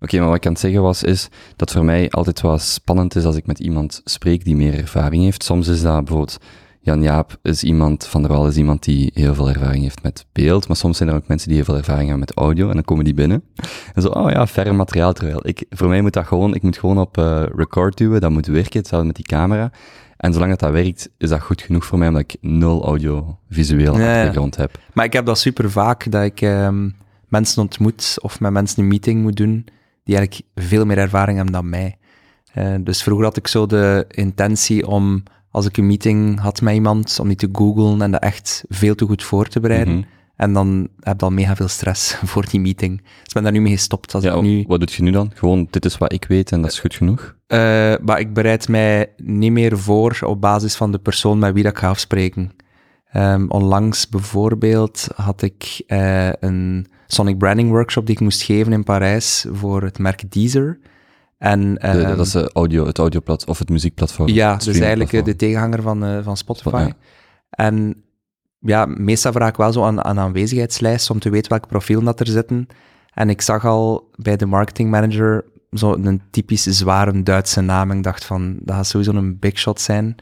Oké, maar wat ik aan het zeggen was, is dat voor mij altijd wel spannend is als ik met iemand spreek die meer ervaring heeft. Soms is dat bijvoorbeeld, Jan Jaap is iemand, Van der Wal is iemand die heel veel ervaring heeft met beeld, maar soms zijn er ook mensen die heel veel ervaring hebben met audio, en dan komen die binnen. En zo, oh ja, verre materiaal, terwijl ik, voor mij moet dat gewoon, ik moet gewoon op uh, record duwen, dat moet werken, hetzelfde met die camera. En zolang dat, dat werkt, is dat goed genoeg voor mij, omdat ik nul audio-visueel Ja, ja. achtergrond heb. Maar ik heb dat super vaak, dat ik ehm, mensen ontmoet of met mensen een meeting moet doen, die eigenlijk veel meer ervaring hebben dan mij. Eh, dus vroeger had ik zo de intentie om, als ik een meeting had met iemand, om die te googlen en dat echt veel te goed voor te bereiden. Mhm. En dan heb ik al mega veel stress voor die meeting. Dus ik ben daar nu mee gestopt. Als Ja, ik nu, wat doe je nu dan? Gewoon, dit is wat ik weet en dat is goed genoeg? Eh, maar ik bereid mij niet meer voor op basis van de persoon met wie dat ik ga afspreken. Ehm, onlangs bijvoorbeeld had ik eh, een Sonic Branding Workshop die ik moest geven in Parijs voor het merk Deezer. En, De, ehm, dat is de audio, het audioplat of het muziekplatform. ja, het dus eigenlijk eh, de tegenhanger van, eh, van Spotify. Ja. En ja, meestal vraag ik wel zo aan een aanwezigheidslijst om te weten welke profielen dat er zitten. En ik zag al bij de marketingmanager zo een typisch zware Duitse naam. Ik dacht van, dat gaat sowieso een big shot zijn.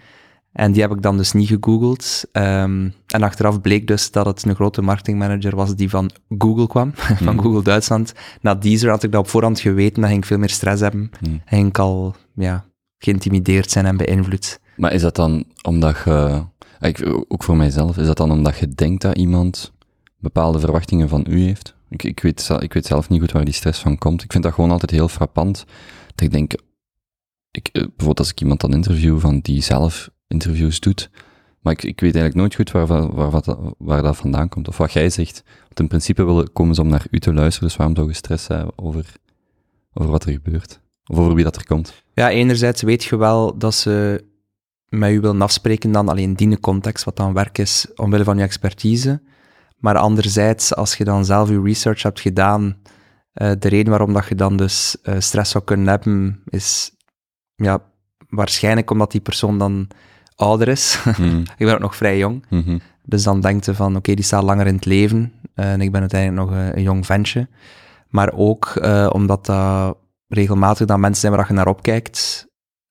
En die heb ik dan dus niet gegoogeld. Ehm, en achteraf bleek dus dat het een grote marketingmanager was die van Google kwam, van Mhm. Google Duitsland. Na Deezer had ik dat op voorhand geweten, dan ging ik veel meer stress hebben. En ging ik al ja, geïntimideerd zijn en beïnvloed. Maar is dat dan omdat je, ik, ook voor mijzelf, is dat dan omdat je denkt dat iemand bepaalde verwachtingen van u heeft? Ik, ik, weet, ik weet zelf niet goed waar die stress van komt. Ik vind dat gewoon altijd heel frappant. Dat ik denk, ik, eh, bijvoorbeeld als ik iemand dan interview van die zelf interviews doet, maar ik, ik weet eigenlijk nooit goed waar, waar, waar, waar dat vandaan komt. Of wat jij zegt. Want in principe willen, komen ze om naar u te luisteren, dus waarom zou je stress over, over wat er gebeurt? Of over wie dat er komt? Ja, enerzijds weet je wel dat ze met u willen afspreken dan alleen die context, wat dan werk is, omwille van je expertise. Maar anderzijds, als je dan zelf je research hebt gedaan, eh, de reden waarom dat je dan dus eh, stress zou kunnen hebben, is ja, waarschijnlijk omdat die persoon dan ouder is. Mhm, ik ben ook nog vrij jong. mhm, Dus dan denkt je van, oké, die staat langer in het leven. eh, en ik ben uiteindelijk nog een, een jong ventje. Maar ook eh, omdat dat regelmatig dan mensen zijn waar je naar opkijkt.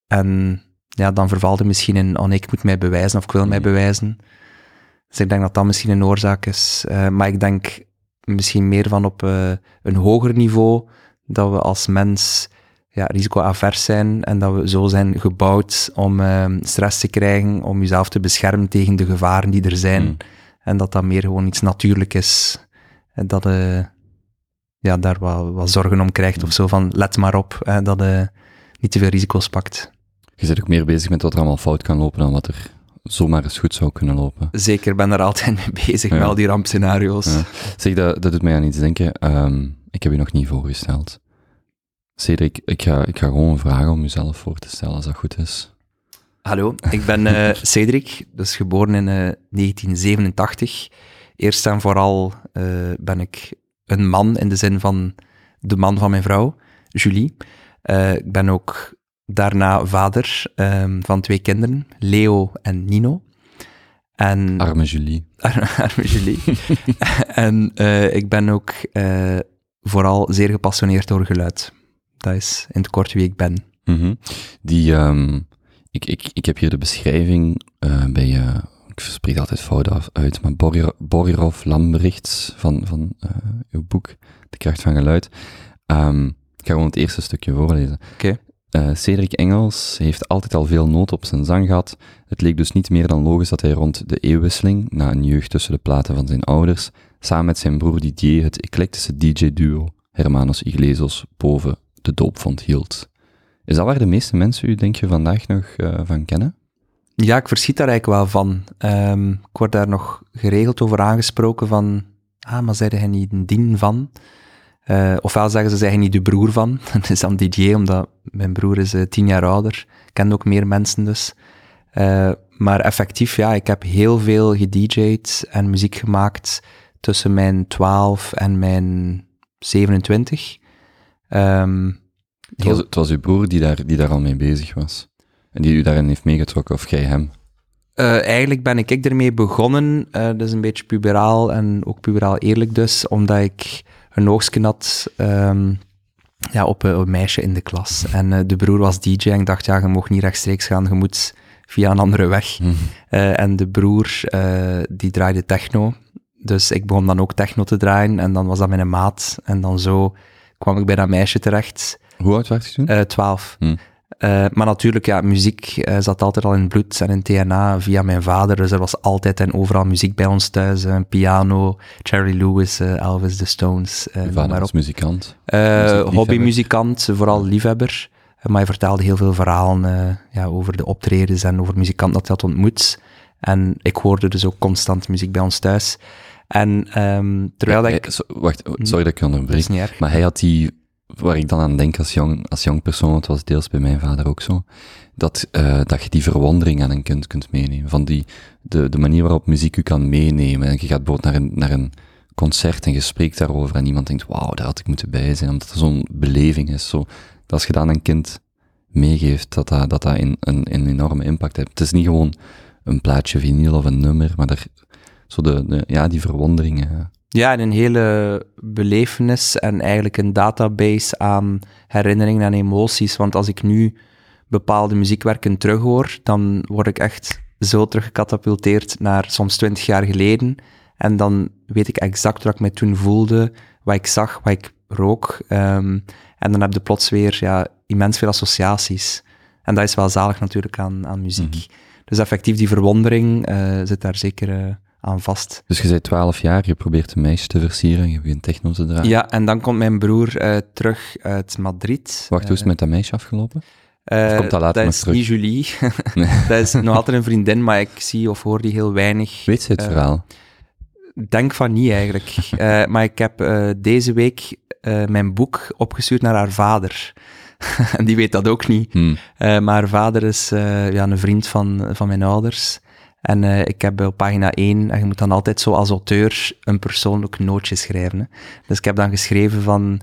En ja, dan vervalt het misschien in, oh nee, ik moet mij bewijzen of ik wil mij Mhm. bewijzen. Dus ik denk dat dat misschien een oorzaak is. Eh, maar ik denk misschien meer van op eh, een hoger niveau, dat we als mens ja, risicoavers zijn en dat we zo zijn gebouwd om eh, stress te krijgen, om jezelf te beschermen tegen de gevaren die er zijn. mhm. En dat dat meer gewoon iets natuurlijk is. En dat je ja, daar wat, wat zorgen om krijgt of zo. Van let maar op, hè, dat je niet te veel risico's pakt. Je bent ook meer bezig met wat er allemaal fout kan lopen dan wat er zomaar eens goed zou kunnen lopen. Zeker, ben er altijd mee bezig Ja. met al die rampscenario's. Ja. Zeg, dat, dat doet mij aan iets denken. Ehm, ik heb je nog niet voorgesteld. Cedric, ik ga, ik ga gewoon vragen om jezelf voor te stellen, als dat goed is. Hallo, ik ben eh, Cedric, dus geboren in eh, 1987. Eerst en vooral eh, ben ik een man in de zin van de man van mijn vrouw, Julie. Eh, ik ben ook daarna vader ehm, van twee kinderen, Leo en Nino. En Arme Julie. arme Julie. en eh, ik ben ook eh, vooral zeer gepassioneerd door geluid. Dat is in het kort wie ik ben. Mhm. Die, ehm, ik, ik, ik heb hier de beschrijving eh, bij, eh, ik spreek altijd fout af, uit, maar Borir- Borirov Lambrechts van, van eh, uw boek, De Kracht van Geluid. Ehm, ik ga gewoon het eerste stukje voorlezen. Oké. Eh, Cedric Engels heeft altijd al veel nood op zijn zang gehad. Het leek dus niet meer dan logisch dat hij rond de eeuwwisseling, na een jeugd tussen de platen van zijn ouders, samen met zijn broer Didier het eclectische DJ-duo Hermanos Iglesias boven de doopvond hield. Is dat waar de meeste mensen u, denk je, vandaag nog eh, van kennen? Ja, ik verschiet daar eigenlijk wel van. Ehm, ik word daar nog geregeld over aangesproken van, ah, maar zei hij niet een dien van? Eh, ofwel zeggen ze, zijn niet de broer van. Dat is dan DJ, omdat mijn broer is eh, tien jaar ouder. Ik ken ook meer mensen dus. Maar effectief, ja, ik heb heel veel gedj'd en muziek gemaakt tussen mijn 12 en mijn 27. Ehm, Het was, het was uw broer die daar, die daar al mee bezig was. En die u daarin heeft meegetrokken, of jij hem. Eh, eigenlijk ben ik, ik ermee begonnen, eh, dat is een beetje puberaal en ook puberaal eerlijk dus, omdat ik een oogstje had ehm, ja, op een, een meisje in de klas. En eh, de broer was DJ en ik dacht, ja, je mag niet rechtstreeks gaan, je moet via een andere weg. Mhm. En de broer, die draaide techno. Dus ik begon dan ook techno te draaien en dan was dat mijn maat. En dan zo kwam ik bij dat meisje terecht. Hoe oud was je toen? Eh, Twaalf. Hm. Eh, maar natuurlijk, ja, muziek eh, zat altijd al in het bloed en in TNA via mijn vader. Dus er was altijd en overal muziek bij ons thuis. piano, Charlie Lewis, Elvis, The Stones, noem vader was muzikant. Hobbymuzikant, vooral liefhebber. Maar hij vertelde heel veel verhalen ja, over de optredens en over muzikanten dat hij had ontmoet. En ik hoorde dus ook constant muziek bij ons thuis. En ehm, terwijl dat Hij- ik... so- wacht, sorry dat ik onderbreek. Maar hij had die, waar ik dan aan denk als jong, als jong persoon, het was deels bij mijn vader ook zo, dat, eh, dat je die verwondering aan een kind kunt meenemen. Van die, de, de manier waarop muziek u kan meenemen. En je gaat bijvoorbeeld naar een, naar een concert en je spreekt daarover en iemand denkt, wauw, daar had ik moeten bij zijn, omdat er zo'n beleving is. Zo, dat als je dat aan een kind meegeeft, dat dat, dat, dat een, een, enorme impact heeft. Het is niet gewoon een plaatje vinyl of een nummer, maar er, zo de, de, ja, die verwondering. Ja, en een hele belevenis en eigenlijk een database aan herinneringen en emoties. Want als ik nu bepaalde muziekwerken terughoor, dan word ik echt zo teruggecatapulteerd naar soms twintig jaar geleden. En dan weet ik exact wat ik me toen voelde, wat ik zag, wat ik rook. Ehm, en dan heb je plots weer ja, immens veel associaties. En dat is wel zalig natuurlijk aan, aan muziek. Mhm. Dus effectief, die verwondering eh, zit daar zeker eh, aan vast. Dus je bent 12 jaar, je probeert een meisje te versieren, je begint techno te draaien. Ja, en dan komt mijn broer eh, terug uit Madrid. Wacht, hoe is het met dat meisje afgelopen? Eh, Of komt dat later dat is terug? niet Julie. Nee. dat is nog altijd een vriendin, maar ik zie of hoor die heel weinig. Weet ze het Eh, verhaal? Denk van niet eigenlijk. Eh, maar ik heb eh, deze week eh, mijn boek opgestuurd naar haar vader. en die weet dat ook niet. Hm. Eh, maar haar vader is eh, ja, een vriend van, van mijn ouders. En eh, ik heb op pagina 1, en je moet dan altijd zo als auteur een persoonlijk nootje schrijven. Hè. Dus ik heb dan geschreven van,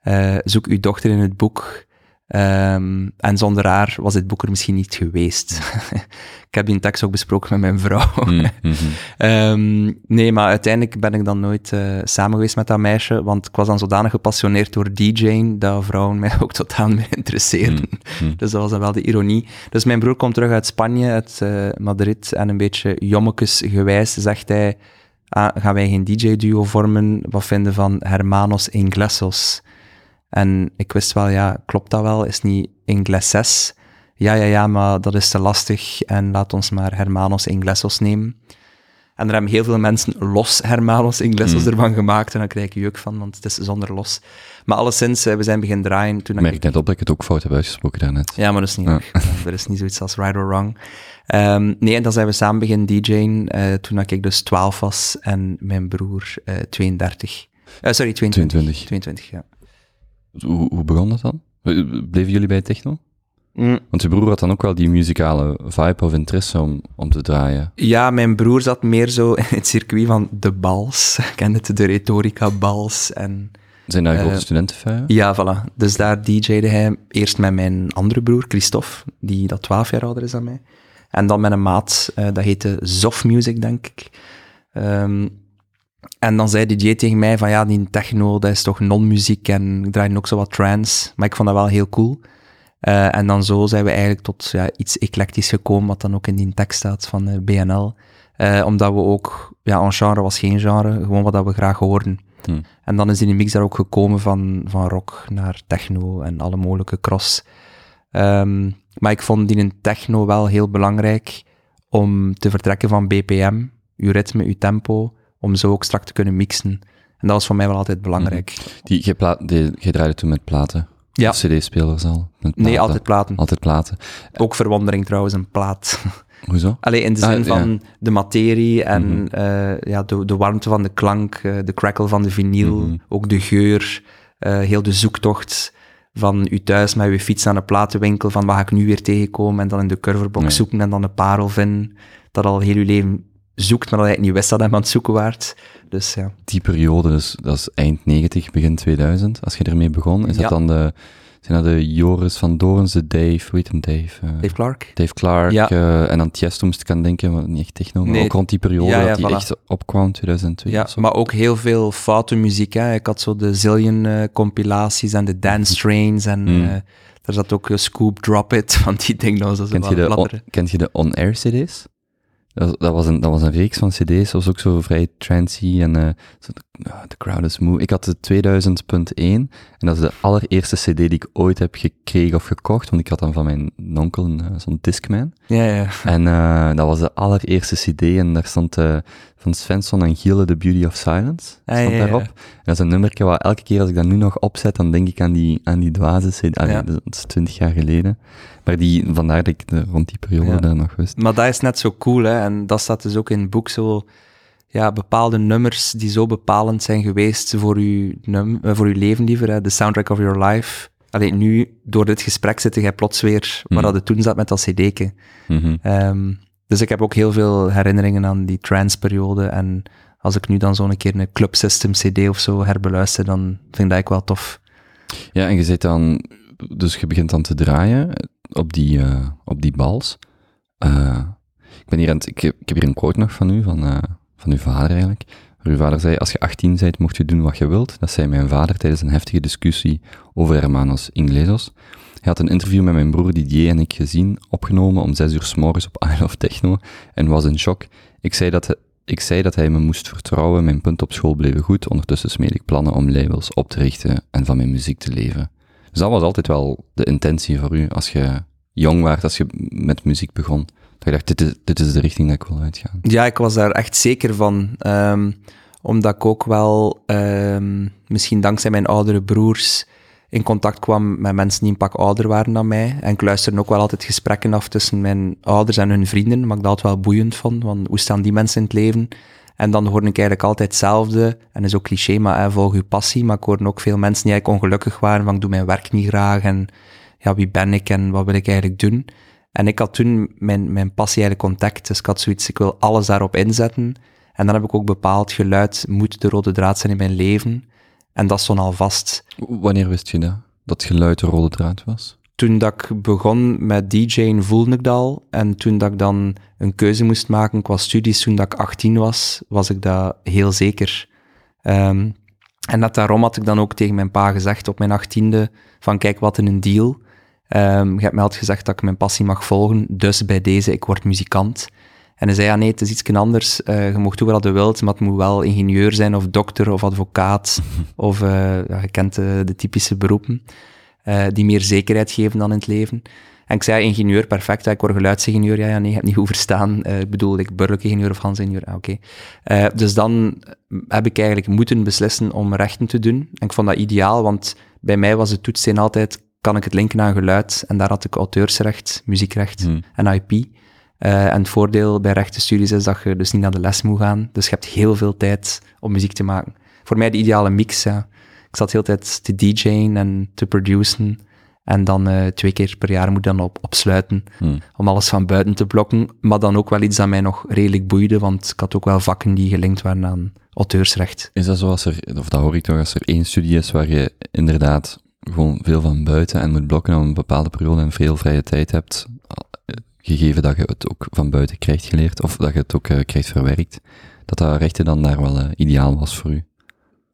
eh, zoek uw dochter in het boek. Ehm, en zonder haar was dit boek er misschien niet geweest. ik heb die tekst ook besproken met mijn vrouw. Hm, mhm. Ehm, nee, maar uiteindelijk ben ik dan nooit eh, samen geweest met dat meisje, want ik was dan zodanig gepassioneerd door DJ'ing, dat vrouwen mij ook totaal niet meer interesseerden. Hm, hm. Dus dat was dan wel de ironie. Dus mijn broer komt terug uit Spanje, uit eh, Madrid, en een beetje jommekesgewijs zegt hij, ah, gaan wij geen DJ-duo vormen? Wat vinden van Hermanos Inglesos? En ik wist wel, ja, klopt dat wel? Is niet Ingleses? Ja, ja, ja, maar dat is te lastig en laat ons maar Hermanos Inglesos nemen. En er hebben heel veel mensen los Hermanos Inglesos Mm. ervan gemaakt en dan krijg ik juk van, want het is zonder los. Maar alleszins, eh, we zijn beginnen draaien toen Ik ik merk net op dat ik het ook fout heb uitgesproken daarnet. ja, maar dat is niet Ja. Er is niet zoiets als right or wrong. Ehm, nee, en dan zijn we samen beginnen DJ'en eh, toen ik dus 12 was en mijn broer eh 32. Eh, sorry, 22. 22. 22, ja. Hoe, hoe begon dat dan? Bleven jullie bij techno? Mm, Want je broer had dan ook wel die muzikale vibe of interesse om, om te draaien. Ja, mijn broer zat meer zo in het circuit van de bals. Ken het, de retorica-bals en... Zijn daar Eh, grote studentenvuien? Ja, voilà. Dus daar DJ'de hij eerst met mijn andere broer, Christophe, die dat 12 jaar ouder is dan mij. En dan met een maat, eh, dat heette Zof Music, denk ik. Ehm, en dan zei DJ tegen mij van, ja, die techno, dat is toch non-muziek en ik draai ook zo wat trance. Maar ik vond dat wel heel cool. Eh, en dan zo zijn we eigenlijk tot ja, iets eclectisch gekomen, wat dan ook in die tekst staat van eh, BNL. Eh, omdat we ook, ja, een genre was geen genre, gewoon wat dat we graag hoorden. Hm. En dan is die mix daar ook gekomen van, van rock naar techno en alle mogelijke cross. Ehm, maar ik vond die in techno wel heel belangrijk om te vertrekken van BPM, uw ritme, uw tempo, om zo ook strak te kunnen mixen. En dat was voor mij wel altijd belangrijk. Die, jij, pla- die, draaide toen met platen? Ja. Cd-spelers al? Nee, altijd platen. Altijd platen. Ook verwondering trouwens, een plaat. Hoezo? Alleen in de Ah, zin ja. van de materie en Mhm. eh, ja, de, de warmte van de klank, eh, de crackle van de vinyl, Mhm. ook de geur, eh, heel de zoektocht van u thuis met uw fiets naar de platenwinkel, van wat ga ik nu weer tegenkomen, en dan in de curverbox zoeken en dan een parel vinden, dat al heel uw leven zoekt, maar dat hij niet wist dat hij aan het zoeken waard. Dus ja. Die periode, dus, dat is eind 90, begin 2000, als je ermee begon. Is Ja. dat dan de, Zijn dat de Joris van Dorens, de Dave, hoe heet hem Dave? Uh, Dave Clark? Dave Clark. Ja. Uh, en aan Tiesto moest ik aan denken, maar niet echt techno, Nee. ook rond die periode Ja, dat hij voilà. echt opkwam, 2002 Ja, maar ook heel veel foute muziek. Hè. Ik had zo de Zillion eh, compilaties en de Dance Trains en Mm. eh, daar zat ook eh, Scoop Drop It, van die dingen. Was zo Kent wat je, de on, fladderen. kent je de on-air cd's? Dat, dat, was een, dat was een reeks van cd's, dat was ook zo vrij trancy en zo de, ah, The Crowd is Moe. Ik had de 2000.1 en dat is de allereerste cd die ik ooit heb gekregen of gekocht, want ik had dan van mijn onkel een, eh, zo'n Discman. Ja, ja. En eh, dat was de allereerste cd en daar stond eh, van Svensson en Giele The Beauty of Silence, stond Ah, ja, ja, daarop. En dat is een nummerke waar elke keer als ik dat nu nog opzet, dan denk ik aan die, aan die dwaze cd. Allee, dat is twintig jaar geleden. Maar die, vandaar dat ik de, rond die periode daar nog wist. Maar dat is net zo cool, hè. En dat staat dus ook in het boek zo... Ja, bepaalde nummers die zo bepalend zijn geweest voor uw, num eh, voor uw leven liever, hè. The soundtrack of your life. Alleen nu, door dit gesprek zit jij plots weer waar Mhm. dat het toen zat met dat cd'ke. Mhm. Ehm, dus ik heb ook heel veel herinneringen aan die trance-periode. En als ik nu dan zo'n keer een Club System CD of zo herbeluister, dan vind ik dat ik wel tof. Ja, en je zit dan, dus je begint dan te draaien op die, eh, op die bals. Eh, ik ben hier aan het, ik, heb- ik heb hier een quote nog van u, van, van uw vader eigenlijk. Waar uw vader zei, als je 18 bent, mocht je doen wat je wilt. Dat zei mijn vader tijdens een heftige discussie over Hermanos Inglesos. Hij had een interview met mijn broer Didier en ik gezien, opgenomen om 6 uur s morgens op I Love Techno, en was in shock. Ik zei dat, ik zei dat hij me moest vertrouwen, mijn punten op school bleven goed, ondertussen smeed ik plannen om labels op te richten en van mijn muziek te leven. Dus dat was altijd wel de intentie voor u, als je jong was, als je met muziek begon. Dat je dacht, dit is, dit is de richting dat ik wil uitgaan. Ja, ik was daar echt zeker van. ehm, omdat ik ook wel, ehm, misschien dankzij mijn oudere broers, in contact kwam met mensen die een pak ouder waren dan mij. En ik luisterde ook wel altijd gesprekken af tussen mijn ouders en hun vrienden, maar ik dat wel boeiend vond, want hoe staan die mensen in het leven? En dan hoorde ik eigenlijk altijd hetzelfde, en dat is ook cliché, maar volg uw passie. Maar ik hoorde ook veel mensen die eigenlijk ongelukkig waren, van ik doe mijn werk niet graag, en ja, wie ben ik en wat wil ik eigenlijk doen? En ik had toen mijn, mijn passie eigenlijk ontdekt, dus ik had zoiets, ik wil alles daarop inzetten. En dan heb ik ook bepaald, geluid moet de rode draad zijn in mijn leven. En dat stond al vast. Wanneer wist je dat? Dat geluid de rode draad was? Toen dat ik begon met DJ'en voelde ik dat al. En toen dat ik dan een keuze moest maken qua studies, toen dat ik 18 was, was ik dat heel zeker. Ehm, en net daarom had ik dan ook tegen mijn pa gezegd op mijn achttiende, van kijk, wat een deal. Ehm je hebt mij altijd gezegd dat ik mijn passie mag volgen, dus bij deze, ik word muzikant. En hij zei, ja nee, het is iets anders, Eh, je mocht doen wat je wilt, maar het moet wel ingenieur zijn, of dokter, of advocaat, of eh, ja, je kent de, de typische beroepen, eh, die meer zekerheid geven dan in het leven. En ik zei, ingenieur, perfect, ja, ik word geluidsingenieur, ja, ja, nee, je hebt niet goed verstaan, Eh, ik bedoel, ik burgerlijk ingenieur of Hans-ingenieur, ah, oké. Eh, dus dan heb ik eigenlijk moeten beslissen om rechten te doen. En ik vond dat ideaal, want bij mij was het toetssteen altijd, kan ik het linken aan geluid? En daar had ik auteursrecht, muziekrecht Hmm. en IP. Eh, en het voordeel bij rechtenstudies is dat je dus niet naar de les moet gaan. Dus je hebt heel veel tijd om muziek te maken. Voor mij de ideale mix. Ik zat heel de tijd te DJ'en en te produceren. En dan eh, twee keer per jaar moet ik dan op, opsluiten Hmm. om alles van buiten te blokken. Maar dan ook wel iets dat mij nog redelijk boeide, want ik had ook wel vakken die gelinkt waren aan auteursrecht. Is dat zo als er, of dat hoor ik toch, als er één studie is waar je inderdaad gewoon veel van buiten en moet blokken om een bepaalde periode en veel vrije tijd hebt, gegeven dat je het ook van buiten krijgt geleerd, of dat je het ook eh, krijgt verwerkt, dat dat rechten dan daar wel eh, ideaal was voor u.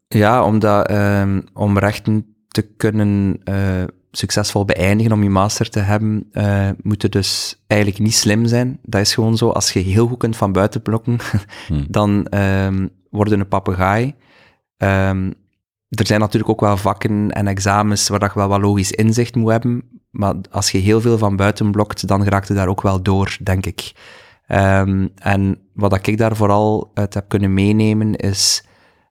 Ja, omdat ehm, om rechten te kunnen eh, succesvol beëindigen, om je master te hebben, moet je dus eigenlijk niet slim zijn. Dat is gewoon zo. Als je heel goed kunt van buiten blokken, Hmm. dan ehm word je een papegaai. Ehm, er zijn natuurlijk ook wel vakken en examens waar dat je wel wat logisch inzicht moet hebben. Maar als je heel veel van buiten blokt, dan raakt je daar ook wel door, denk ik. Ehm, en wat ik daar vooral uit heb kunnen meenemen is,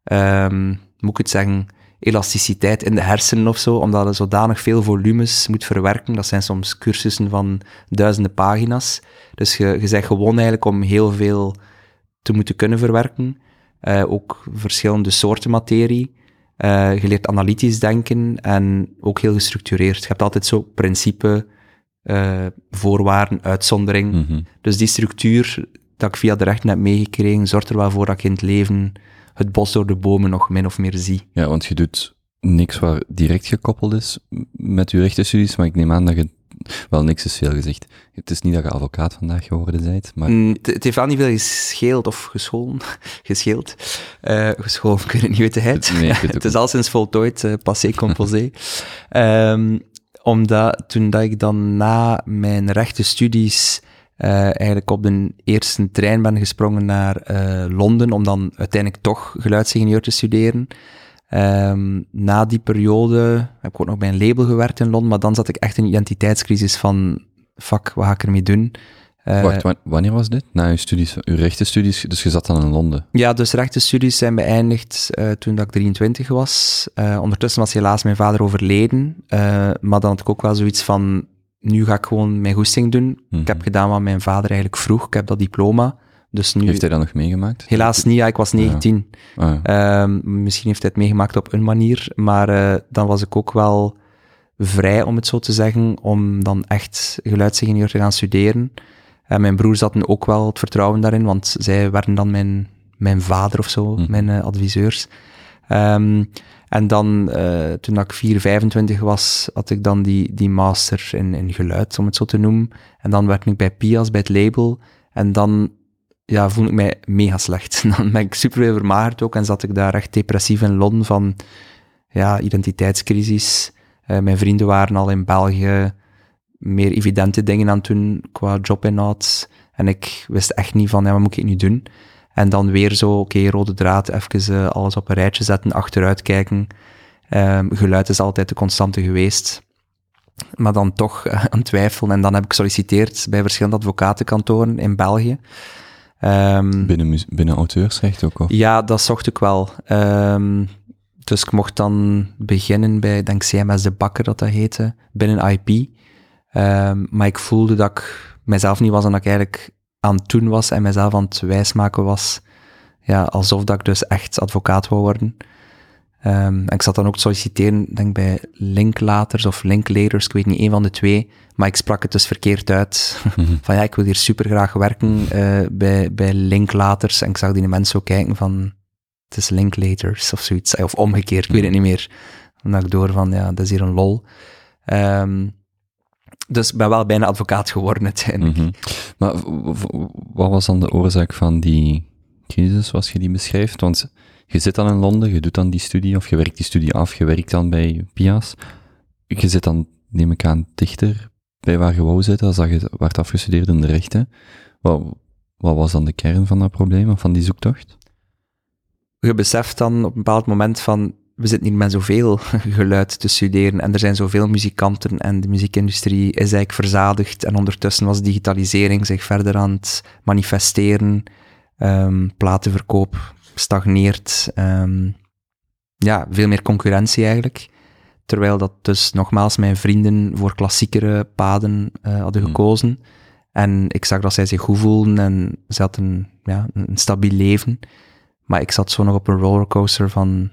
ehm, moet ik het zeggen, elasticiteit in de hersenen of zo, omdat je zodanig veel volumes moet verwerken. Dat zijn soms cursussen van duizenden pagina's. Dus je, je bent gewoon eigenlijk om heel veel te moeten kunnen verwerken. Eh, ook verschillende soorten materie. Eh, je leert analytisch denken en ook heel gestructureerd. Je hebt altijd zo principe, eh, voorwaarden, uitzondering. Mhm. Dus die structuur dat ik via de rechten heb meegekregen, zorgt er wel voor dat ik in het leven het bos door de bomen nog min of meer zie. Ja, want je doet niks waar direct gekoppeld is met uw rechtenstudies, maar ik neem aan dat je... Wel, niks is veel gezegd. Het is niet dat je advocaat vandaag geworden bent, maar... Mm, het, het heeft wel niet veel gescheeld of gescholen. gescheeld. Eh gescholen, ik weet het niet de het. Nee, het het is al sinds voltooid, eh, passé composé. Ehm, omdat toen dat ik dan na mijn rechtenstudies eh eigenlijk op de eerste trein ben gesprongen naar Londen, om dan uiteindelijk toch geluidsingenieur te studeren. Ehm, na die periode heb ik ook nog bij een label gewerkt in Londen, maar dan zat ik echt in een identiteitscrisis van, fuck, wat ga ik ermee doen? Eh, Wacht, wa- wanneer was dit? Na uw studies, uw rechtenstudies, dus je zat dan in Londen. Ja, dus rechtenstudies zijn beëindigd eh, toen dat ik 23 was. Eh, ondertussen was helaas mijn vader overleden, maar dan had ik ook wel zoiets van, nu ga ik gewoon mijn goesting doen. Mhm. Ik heb gedaan wat mijn vader eigenlijk vroeg, ik heb dat diploma. Dus nu, Heeft hij dat nog meegemaakt? helaas niet, ja, ik was 19. Ah, ja. Ehm, misschien heeft hij het meegemaakt op een manier, maar eh, dan was ik ook wel vrij, om het zo te zeggen, om dan echt geluidsingenieur te gaan studeren. En mijn broers hadden ook wel het vertrouwen daarin, want zij werden dan mijn, mijn vader of zo, Mhm. mijn eh, adviseurs. Ehm, en dan, eh, toen ik 4, 25 was, had ik dan die, die master in, in geluid, om het zo te noemen. En dan werkte ik bij Pias, bij het label. En dan ja, voelde ik mij mega slecht. Dan ben ik super vermagerd ook en zat ik daar echt depressief in Londen van ja, identiteitscrisis. Eh, mijn vrienden waren al in België meer evidente dingen aan het doen qua jobinhoud. En ik wist echt niet van, ja, wat moet ik nu doen? En dan weer zo, oké, rode draad, even eh, alles op een rijtje zetten, achteruit kijken. Ehm, geluid is altijd de constante geweest. Maar dan toch eh, aan twijfelen. En dan heb ik gesolliciteerd bij verschillende advocatenkantoren in België. Ehm, Binnen, binnen auteursrecht ook, of? ja, dat zocht ik wel. Ehm, dus ik mocht dan beginnen bij, denk CMS de Bakker dat dat heette, binnen IP. Ehm, maar ik voelde dat ik mijzelf niet was en dat ik eigenlijk aan het doen was en mijzelf aan het wijsmaken was. Ja, alsof dat ik dus echt advocaat wou worden. Ehm, en ik zat dan ook te solliciteren, denk bij Linklaters of Linklaters, ik weet niet, één van de twee. Maar ik sprak het dus verkeerd uit. Mhm. van ja, ik wil hier super graag werken eh, bij, bij Linklaters. En ik zag die mensen zo kijken van, het is Linklaters of zoiets. Of omgekeerd, ik weet het niet meer. Dan dacht ik door van, ja, dat is hier een lol. Ehm, dus ik ben wel bijna advocaat geworden uiteindelijk. Mhm. Maar wat was dan de oorzaak van die crisis, zoals je die beschrijft? Want je zit dan in Londen, je doet dan die studie, of je werkt die studie af, je werkt dan bij Pia's. Je zit dan, neem ik aan, dichter bij waar je wou zitten, als dat je werd afgestudeerd in de rechten. Wat, wat was dan de kern van dat probleem, of van die zoektocht? je beseft dan op een bepaald moment van, we zitten hier met zoveel geluid te studeren en er zijn zoveel muzikanten en de muziekindustrie is eigenlijk verzadigd en ondertussen was digitalisering zich verder aan het manifesteren, Ehm platenverkoop stagneert, Ehm, ja, veel meer concurrentie eigenlijk. Terwijl dat dus nogmaals mijn vrienden voor klassiekere paden eh, hadden Hmm. gekozen. En ik zag dat zij zich goed voelden en ze hadden ja, een stabiel leven. Maar ik zat zo nog op een rollercoaster van,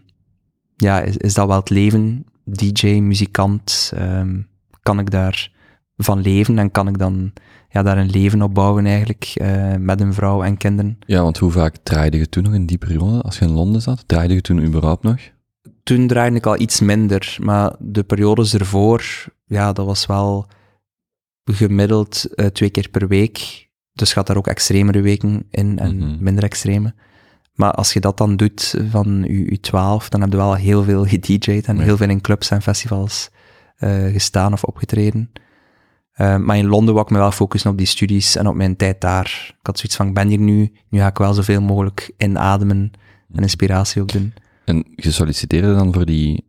ja, is, is dat wel het leven? DJ, muzikant, ehm, kan ik daar van leven en kan ik dan ja, daar een leven op bouwen eigenlijk, eh, met een vrouw en kinderen? Ja, want hoe vaak draaide je toen nog in die periode, als je in Londen zat? Draaide je toen überhaupt nog? Toen draaide ik al iets minder, maar de periodes ervoor, ja, dat was wel gemiddeld eh, twee keer per week. Dus gaat daar ook extremere weken in en Mhm. minder extreme. Maar als je dat dan doet van je, je 12, dan heb je wel heel veel gedj'd en Ja. heel veel in clubs en festivals eh, gestaan of opgetreden. Eh, maar in Londen wou ik me wel focussen op die studies en op mijn tijd daar. Ik had zoiets van, ik ben hier nu, nu ga ik wel zoveel mogelijk inademen en inspiratie ook doen. En je solliciteerde dan voor die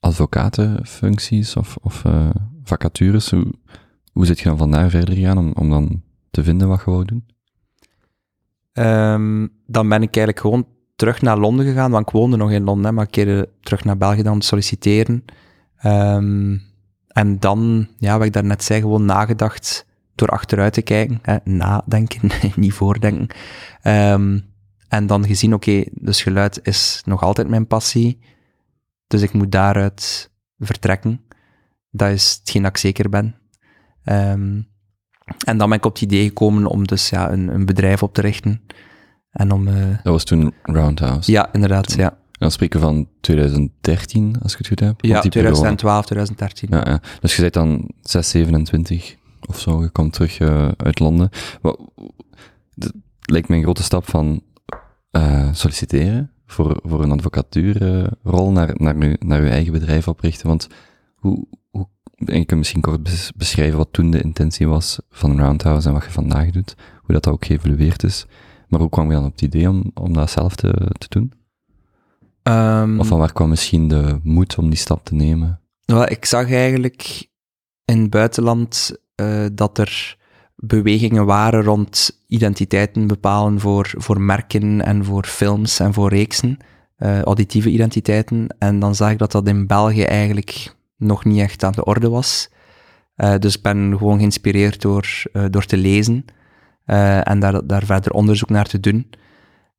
advocatenfuncties of, of eh, vacatures. Hoe, hoe zit je dan vandaar verder gegaan om, om dan te vinden wat je wou doen? Ehm, dan ben ik eigenlijk gewoon terug naar Londen gegaan, want ik woonde nog in Londen, hè, maar ik keerde terug naar België dan om te solliciteren. Ehm, en dan, ja, wat ik daarnet zei, gewoon nagedacht door achteruit te kijken. Hè, nadenken, niet voordenken. Ehm, en dan gezien, oké, dus geluid is nog altijd mijn passie, dus ik moet daaruit vertrekken. Dat is hetgeen dat ik zeker ben. Ehm, en dan ben ik op het idee gekomen om dus ja, een, een bedrijf op te richten. En om... eh, Dat was toen Roundhouse. ja, inderdaad, ja. Dan spreken we van 2013, als ik het goed heb. Ja, Rond die periode. 2012, 2013. Ja, ja. Dus je bent dan 6, 27 of zo, je komt terug eh, uit Londen. Wat, het lijkt me een grote stap van eh, solliciteren voor, voor een advocatuurrol naar, naar, naar uw eigen bedrijf oprichten. Want hoe, hoe, en je kunt misschien kort bes- beschrijven wat toen de intentie was van Roundhouse en wat je vandaag doet, hoe dat, dat ook geëvolueerd is. Maar hoe kwam je dan op het idee om, om dat zelf te, te doen? Ehm, Of van waar kwam misschien de moed om die stap te nemen? Wel, ik zag eigenlijk in het buitenland eh, dat er bewegingen waren rond identiteiten bepalen voor, voor merken en voor films en voor reeksen, eh, auditieve identiteiten. En dan zag ik dat dat in België eigenlijk nog niet echt aan de orde was. Eh, dus ik ben gewoon geïnspireerd door, door te lezen en daar, daar verder onderzoek naar te doen.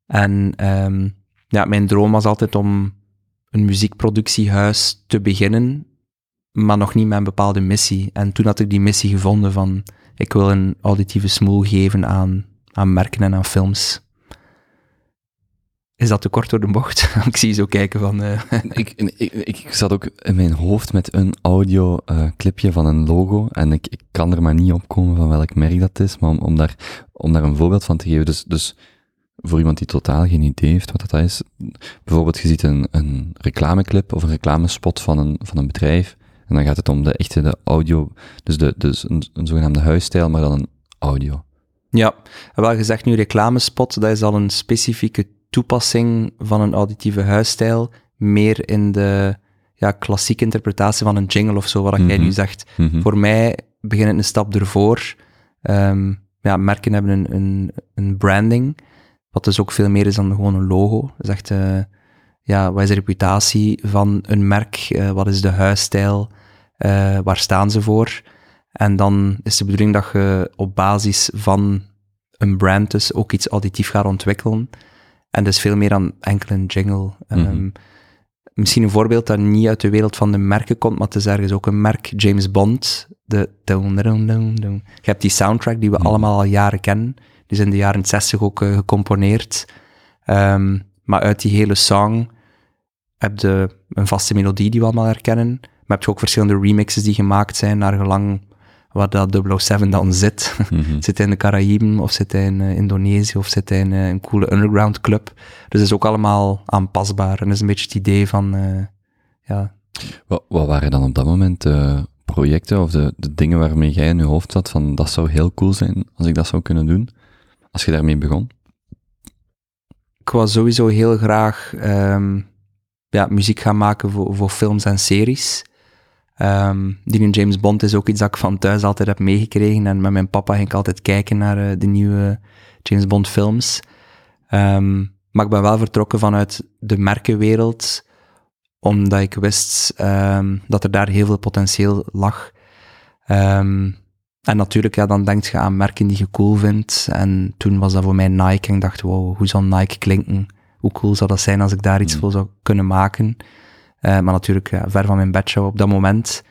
En ehm, ja, mijn droom was altijd om een muziekproductiehuis te beginnen, maar nog niet met een bepaalde missie. En toen had ik die missie gevonden van, ik wil een auditieve smoel geven aan, aan merken en aan films. Is dat te kort door de bocht? ik zie je zo kijken van... eh, ik, ik, ik zat ook in mijn hoofd met een audio eh, van een logo en ik, ik kan er maar niet op komen van welk merk dat is, maar om, om, daar, om daar een voorbeeld van te geven, dus, dus voor iemand die totaal geen idee heeft wat dat is, bijvoorbeeld je ziet een, een reclameclip of een reclamespot van een, van een bedrijf en dan gaat het om de echte de audio, dus, de, dus een, een zogenaamde huisstijl, maar dan een audio. Ja, en wel gezegd nu reclamespot, dat is al een specifieke toepassing van een auditieve huisstijl, meer in de ja, klassieke interpretatie van een jingle of zo, wat jij Mhm. nu zegt. Mhm. Voor mij begint het een stap ervoor. Ehm, ja, merken hebben een, een, een branding, wat dus ook veel meer is dan gewoon een logo. Dat is echt, eh, ja, wat is de reputatie van een merk? Eh, wat is de huisstijl? Eh, waar staan ze voor? En dan is de bedoeling dat je op basis van een brand dus ook iets auditief gaat ontwikkelen. En dus veel meer dan enkel een jingle. Ehm, misschien een voorbeeld dat niet uit de wereld van de merken komt, maar het is ergens ook een merk, James Bond. De. Je hebt die soundtrack die we Mhm. allemaal al jaren kennen. Is in de jaren 60 ook eh, gecomponeerd. Ehm, maar uit die hele song heb je een vaste melodie die we allemaal herkennen. Maar heb je ook verschillende remixes die gemaakt zijn naar gelang waar dat 007 dan zit. Mhm. Zit hij in de Caraïben, of zit hij in eh, Indonesië, of zit hij in eh, een coole underground club. Dus dat is ook allemaal aanpasbaar. En dat is een beetje het idee van, ja, Wat, wat waren dan op dat moment de projecten of de, de dingen waarmee jij in je hoofd zat van dat zou heel cool zijn als ik dat zou kunnen doen? Als je daarmee begon? ik wou sowieso heel graag ehm, ja, muziek gaan maken voor, voor films en series. Ehm, die James Bond is ook iets dat ik van thuis altijd heb meegekregen. En met mijn papa ging ik altijd kijken naar eh, de nieuwe James Bond films. Ehm, maar ik ben wel vertrokken vanuit de merkenwereld, omdat ik wist dat er daar heel veel potentieel lag. En natuurlijk, ja, dan denk je aan merken die je cool vindt. En toen was dat voor mij Nike. En ik dacht, wow, hoe zal Nike klinken? Hoe cool zou dat zijn als ik daar iets Mm. voor zou kunnen maken? Eh, maar natuurlijk, ja, ver van mijn bedshow op dat moment.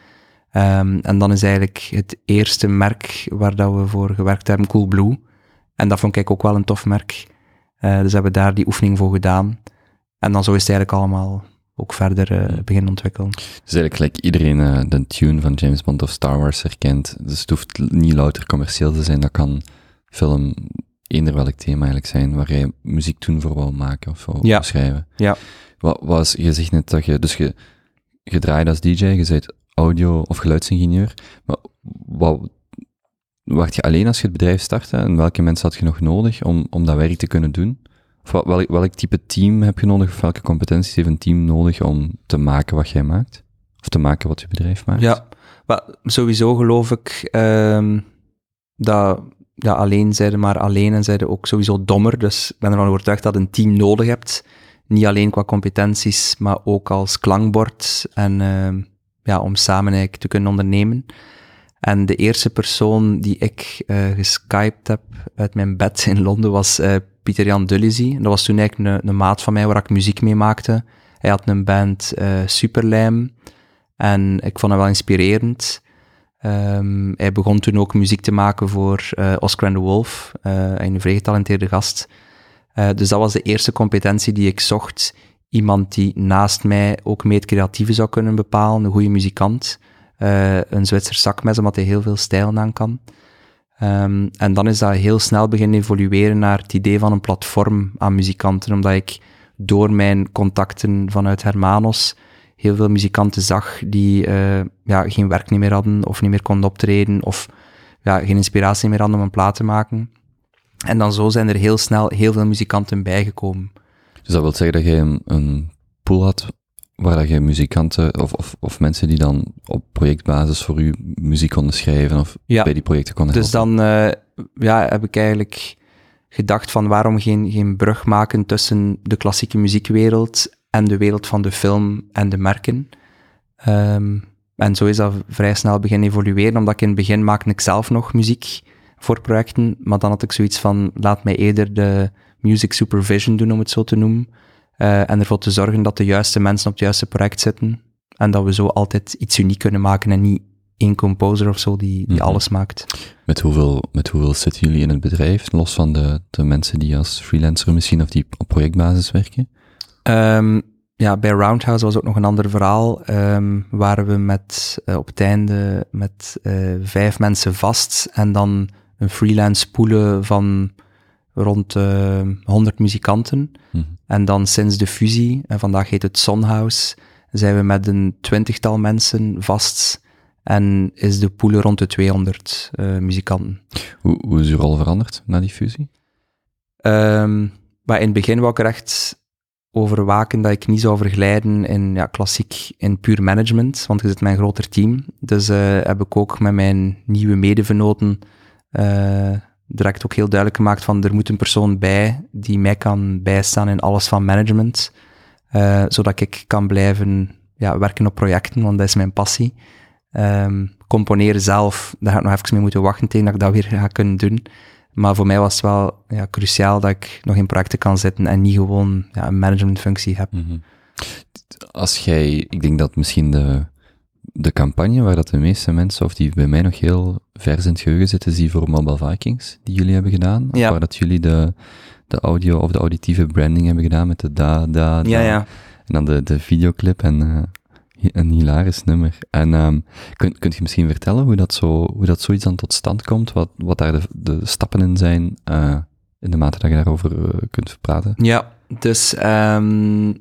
Ehm, en dan is eigenlijk het eerste merk waar dat we voor gewerkt hebben, Coolblue. En dat vond ik ook wel een tof merk. Eh, dus hebben we daar die oefening voor gedaan. En dan zo is het eigenlijk allemaal ook verder eh, Mm. beginnen ontwikkelen. Dus eigenlijk gelijk iedereen eh, de tune van James Bond of Star Wars herkent. Dus het hoeft niet louter commercieel te zijn, dat kan film, eender welk thema eigenlijk zijn, waar jij muziek toen voor wou maken of wou Ja. beschrijven. Ja. Wat was, je zegt net dat je, dus je, je draait als DJ, je bent audio- of geluidsingenieur, maar wat, wacht je alleen als je het bedrijf startte en welke mensen had je nog nodig om, om dat werk te kunnen doen? Welk, welk type team heb je nodig, of welke competenties heeft een team nodig om te maken wat jij maakt? Of te maken wat je bedrijf maakt? Ja, maar sowieso geloof ik ehm, dat ja, alleen zijde maar alleen en zijde ook sowieso dommer. Dus ik ben ervan overtuigd dat een team nodig hebt. Niet alleen qua competenties, maar ook als klankbord en ehm, ja, om samen te kunnen ondernemen. En de eerste persoon die ik eh geskyped heb uit mijn bed in Londen was eh, Pieter Jan Dullizy. Dat was toen eigenlijk een, een maat van mij waar ik muziek mee maakte. Hij had een band eh Superlijm. En ik vond hem wel inspirerend. Ehm, hij begon toen ook muziek te maken voor eh, Oscar and the Wolf, eh, een vrij getalenteerde gast. Dus dat was de eerste competentie die ik zocht. iemand die naast mij ook mee het creatieve zou kunnen bepalen, een goede muzikant, uh, een Zwitser zakmes, omdat hij heel veel stijlen aan kan. Um, en dan is dat heel snel beginnen evolueren naar het idee van een platform aan muzikanten, omdat ik door mijn contacten vanuit Hermanos heel veel muzikanten zag die uh, ja, geen werk niet meer hadden, of niet meer konden optreden, of ja, geen inspiratie meer hadden om een plaat te maken. En dan zo zijn er heel snel heel veel muzikanten bijgekomen. Dus dat wil zeggen dat je een, een pool had waar dat je muzikanten of, of, of mensen die dan op projectbasis voor u muziek konden schrijven of ja. bij die projecten konden Dus dan uh, ja, heb ik eigenlijk gedacht van waarom geen, geen brug maken tussen de klassieke muziekwereld en de wereld van de film en de merken. Um, en zo is dat vrij snel beginnen evolueren, omdat ik in het begin maakte ik zelf nog muziek voor projecten, maar dan had ik zoiets van, laat mij eerder de music supervision doen, om het zo te noemen, uh, en ervoor te zorgen dat de juiste mensen op het juiste project zitten, en dat we zo altijd iets uniek kunnen maken en niet één composer of zo die, die mhm. alles maakt. Met hoeveel, met hoeveel zitten jullie in het bedrijf, los van de, de mensen die als freelancer misschien of die op projectbasis werken? Um, ja, bij Roundhouse was ook nog een ander verhaal. Um, waren we met, uh, op het einde met uh, vijf mensen vast en dan een freelance poelen van rond uh, eh, 100 muzikanten. Mhm. En dan sinds de fusie, en vandaag heet het Sonhouse, zijn we met een twintigtal mensen vast en is de poelen rond de 200 muzikanten. Hoe, hoe is uw rol veranderd na die fusie? Um, maar in het begin wou ik er echt overwaken dat ik niet zou verglijden in ja, klassiek in puur management, want je zit met een groter team. Dus uh, heb ik ook met mijn nieuwe medevenoten uh, direct ook heel duidelijk gemaakt van er moet een persoon bij die mij kan bijstaan in alles van management, uh, zodat ik kan blijven ja, werken op projecten, want dat is mijn passie. Um, componeren zelf, daar ga ik nog even mee moeten wachten tegen dat ik dat weer ga kunnen doen. Maar voor mij was het wel ja, cruciaal dat ik nog in projecten kan zitten en niet gewoon ja, een managementfunctie heb. Mhm. Als jij, ik denk dat misschien de, de campagne waar dat de meeste mensen, of die bij mij nog heel vers in het geheugen zitten, is die voor Mobile Vikings, die jullie hebben gedaan. Ja. Waar dat jullie de, de audio of de auditieve branding hebben gedaan met de da, da, da. Ja, ja. En dan de, de videoclip en uh, een hilarisch nummer. En um, kun, kunt je misschien vertellen hoe dat, zo, hoe dat zoiets dan tot stand komt? Wat, wat daar de, de stappen in zijn, uh, in de mate dat je daarover uh, kunt praten? Ja, dus um,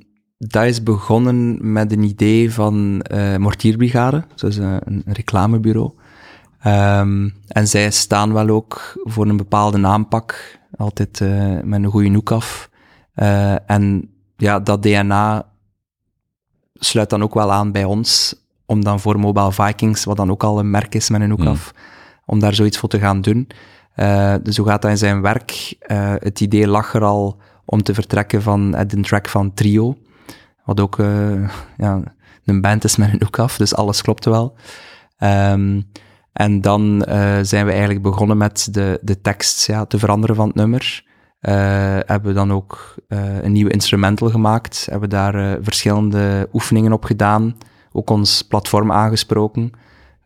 dat is begonnen met een idee van uh, Mortierbrigade, dus een, een reclamebureau. Um, en zij staan wel ook voor een bepaalde aanpak, altijd met een goede noek af. en ja, dat DNA sluit dan ook wel aan bij ons, om dan voor Mobile Vikings, wat dan ook al een merk is met een hoek hmm. af, om daar zoiets voor te gaan doen. Uh, dus hoe gaat dat in zijn werk? Het idee lag er al om te vertrekken van de track van Trio, wat ook ja, een band is met een hoek af, dus alles klopte wel. Um, en dan zijn we eigenlijk begonnen met de, de tekst ja, te veranderen van het nummer. Uh, hebben we dan ook een nieuw instrumental gemaakt. Hebben daar verschillende oefeningen op gedaan. Ook ons platform aangesproken.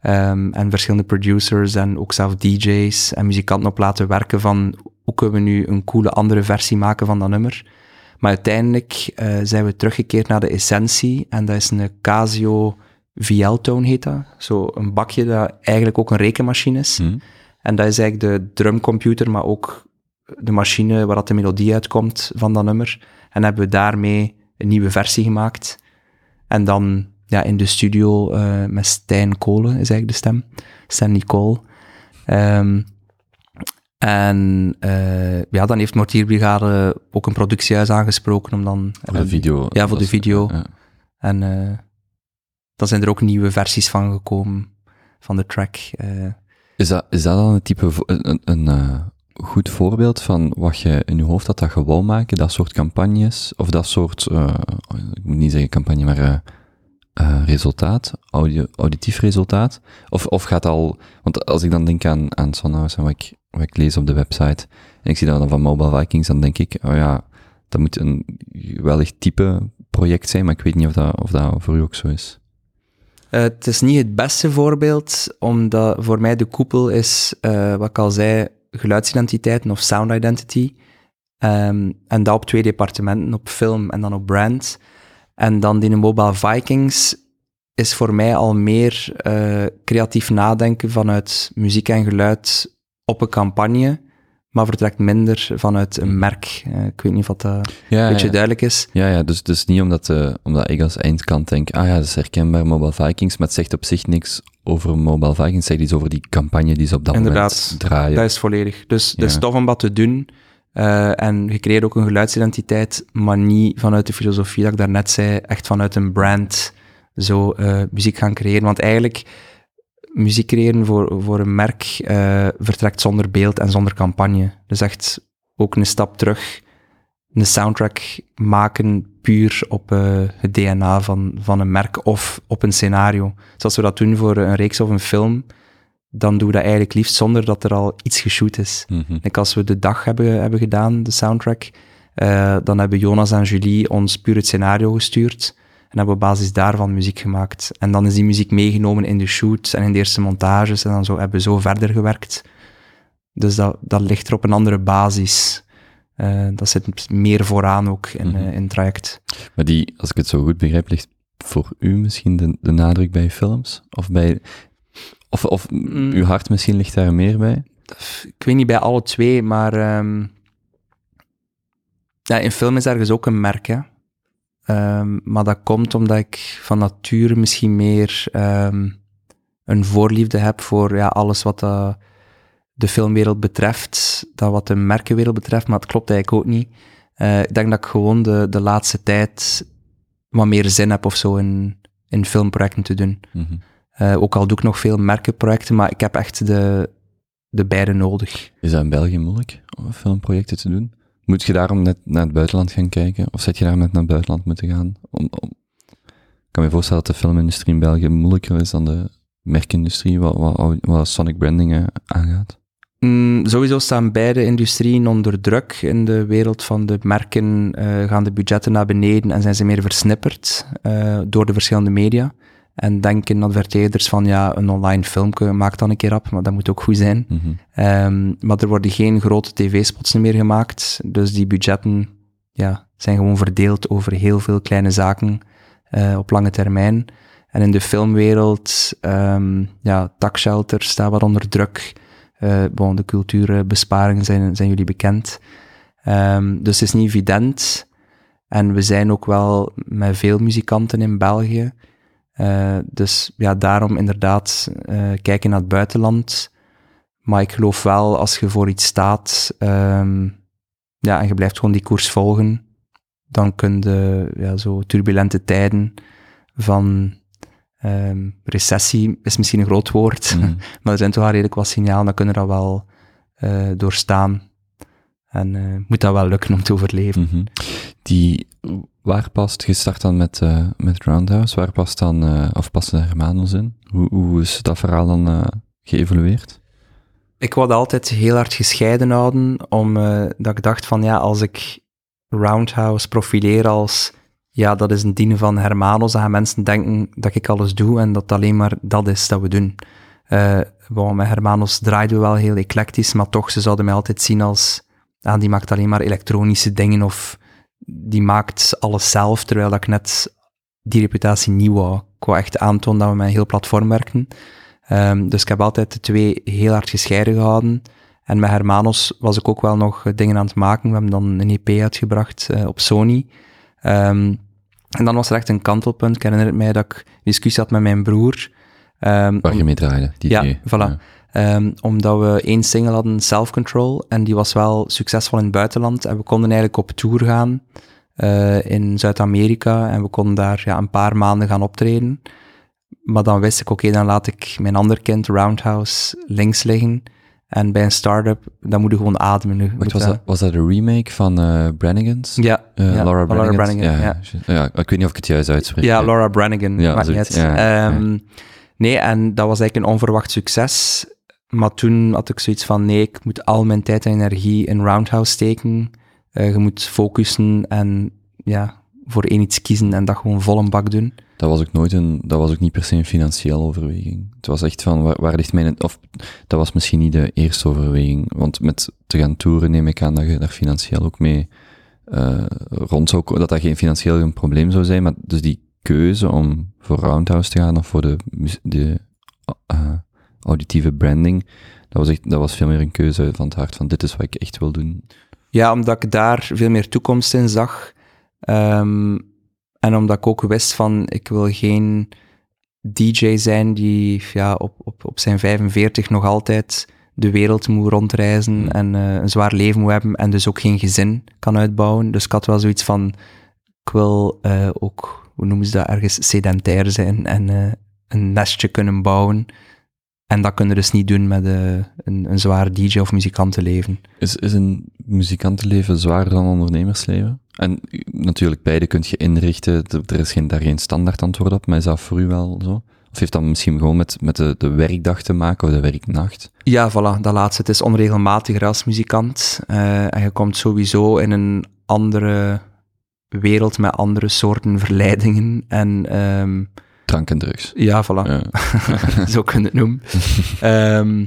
Um, en verschillende producers en ook zelf DJ's en muzikanten op laten werken van hoe kunnen we nu een coole andere versie maken van dat nummer. Maar uiteindelijk zijn we teruggekeerd naar de essentie. En dat is een Casio VL-tone heet dat. Zo een bakje dat eigenlijk ook een rekenmachine is. Mm. En dat is eigenlijk de drumcomputer, maar ook de machine waar dat de melodie uitkomt van dat nummer. En hebben we daarmee een nieuwe versie gemaakt. En dan ja, in de studio uh, met Stijn Kolen, is eigenlijk de stem. Stijn Nicole. Um, en uh, ja, dan heeft Mortierbrigade ook een productiehuis aangesproken om dan... Voor de video. Ja, voor de video. En uh, dan zijn er ook nieuwe versies van gekomen, van de track. is, dat, is dat dan een type, een, een, goed voorbeeld van wat je in je hoofd had dat gewoon maken, dat soort campagnes, of dat soort, ik moet niet zeggen campagne, maar uh, resultaat, audio, auditief resultaat? Of, of gaat al, want als ik dan denk aan, aan Sonhouse en wat ik, wat ik lees op de website, en ik zie dan van Mobile Vikings, dan denk ik, oh ja, dat moet een wellicht type project zijn, maar ik weet niet of dat, of dat voor u ook zo is. het is niet het beste voorbeeld, omdat voor mij de koepel is, wat ik al zei, geluidsidentiteiten of sound identity. Um, en dat op twee departementen, op film en dan op brand. En dan die Mobile Vikings is voor mij al meer uh, creatief nadenken vanuit muziek en geluid op een campagne, maar vertrekt minder vanuit een merk. Uh, ik weet niet of dat ja, een beetje ja. duidelijk is. Ja, ja dus, dus niet omdat, uh, omdat ik als eindkant denk, ah ja, dat is herkenbaar, Mobile Vikings, maar het zegt op zich niks over Mobile Vikings, het zegt iets over die campagne die ze op dat Inderdaad, moment draaien. dat is volledig. Dus het is tof om wat te doen. Uh, en je creëert ook een geluidsidentiteit, maar niet vanuit de filosofie dat ik daarnet zei, echt vanuit een brand zo uh, muziek gaan creëren. Want eigenlijk, muziek creëren voor, voor een merk uh, vertrekt zonder beeld en zonder campagne. Dus echt ook een stap terug, een soundtrack maken puur op het DNA van, van een merk of op een scenario. Zoals we dat doen voor een reeks of een film, dan doen we dat eigenlijk liefst zonder dat er al iets geshoot is. Mm -hmm. Like als we de dag hebben, hebben gedaan, de soundtrack, uh, dan hebben Jonas en Julie ons puur het scenario gestuurd en hebben op basis daarvan muziek gemaakt. En dan is die muziek meegenomen in de shoots en in de eerste montages en dan zo, hebben we zo verder gewerkt. Dus dat, dat ligt er op een andere basis. Uh, dat zit meer vooraan ook in, mm -hmm. uh, in het traject. Maar die, als ik het zo goed begrijp, ligt voor u misschien de, de nadruk bij films? Of bij of, of mm. uw hart misschien ligt daar meer bij? Ik weet niet bij alle twee, maar um, ja, in film is ergens ook een merk, hè. Um, maar dat komt omdat ik van nature misschien meer um, een voorliefde heb voor ja, alles wat uh, de filmwereld betreft, dan wat de merkenwereld betreft, maar het klopt eigenlijk ook niet. Uh, ik denk dat ik gewoon de, de laatste tijd wat meer zin heb of zo in, in filmprojecten te doen. Mm -hmm. Uh, ook al doe ik nog veel merkenprojecten, maar ik heb echt de, de beide nodig. Is dat in België moeilijk om filmprojecten te doen? Moet je daarom net naar het buitenland gaan kijken? Of zet je daar net naar het buitenland moeten gaan? Om, om... Ik kan me voorstellen dat de filmindustrie in België moeilijker is dan de merkindustrie, wat, wat, wat sonic branding aangaat. Mm, sowieso staan beide industrieën onder druk. In de wereld van de merken uh, gaan de budgetten naar beneden en zijn ze meer versnipperd uh, door de verschillende media. En denken adverteerders van, ja, een online filmpje, maak dan een keer op, maar dat moet ook goed zijn. Mm -hmm. um, maar er worden geen grote tv-spots meer gemaakt, dus die budgetten ja, zijn gewoon verdeeld over heel veel kleine zaken uh, op lange termijn. En in de filmwereld, um, ja, takshelter staat wat onder druk. Uh, bon, de cultuurbesparingen zijn, zijn jullie bekend. Um, dus het is niet evident. En we zijn ook wel met veel muzikanten in België. Uh, dus ja, daarom inderdaad uh, kijken naar het buitenland. Maar ik geloof wel, als je voor iets staat, um, ja, en je blijft gewoon die koers volgen, dan kun je ja, zo turbulente tijden van um, recessie, is misschien een groot woord, mm. maar er zijn toch wel redelijk wat signalen, dan kunnen dat wel uh, doorstaan. En moet dat wel lukken om te overleven. Mm -hmm. Die, waar past, gestart dan met, uh, met Roundhouse, waar past dan, uh, of passen de Hermanos in? Hoe, hoe is dat verhaal dan uh, geëvolueerd? Ik wilde altijd heel hard gescheiden houden, omdat ik dacht van ja, als ik Roundhouse profileer als ja, dat is een dien van Hermanos, dan gaan mensen denken dat ik alles doe en dat alleen maar dat is dat we doen. Uh, met Hermanos draaiden we wel heel eclectisch, maar toch, ze zouden mij altijd zien als, ah, die maakt alleen maar elektronische dingen of die maakt alles zelf, terwijl dat ik net die reputatie niet wou. Ik wou echt aantonen dat we met een heel platform werken. Um, dus ik heb altijd de twee heel hard gescheiden gehouden. En met Hermanos was ik ook wel nog dingen aan het maken. We hebben dan een EP uitgebracht uh, op Sony. Um, en dan was er echt een kantelpunt. Ik herinner het mij dat ik discussie had met mijn broer. Um, Waar je mee draaide, die ja, twee. Voilà. Ja. Um, omdat we één single hadden, Self Control, en die was wel succesvol in het buitenland. En we konden eigenlijk op tour gaan uh, in Zuid-Amerika. En we konden daar ja, een paar maanden gaan optreden. Maar dan wist ik, oké, okay, dan laat ik mijn ander kind, Roundhouse, links liggen. En bij een start-up, dan moet je gewoon ademen. Wacht, was, dat, was dat een remake van uh, Brannigan's? Ja, uh, ja Laura Brannigan. Ja, ja. ja, ik weet niet of ik het juist uitspreek. Ja, Laura Brannigan, maakt niet uit. Ja, um, ja. Nee, en dat was eigenlijk een onverwacht succes. Maar toen had ik zoiets van, nee, ik moet al mijn tijd en energie in Roundhouse steken. Uh, je moet focussen en ja, voor één iets kiezen en dat gewoon vol een bak doen. Dat was ook nooit een, dat was ook niet per se een financiële overweging. Het was echt van, waar, ligt mijn, of dat was misschien niet de eerste overweging, want met te gaan toeren neem ik aan dat je daar financieel ook mee eh, rond zou dat dat geen financieel een probleem zou zijn, maar dus die keuze om voor Roundhouse te gaan of voor de, de eh, auditieve branding, dat was, echt, dat was veel meer een keuze van het hart van dit is wat ik echt wil doen. Ja, omdat ik daar veel meer toekomst in zag. Ehm, en omdat ik ook wist van, ik wil geen DJ zijn die ja, op, op, op zijn 45 nog altijd de wereld moet rondreizen Hmm. en eh, een zwaar leven moet hebben en dus ook geen gezin kan uitbouwen. Dus ik had wel zoiets van, ik wil eh, ook, hoe noemen ze dat, ergens sedentair zijn en eh, een nestje kunnen bouwen. En dat kun je dus niet doen met eh, een, een zwaar DJ of muzikantenleven. Is, is een muzikantenleven zwaarder dan een ondernemersleven? En u- natuurlijk, beide kun je inrichten, er is geen, daar geen standaard antwoord op, maar is dat voor u wel zo? Of heeft dat misschien gewoon met, met de, de werkdag te maken, of de werknacht? Ja, voilà, dat laatste. Het is onregelmatiger als muzikant. eh, en je komt sowieso in een andere wereld met andere soorten verleidingen. En ehm, Drank en drugs. ja, voilà, Ja. zo kun je het noemen. Ehm,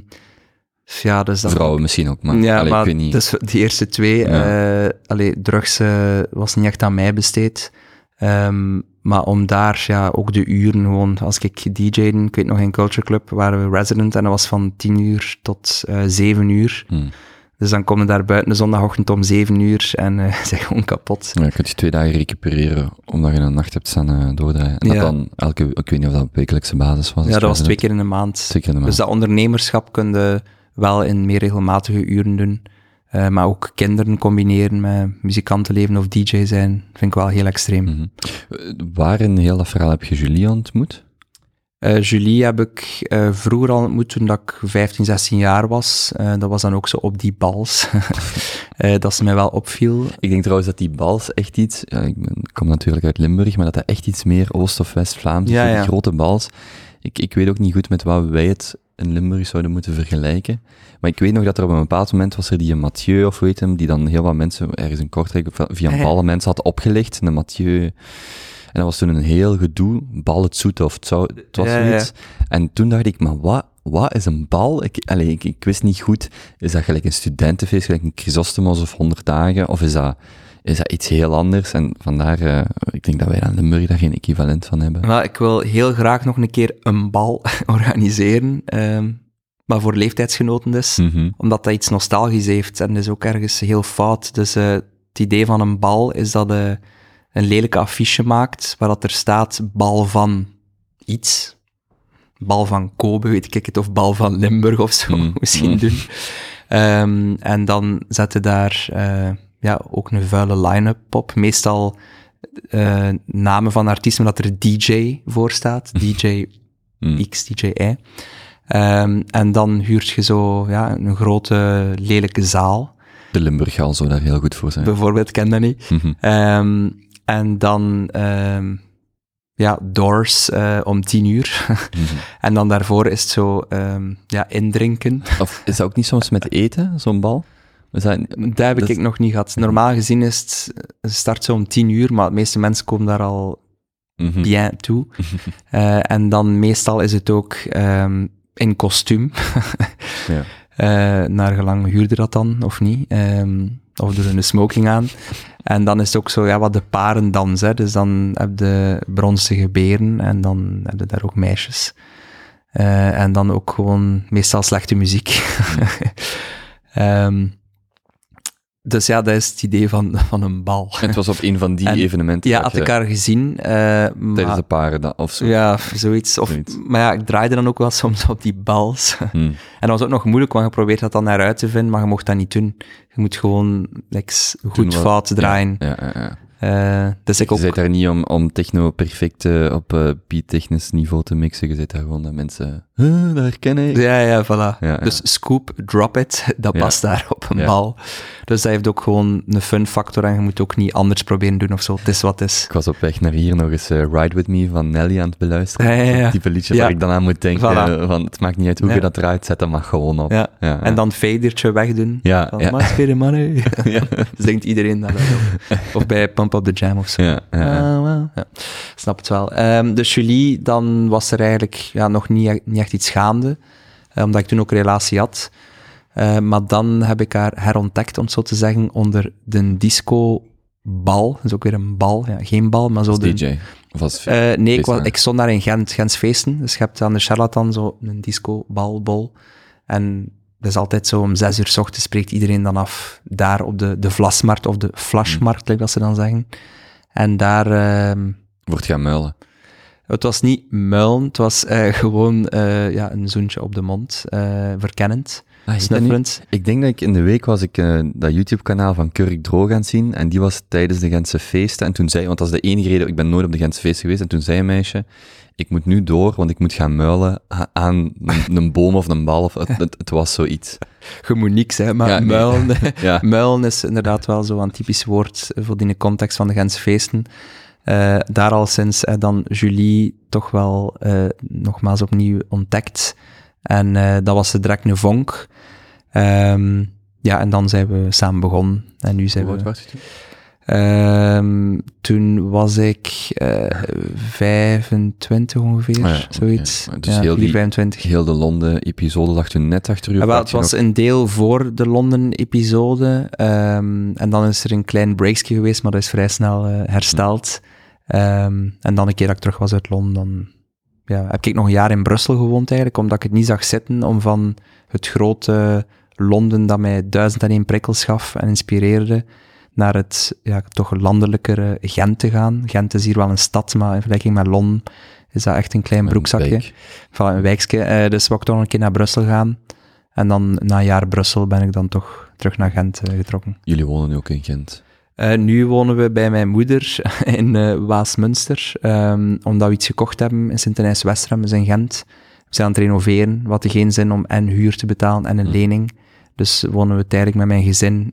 ja, dus dat... Vrouwen misschien ook, maar, ja, allee, maar ik weet niet. dus die eerste twee, Ja. eh, allee, drugs eh, was niet echt aan mij besteed. Ehm, maar om daar ja, ook de uren gewoon, als ik DJ'de, ik weet nog in Culture Club, waren we resident en dat was van 10 uur tot eh 7 uur. Hmm. Dus dan kom je daar buiten de zondagochtend om 7 uur en eh zijn gewoon kapot. Ja, je kunt je twee dagen recupereren, omdat je een nacht hebt staan eh, doordraaien. En dat Ja. dan elke, ik weet niet of dat op wekelijkse basis was. Ja, dat was twee keer in de maand. Twee keer in de maand. Dus dat ondernemerschap kun je wel in meer regelmatige uren doen. Eh, maar ook kinderen combineren met muzikantenleven of DJ zijn, vind ik wel heel extreem. Eh, Waar in heel dat verhaal heb je Julie ontmoet? Eh, Julie heb ik eh, vroeger al ontmoet toen dat ik 15, 16 jaar was. Eh, dat was dan ook zo op die bals. Dat ze mij wel opviel. Ik denk trouwens dat die bals echt iets, ja, ik, ben- ik kom natuurlijk uit Limburg, maar dat dat echt iets meer Oost- of West-Vlaams is, Ja, die grote bals. Ik, ik weet ook niet goed met wat wij het in Limburg zouden moeten vergelijken. Maar ik weet nog dat er op een bepaald moment was er die Mathieu, of weet hem, die dan heel wat mensen ergens in Kortrijk via ja. ballen mensen had opgelicht. De Mathieu. En dat was toen een heel gedoe, bal het zoete of het, zou, het was Ja, ja. zoiets. En toen dacht ik, maar wat, wat is een bal? Ik, allee, ik, ik wist niet goed, is dat gelijk een studentenfeest, gelijk een Chrysostomos of 100 dagen, of is dat, is dat iets heel anders? En vandaar, eh, ik denk dat wij aan Limburg daar geen equivalent van hebben. Wel, ik wil heel graag nog een keer een bal organiseren. ehm, maar voor leeftijdsgenoten dus. Mhm. Omdat dat iets nostalgisch heeft. En is ook ergens heel fout. Dus eh, het idee van een bal is dat je een lelijke affiche maakt, waar dat er staat bal van iets. Bal van Kobe, weet ik het, of bal van Limburg of zo, Mm, misschien mm. doen. Ehm, en dan zetten daar eh, ja, ook een vuile line-up op. Meestal eh, namen van artiesten dat er DJ voor staat. DJ Mm. X, DJ Y. Ehm, en dan huurt je zo ja, een grote, lelijke zaal. De Limburg zou daar heel goed voor zijn. Bijvoorbeeld, ken dat niet. Ehm, en dan, ehm, ja, Doors eh, om tien uur. Mhm. en dan daarvoor is het zo, ehm, ja, indrinken. Of is dat ook niet soms met eten, zo'n bal? Is dat, Dat heb Dat- ik nog niet gehad. Normaal gezien is het, het start zo om tien uur, maar de meeste mensen komen daar al Mhm. bien toe. Eh, en dan meestal is het ook ehm, in kostuum. Ja. Eh, naar gelang huurde dat dan, of niet. Ehm, of doen een smoking aan. En dan is het ook zo, ja, wat de parendans, hè. Dus dan heb je bronzige beren en dan heb je daar ook meisjes. Eh, en dan ook gewoon meestal slechte muziek. Ehm, dus ja, dat is het idee van, van een bal. En het was op een van die En- evenementen. Ja, had je haar gezien. eh, Tijdens maar, de paren da- of zo. ja, zoiets. Of, Zoiets. Maar ja, ik draaide dan ook wel soms op die bals. Hm. En dat was ook nog moeilijk, want je probeert dat dan naar uit te vinden, maar je mocht dat niet doen. Je moet gewoon like, goed wat- fout draaien. Ja, ja, ja. Eh, dus ik Je ook... zit daar niet om, om techno perfect eh, op uh, beat-technisch niveau te mixen. Je zit daar gewoon dat mensen... Huh, dat herken ik. Ja, ja, voilà. Ja. Dus scoop, drop it, dat past daar op een bal. Dus dat heeft ook gewoon een fun factor en je moet ook niet anders proberen doen of zo. Het is wat het is. Ik was op weg naar hier nog eens eh, Ride With Me van Nelly aan het beluisteren. Ja, ja, ja. Dat type liedje waar ik dan aan moet denken. Voilà. eh, van, het maakt niet uit hoe je dat eruit zet, dat mag gewoon op. En dan fadertje wegdoen. Ja, Van, ja. "Must be the money. Ja. Zingt iedereen dat wel op. Of bij Pump Up The Jam of zo. Ja. Ah, snap het wel. Ehm, dus Julie, dan was er eigenlijk ja, nog niet, niet echt iets gaande, eh, omdat ik toen ook een relatie had. Eh, maar dan heb ik haar herontdekt, om het zo te zeggen, onder de disco bal. Dat is ook weer een bal. Ja, geen bal, maar zo de... DJ. Of als Eh, nee, ik, was, ik stond daar in Gent, Gents feesten. Dus je hebt aan de charlatan zo een disco, bal, bol. En dat is altijd zo om zes uur s ochtends spreekt iedereen dan af daar op de, de Vlasmarkt of de Flashmarkt, like dat ze dan zeggen. En daar, ehm, Wordt gaan muilen. Het was niet muilen, het was eh, gewoon eh, ja, een zoentje op de mond, eh, verkennend, Ah, snuffelend. Ik denk dat ik in de week was ik dat YouTube-kanaal van Kurk Droog aan het zien. En die was tijdens de Gentse feesten. En toen zei, want dat is de enige reden, ik ben nooit op de Gentse feesten geweest. En toen zei een meisje, ik moet nu door, want ik moet gaan muilen aan een, boom of een bal. Of, het, het, het was zoiets. Je moet niks, hè, maar Ja, muilen, Ja. muilen is inderdaad wel zo'n typisch woord voor die context van de Gentse feesten. Eh, daar al sinds eh, dan Julie toch wel eh, nogmaals opnieuw ontdekt. En eh, dat was de direct een vonk. Ehm, ja, en dan zijn we samen begonnen. En nu zijn Hoe oud we... was je toen? Ehm, toen was ik eh 25 ongeveer, Ah ja, zoiets. Dus ja, heel 4, die- 25. Heel de Londen-episode lag toen net achter u. Ja, had het was nog- een deel voor de Londen-episode. ehm, en dan is er een klein breakje geweest, maar dat is vrij snel eh, hersteld. Ehm, en dan een keer dat ik terug was uit Londen, dan ja, heb ik nog een jaar in Brussel gewoond eigenlijk, omdat ik het niet zag zitten om van het grote Londen dat mij duizend en één prikkels gaf en inspireerde, naar het ja, toch landelijkere Gent te gaan. Gent is hier wel een stad, maar in vergelijking met Londen is dat echt een klein Een broekzakje wijk. van een wijkje. Eh, dus wou ik toch nog een keer naar Brussel gaan. En dan na een jaar Brussel ben ik dan toch terug naar Gent eh, getrokken. Jullie wonen nu ook in Gent. Eh, nu wonen we bij mijn moeder in eh, Waasmunster, ehm, omdat we iets gekocht hebben in Sint-Denijs-Westrem, dus in Gent. We zijn aan het renoveren, wat er geen zin om en huur te betalen en een Hm. lening. Dus wonen we tijdelijk met mijn gezin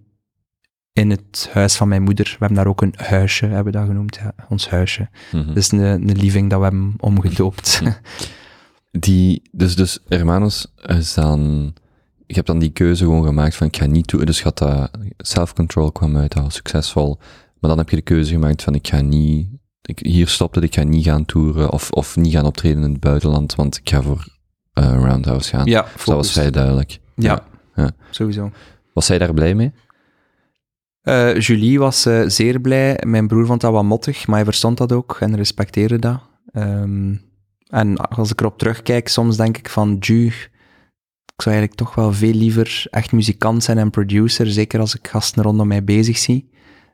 in het huis van mijn moeder. We hebben daar ook een huisje, hebben we dat genoemd, ja, ons huisje. Mhm. Dus een, een living dat we hebben omgedoopt. Die, dus, dus Hermanos is dan, ik heb dan die keuze gewoon gemaakt van ik ga niet toe, dus gaat dat, self-control kwam uit, dat was succesvol, maar dan heb je de keuze gemaakt van ik ga niet, ik, hier stopt het, ik ga niet gaan toeren of, of niet gaan optreden in het buitenland, want ik ga voor eh, Roundhouse gaan. ja, Dus dat was vrij duidelijk. Ja, Ja. sowieso. Was zij daar blij mee? Eh, Julie was eh, zeer blij. Mijn broer vond dat wat mottig, maar hij verstond dat ook en respecteerde dat. Ehm, en als ik erop terugkijk, soms denk ik van, ju, ik zou eigenlijk toch wel veel liever echt muzikant zijn en producer, zeker als ik gasten rondom mij bezig zie.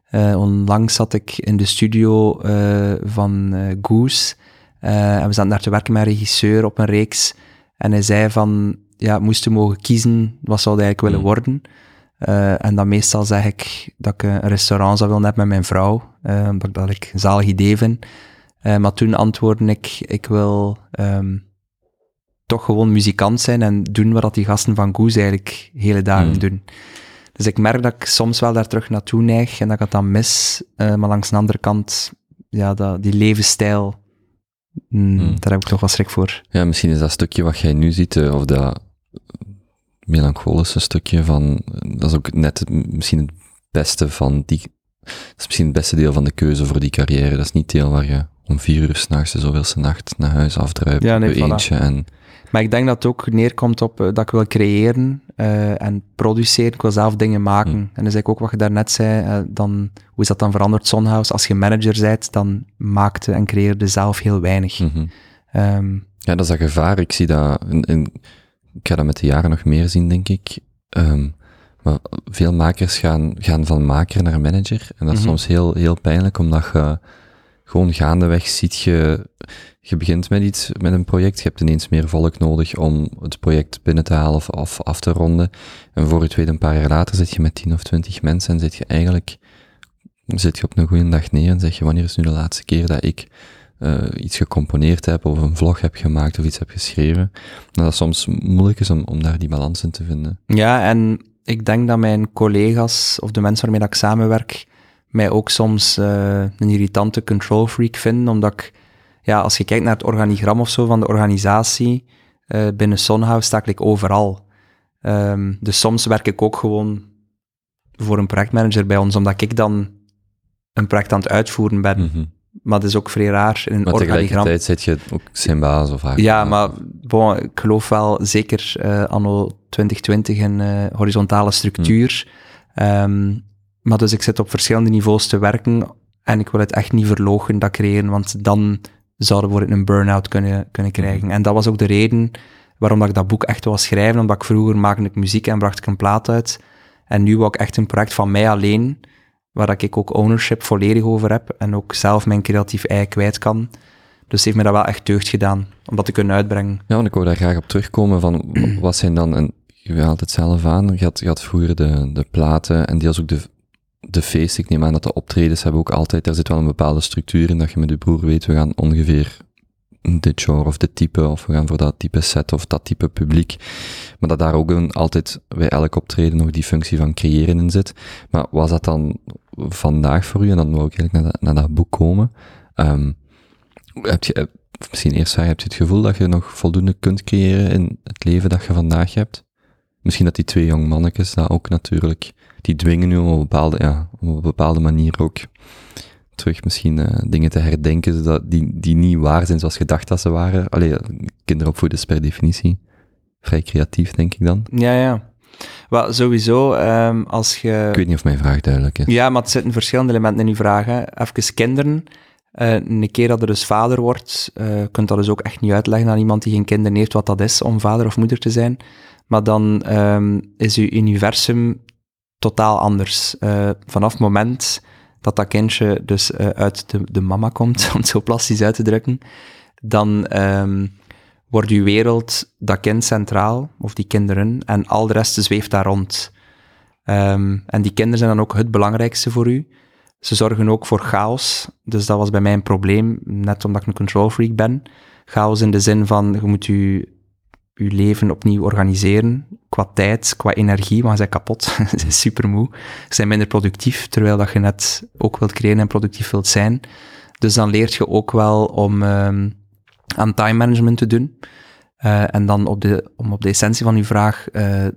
Eh, onlangs zat ik in de studio eh, van eh, Goose en we zaten daar te werken met een regisseur op een reeks en hij zei van, ja, moesten mogen kiezen, wat zou hij eigenlijk willen Mm. worden? En dan meestal zeg ik dat ik een restaurant zou willen hebben met mijn vrouw, omdat ik dat ik een zalig idee vind. Maar toen antwoordde ik, ik wil ehm, toch gewoon muzikant zijn en doen wat die gasten van Goose eigenlijk hele dagen Mm. doen. Dus ik merk dat ik soms wel daar terug naartoe neig en dat ik het dan mis. Eh, maar langs de andere kant, ja, dat, die levensstijl, mm, Mm. daar heb ik toch wel schrik voor. Ja, misschien is dat stukje wat jij nu ziet, eh, of dat melancholische stukje van, dat is ook net het- misschien het beste van die, dat is misschien het beste deel van de keuze voor die carrière. Dat is niet deel waar je om vier uur s'nachts de zoveelste nacht naar huis afdruipt, Ja, nee, op je voilà. eentje en, Maar ik denk dat het ook neerkomt op eh, dat ik wil creëren eh, en produceren. Ik wil zelf dingen maken. Mm. En dat is eigenlijk ook wat je daarnet zei. eh, dan, hoe is dat dan veranderd, Sonhouse? Als je manager bent, dan maakte en creëerde zelf heel weinig. Mhm. Ehm, Ja, dat is dat gevaar. Ik zie dat, in, in- ik ga dat met de jaren nog meer zien, denk ik. Ehm, maar veel makers gaan, gaan van maker naar manager. En dat is Mhm. soms heel, heel pijnlijk, omdat je gewoon gaandeweg ziet je, je begint met iets, met een project, je hebt ineens meer volk nodig om het project binnen te halen of, af te ronden. En voor je tweede een paar jaar later zit je met 10 of 20 mensen en zit je eigenlijk, zit je op een goede dag neer en zeg je, wanneer is nu de laatste keer dat ik eh, iets gecomponeerd heb of een vlog heb gemaakt of iets heb geschreven. En dat soms moeilijk is om, om daar die balans in te vinden. ja, en ik denk dat mijn collega's of de mensen waarmee ik samenwerk mij ook soms eh, een irritante control freak vinden, omdat ik, ja, als je kijkt naar het organigram of zo van de organisatie, eh, binnen Sonhouse sta ik overal. Ehm, dus soms werk ik ook gewoon voor een projectmanager bij ons, omdat ik dan een project aan het uitvoeren ben. Mhm. Maar dat is ook vrij raar in een Maar organigram. tegelijkertijd zit je ook zijn baas of haar. Ja, maar bon, ik geloof wel zeker eh, anno 2020 in horizontale structuur. Ehm, maar dus ik zit op verschillende niveaus te werken en ik wil het echt niet verlogen, dat creëren, want dan zouden we een burn-out kunnen, kunnen krijgen. En dat was ook de reden waarom dat ik dat boek echt wil schrijven, omdat ik vroeger maakte ik muziek en bracht ik een plaat uit. En nu wou ik echt een project van mij alleen, waar ik ook ownership volledig over heb en ook zelf mijn creatief ei kwijt kan. Dus heeft me dat wel echt deugd gedaan, om dat te kunnen uitbrengen. Ja, want ik wou daar graag op terugkomen van, wat zijn dan, en je haalt het zelf aan, je had, je had vroeger de, de platen en deels ook de, de feesten. Ik neem aan dat de optredens hebben ook altijd, daar zit wel een bepaalde structuur in, dat je met je broer weet, we gaan ongeveer dit genre of dit type, of we gaan voor dat type set of dat type publiek. Maar dat daar ook een, altijd bij elk optreden nog die functie van creëren in zit. Maar was dat dan vandaag voor u, en dan wou ik eigenlijk naar dat, naar dat boek komen, um, heb je, misschien eerst heb je het gevoel dat je nog voldoende kunt creëren in het leven dat je vandaag hebt? Misschien dat die twee jong mannetjes dat ook natuurlijk, die dwingen u op een bepaalde, ja, op een bepaalde manier ook terug misschien uh, dingen te herdenken dat die, die niet waar zijn zoals je dacht dat ze waren. Allee, kinderopvoeden is per definitie vrij creatief, denk ik dan. Ja, ja. Wel, sowieso, um, als je... Ik weet niet of mijn vraag duidelijk is. Ja, maar het zitten verschillende elementen in uw vragen. Even kinderen. Uh, een keer dat er dus vader wordt, uh, kunt dat dus ook echt niet uitleggen aan iemand die geen kinderen heeft wat dat is om vader of moeder te zijn. Maar dan um, is uw universum totaal anders. Uh, vanaf het moment dat dat kindje dus uh, uit de, de mama komt, om het zo plastisch uit te drukken, dan um, wordt uw wereld, dat kind centraal, of die kinderen, en al de rest zweeft daar rond. Um, en die kinderen zijn dan ook het belangrijkste voor u. Ze zorgen ook voor chaos, dus dat was bij mij een probleem, net omdat ik een control freak ben. Chaos in de zin van, je moet je je leven opnieuw organiseren, qua tijd, qua energie, want je bent kapot, je bent super moe, je bent minder productief, terwijl dat je net ook wilt creëren en productief wilt zijn. Dus dan leert je ook wel om um, aan time management te doen. Uh, en dan op de, om op de essentie van uw vraag uh,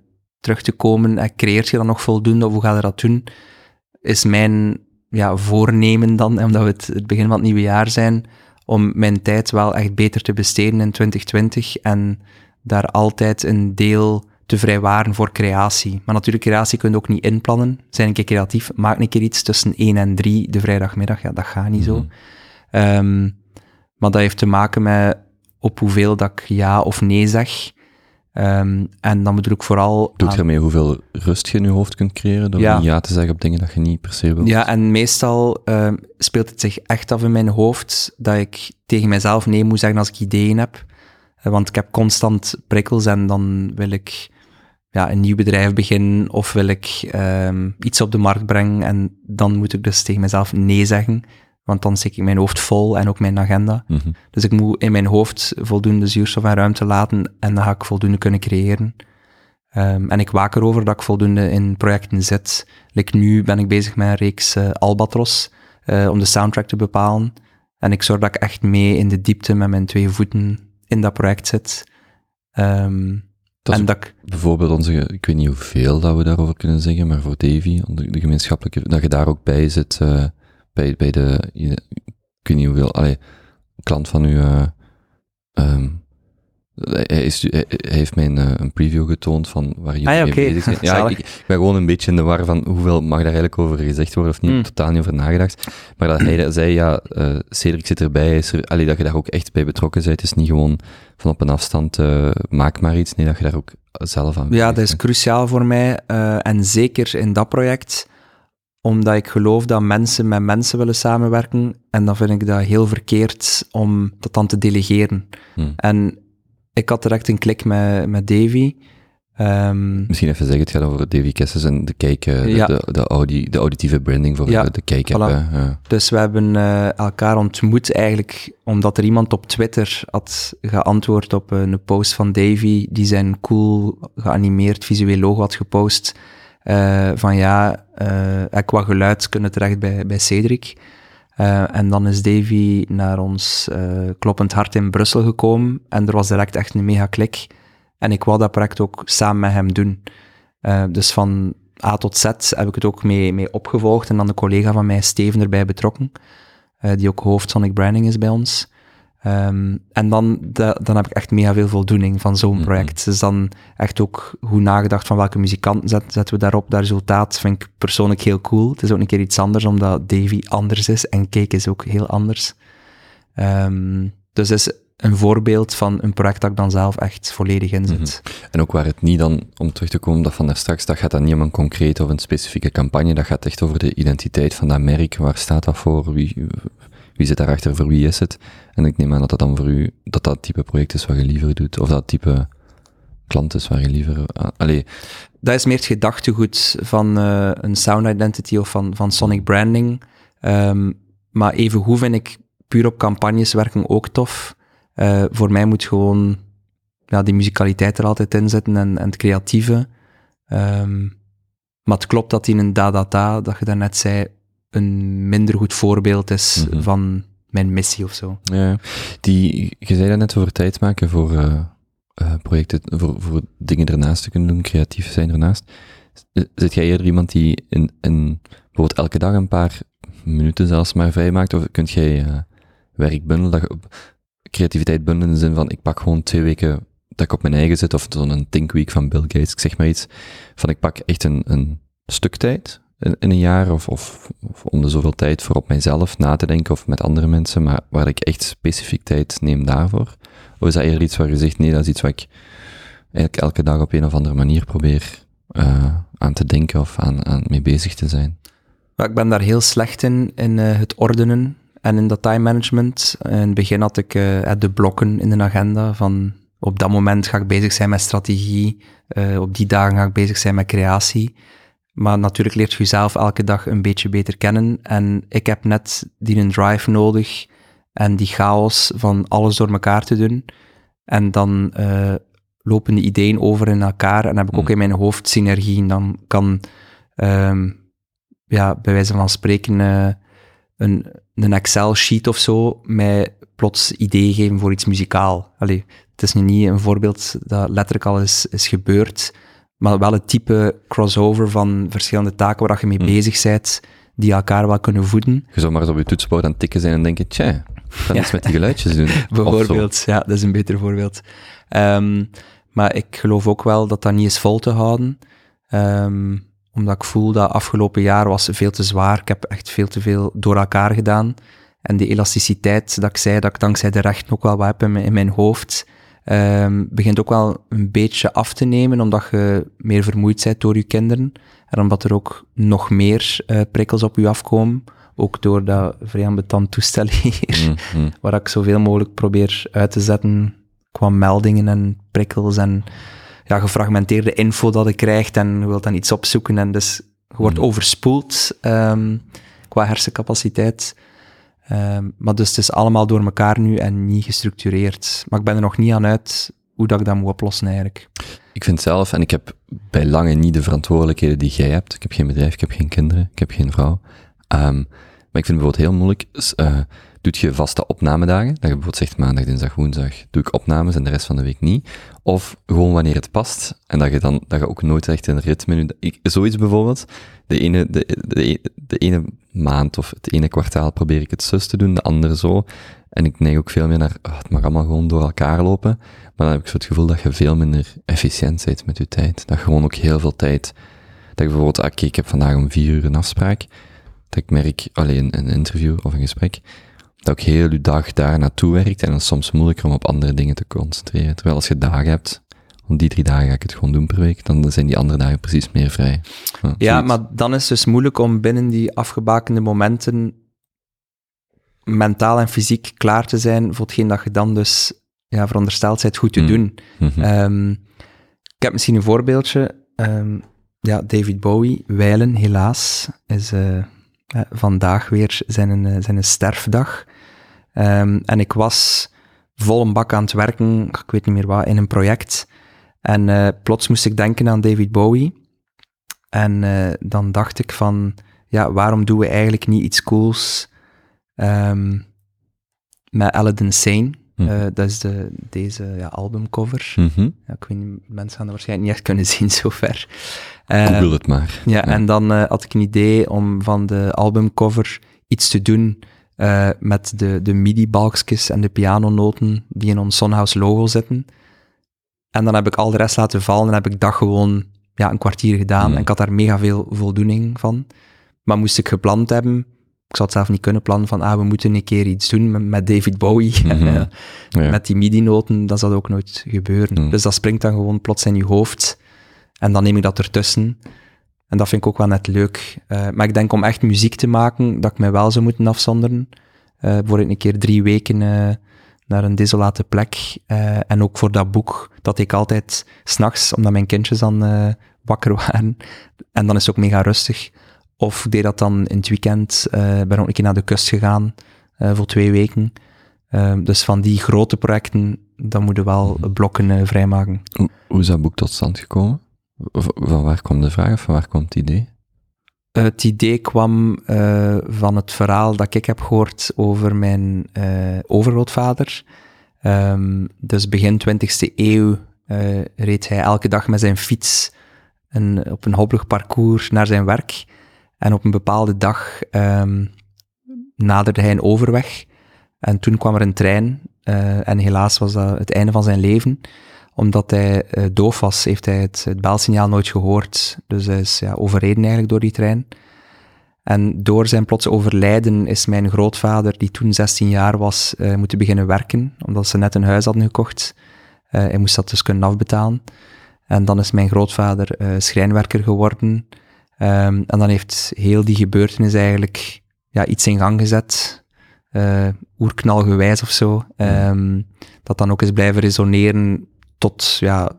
terug te komen, uh, creëert je dan nog voldoende of hoe ga je dat doen? Is mijn ja, voornemen dan, omdat we het, het begin van het nieuwe jaar zijn, om mijn tijd wel echt beter te besteden in 2020 en daar altijd een deel te vrijwaren voor creatie. Maar natuurlijk, creatie kun je ook niet inplannen. Zijn een keer creatief, maak een keer iets tussen 1 en 3 de vrijdagmiddag. Ja, dat gaat niet zo. Um, maar dat heeft te maken met op hoeveel dat ik ja of nee zeg. Um, en dan bedoel ik vooral... Doet je ermee hoeveel rust je in je hoofd kunt creëren door ja. ja te zeggen op dingen dat je niet per se wilt? Ja, en meestal uh, speelt het zich echt af in mijn hoofd dat ik tegen mezelf nee moet zeggen als ik ideeën heb. Want ik heb constant prikkels en dan wil ik ja, een nieuw bedrijf beginnen of wil ik um, iets op de markt brengen en dan moet ik dus tegen mezelf nee zeggen. Want dan zit ik mijn hoofd vol en ook mijn agenda. Mm -hmm. Dus ik moet in mijn hoofd voldoende zuurstof en ruimte laten en dan ga ik voldoende kunnen creëren. Um, en ik waak erover dat ik voldoende in projecten zit. Like nu ben ik bezig met een reeks uh, Albatros uh, om de soundtrack te bepalen. En ik zorg dat ik echt mee in de diepte met mijn twee voeten in dat project zit. Um, dat en dat ik, bijvoorbeeld onze, ik weet niet hoeveel dat we daarover kunnen zeggen, maar voor Davy, de, de gemeenschappelijke, dat je daar ook bij zit, uh, bij, bij de, ik weet niet hoeveel, allee, klant van u, uh, um, hij, is, hij, heeft mij een, eh, een, preview getoond van waar je ah, ja, mee okay. bezig zijn. Ja, ik, ik, ben gewoon een beetje in de war van hoeveel mag daar eigenlijk over gezegd worden of niet. Mm. Totaal niet over nagedacht. Maar dat hij zei, ja, uh, Cedric zit erbij, is er, allee, dat je daar ook echt bij betrokken bent. Het is niet gewoon van op een afstand, uh, maak maar iets. Nee, dat je daar ook zelf aan Ja, dat is cruciaal voor mij. Uh, en zeker in dat project, omdat ik geloof dat mensen met mensen willen samenwerken. En dan vind ik dat heel verkeerd om dat dan te delegeren. Hmm. En ik had direct een klik met, met Davy. Um, Misschien even zeggen, het gaat over Davy Kessens en de kijk, ja. de, de, de, audi, de auditieve branding voor ja, de, de kijk. voilà. Ja. Dus we hebben uh, elkaar ontmoet eigenlijk omdat er iemand op Twitter had geantwoord op een post van Davy, die zijn cool geanimeerd visueel logo had gepost. Uh, van ja, uh, qua geluid kunnen terecht bij, bij Cedric. Uh, en dan is Davy naar ons uh, kloppend hart in Brussel gekomen en er was direct echt een mega klik. En ik wou dat project ook samen met hem doen. Uh, dus van A tot Z heb ik het ook mee, mee opgevolgd en dan de collega van mij, Steven, erbij betrokken, die ook hoofd Sonic Branding is bij ons. Ehm, en dan, da- dan heb ik echt mega veel voldoening van zo'n Mhm. project. Dus dan echt ook goed nagedacht van welke muzikanten zet, zetten we daarop. Dat resultaat vind ik persoonlijk heel cool. Het is ook een keer iets anders, omdat Davy anders is en Cake is ook heel anders. Dus het is een voorbeeld van een project dat ik dan zelf echt volledig inzet. En ook waar het niet dan, om terug te komen, dat van daar straks, dat gaat dan niet om een concreet of een specifieke campagne, dat gaat echt over de identiteit van dat merk, waar staat dat voor, wie, wie zit daarachter, voor wie is het. En ik neem aan dat dat dan voor u, dat dat type project is wat je liever doet, of dat type klant is waar je liever, ah, allee, dat is meer het gedachtegoed van eh, een sound identity of van, van sonic branding. Ehm, maar even hoe vind ik puur op campagnes werken ook tof. Eh, voor mij moet gewoon ja, die muzikaliteit er altijd in zitten en, en het creatieve. Ehm, maar het klopt dat in een da-da-da, dat je daarnet zei, een minder goed voorbeeld is Mhm. van mijn missie of zo. Ja, die, je zei dat net over tijd maken voor eh, eh, projecten, voor, voor dingen ernaast te kunnen doen, creatief zijn ernaast. Zit jij eerder iemand die in, in bijvoorbeeld elke dag een paar minuten zelfs maar vrij maakt, of kunt jij eh, werk bundelen, dat creativiteit bundelen in de zin van ik pak gewoon twee weken dat ik op mijn eigen zit, of zo'n think week van Bill Gates, ik zeg maar iets, van ik pak echt een, een stuk tijd in, een jaar, of, of, of om de zoveel tijd voor op mijzelf na te denken, of met andere mensen, maar waar ik echt specifiek tijd neem daarvoor? Of is dat eerder iets waar je zegt, nee, dat is iets wat ik eigenlijk elke dag op een of andere manier probeer eh, aan te denken of aan, aan mee bezig te zijn? Ik ben daar heel slecht in, in eh, het ordenen en in dat time management. In het begin had ik eh, de blokken in de agenda van op dat moment ga ik bezig zijn met strategie, op die dagen ga ik bezig zijn met creatie. Maar natuurlijk leert je jezelf elke dag een beetje beter kennen en ik heb net die een drive nodig en die chaos van alles door elkaar te doen. En dan eh, lopen de ideeën over in elkaar en heb ik ook Hmm. in mijn hoofd synergieën. Dan kan ehm, ja, bij wijze van spreken, eh, een, een Excel-sheet of zo, mij plots ideeën geven voor iets muzikaal. Allee, het is nu niet een voorbeeld dat letterlijk al is, is gebeurd, maar wel het type crossover van verschillende taken waar je mee Hmm. bezig bent, die elkaar wel kunnen voeden. Je zou maar eens op je toetsenbord aan het tikken zijn en denken, tja, kan Ja. iets met die geluidjes doen. Bijvoorbeeld, ja, dat is een beter voorbeeld. Ehm, maar ik geloof ook wel dat dat niet is vol te houden. Ehm, omdat ik voel dat afgelopen jaar was veel te zwaar. Ik heb echt veel te veel door elkaar gedaan. En die elasticiteit dat ik zei, dat ik dankzij de rechten ook wel wat heb in mijn, in mijn hoofd, ehm, begint ook wel een beetje af te nemen, omdat je meer vermoeid bent door je kinderen. En omdat er ook nog meer eh, prikkels op je afkomen. Ook door dat vrij ambetant toestel hier Mm, mm. waar ik zoveel mogelijk probeer uit te zetten qua meldingen en prikkels en ja, gefragmenteerde info dat ik krijg en je wilt dan iets opzoeken en dus je wordt Mhm. overspoeld ehm, qua hersencapaciteit. Ehm, maar dus het is allemaal door elkaar nu en niet gestructureerd. Maar ik ben er nog niet aan uit hoe dat ik dat moet oplossen eigenlijk. Ik vind zelf, en ik heb bij lange niet de verantwoordelijkheden die jij hebt. Ik heb geen bedrijf, ik heb geen kinderen, ik heb geen vrouw. Ehm, maar ik vind het bijvoorbeeld heel moeilijk. eh, doet je vaste opnamedagen? Dat je bijvoorbeeld zegt maandag, dinsdag, woensdag doe ik opnames en de rest van de week niet. Of gewoon wanneer het past. En dat je dan, dat je ook nooit echt een ritme ik, zoiets bijvoorbeeld. De ene, de, de, de ene maand of het ene kwartaal probeer ik het zus te doen, de andere zo. En ik neig ook veel meer naar, oh, het mag allemaal gewoon door elkaar lopen. Maar dan heb ik zo het gevoel dat je veel minder efficiënt bent met je tijd. Dat je gewoon ook heel veel tijd, dat je bijvoorbeeld, ah, oké, ik heb vandaag om vier uur een afspraak. Dat ik merk, alleen een interview of een gesprek, dat ook heel je dag daar naartoe werkt en dan is het soms moeilijker om op andere dingen te concentreren. Terwijl als je dagen hebt, om die drie dagen ga ik het gewoon doen per week, dan zijn die andere dagen precies meer vrij. Ja, maar dan is het dus moeilijk om binnen die afgebakende momenten mentaal en fysiek klaar te zijn voor hetgeen dat je dan dus ja, verondersteld bent goed te Mm. doen. Mhm. Ehm, ik heb misschien een voorbeeldje. Ehm, ja, David Bowie, wijlen helaas, is eh, eh, vandaag weer zijn, eh, zijn sterfdag. Ehm, en ik was vol een bak aan het werken, ik weet niet meer wat, in een project. En eh, plots moest ik denken aan David Bowie. En eh, dan dacht ik van, ja, waarom doen we eigenlijk niet iets cools ehm, met Aladdin Sane? Mhm. Eh, dat is de, deze ja, albumcover. Mhm. Ja, ik weet niet, mensen gaan dat waarschijnlijk niet echt kunnen zien zover. Eh, Google het maar. ja, en dan had ik een idee om van de albumcover iets te doen eh, met de, de MIDI-balkjes en de pianonoten die in ons Sonhouse logo zitten. En dan heb ik al de rest laten vallen en heb ik dat gewoon ja, een kwartier gedaan. Mm. En ik had daar mega veel voldoening van. Maar moest ik gepland hebben, ik zou het zelf niet kunnen plannen van, ah, we moeten een keer iets doen met, met David Bowie. En, Mhm. eh, Ja. met die MIDI-noten, dat zal ook nooit gebeuren. Mm. Dus dat springt dan gewoon plots in je hoofd. En dan neem ik dat ertussen. En dat vind ik ook wel net leuk. Eh, maar ik denk om echt muziek te maken, dat ik mij wel zou moeten afzonderen. Eh bijvoorbeeld een keer drie weken eh, naar een desolate plek. En ook voor dat boek, dat ik altijd s'nachts, omdat mijn kindjes dan wakker waren. En dan is het ook mega rustig. Of ik deed dat dan in het weekend. ben ook een keer naar de kust gegaan voor twee weken. Dus van die grote projecten, dan moeten we wel blokken vrijmaken. Hoe is dat boek tot stand gekomen? Van waar kwam de vraag of van waar kwam het idee? Eh, het idee kwam eh, van het verhaal dat ik heb gehoord over mijn eh overgrootvader. Ehm, dus begin 20e eeuw reed hij elke dag met zijn fiets een, op een hobbelig parcours naar zijn werk. En op een bepaalde dag ehm, naderde hij een overweg. En toen kwam er een trein. en helaas was dat het einde van zijn leven. Omdat hij eh, doof was, heeft hij het, het belsignaal nooit gehoord. Dus hij is ja, overreden eigenlijk door die trein. En door zijn plots overlijden is mijn grootvader, die toen 16 jaar was, eh, moeten beginnen werken, omdat ze net een huis hadden gekocht. Eh, hij moest dat dus kunnen afbetalen. En dan is mijn grootvader eh, schrijnwerker geworden. Ehm, en dan heeft heel die gebeurtenis eigenlijk ja, iets in gang gezet, oerknalgewijs of zo, ehm, dat dan ook is blijven resoneren tot, ja,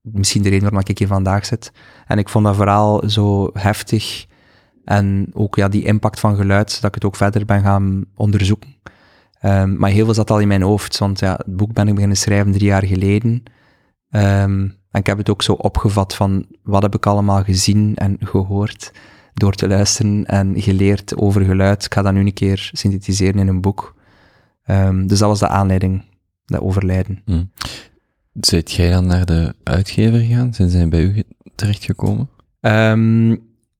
misschien de reden waarom ik hier vandaag zit. En ik vond dat verhaal zo heftig en ook ja, die impact van geluid, dat ik het ook verder ben gaan onderzoeken. Ehm, maar heel veel zat al in mijn hoofd, want ja, het boek ben ik beginnen schrijven drie jaar geleden. Ehm, en ik heb het ook zo opgevat van wat heb ik allemaal gezien en gehoord door te luisteren en geleerd over geluid. Ik ga dat nu een keer synthetiseren in een boek. Ehm, dus dat was de aanleiding, dat overlijden. Hm. Zijt jij dan naar de uitgever gegaan? Zijn zij bij u ge- terechtgekomen? Ehm,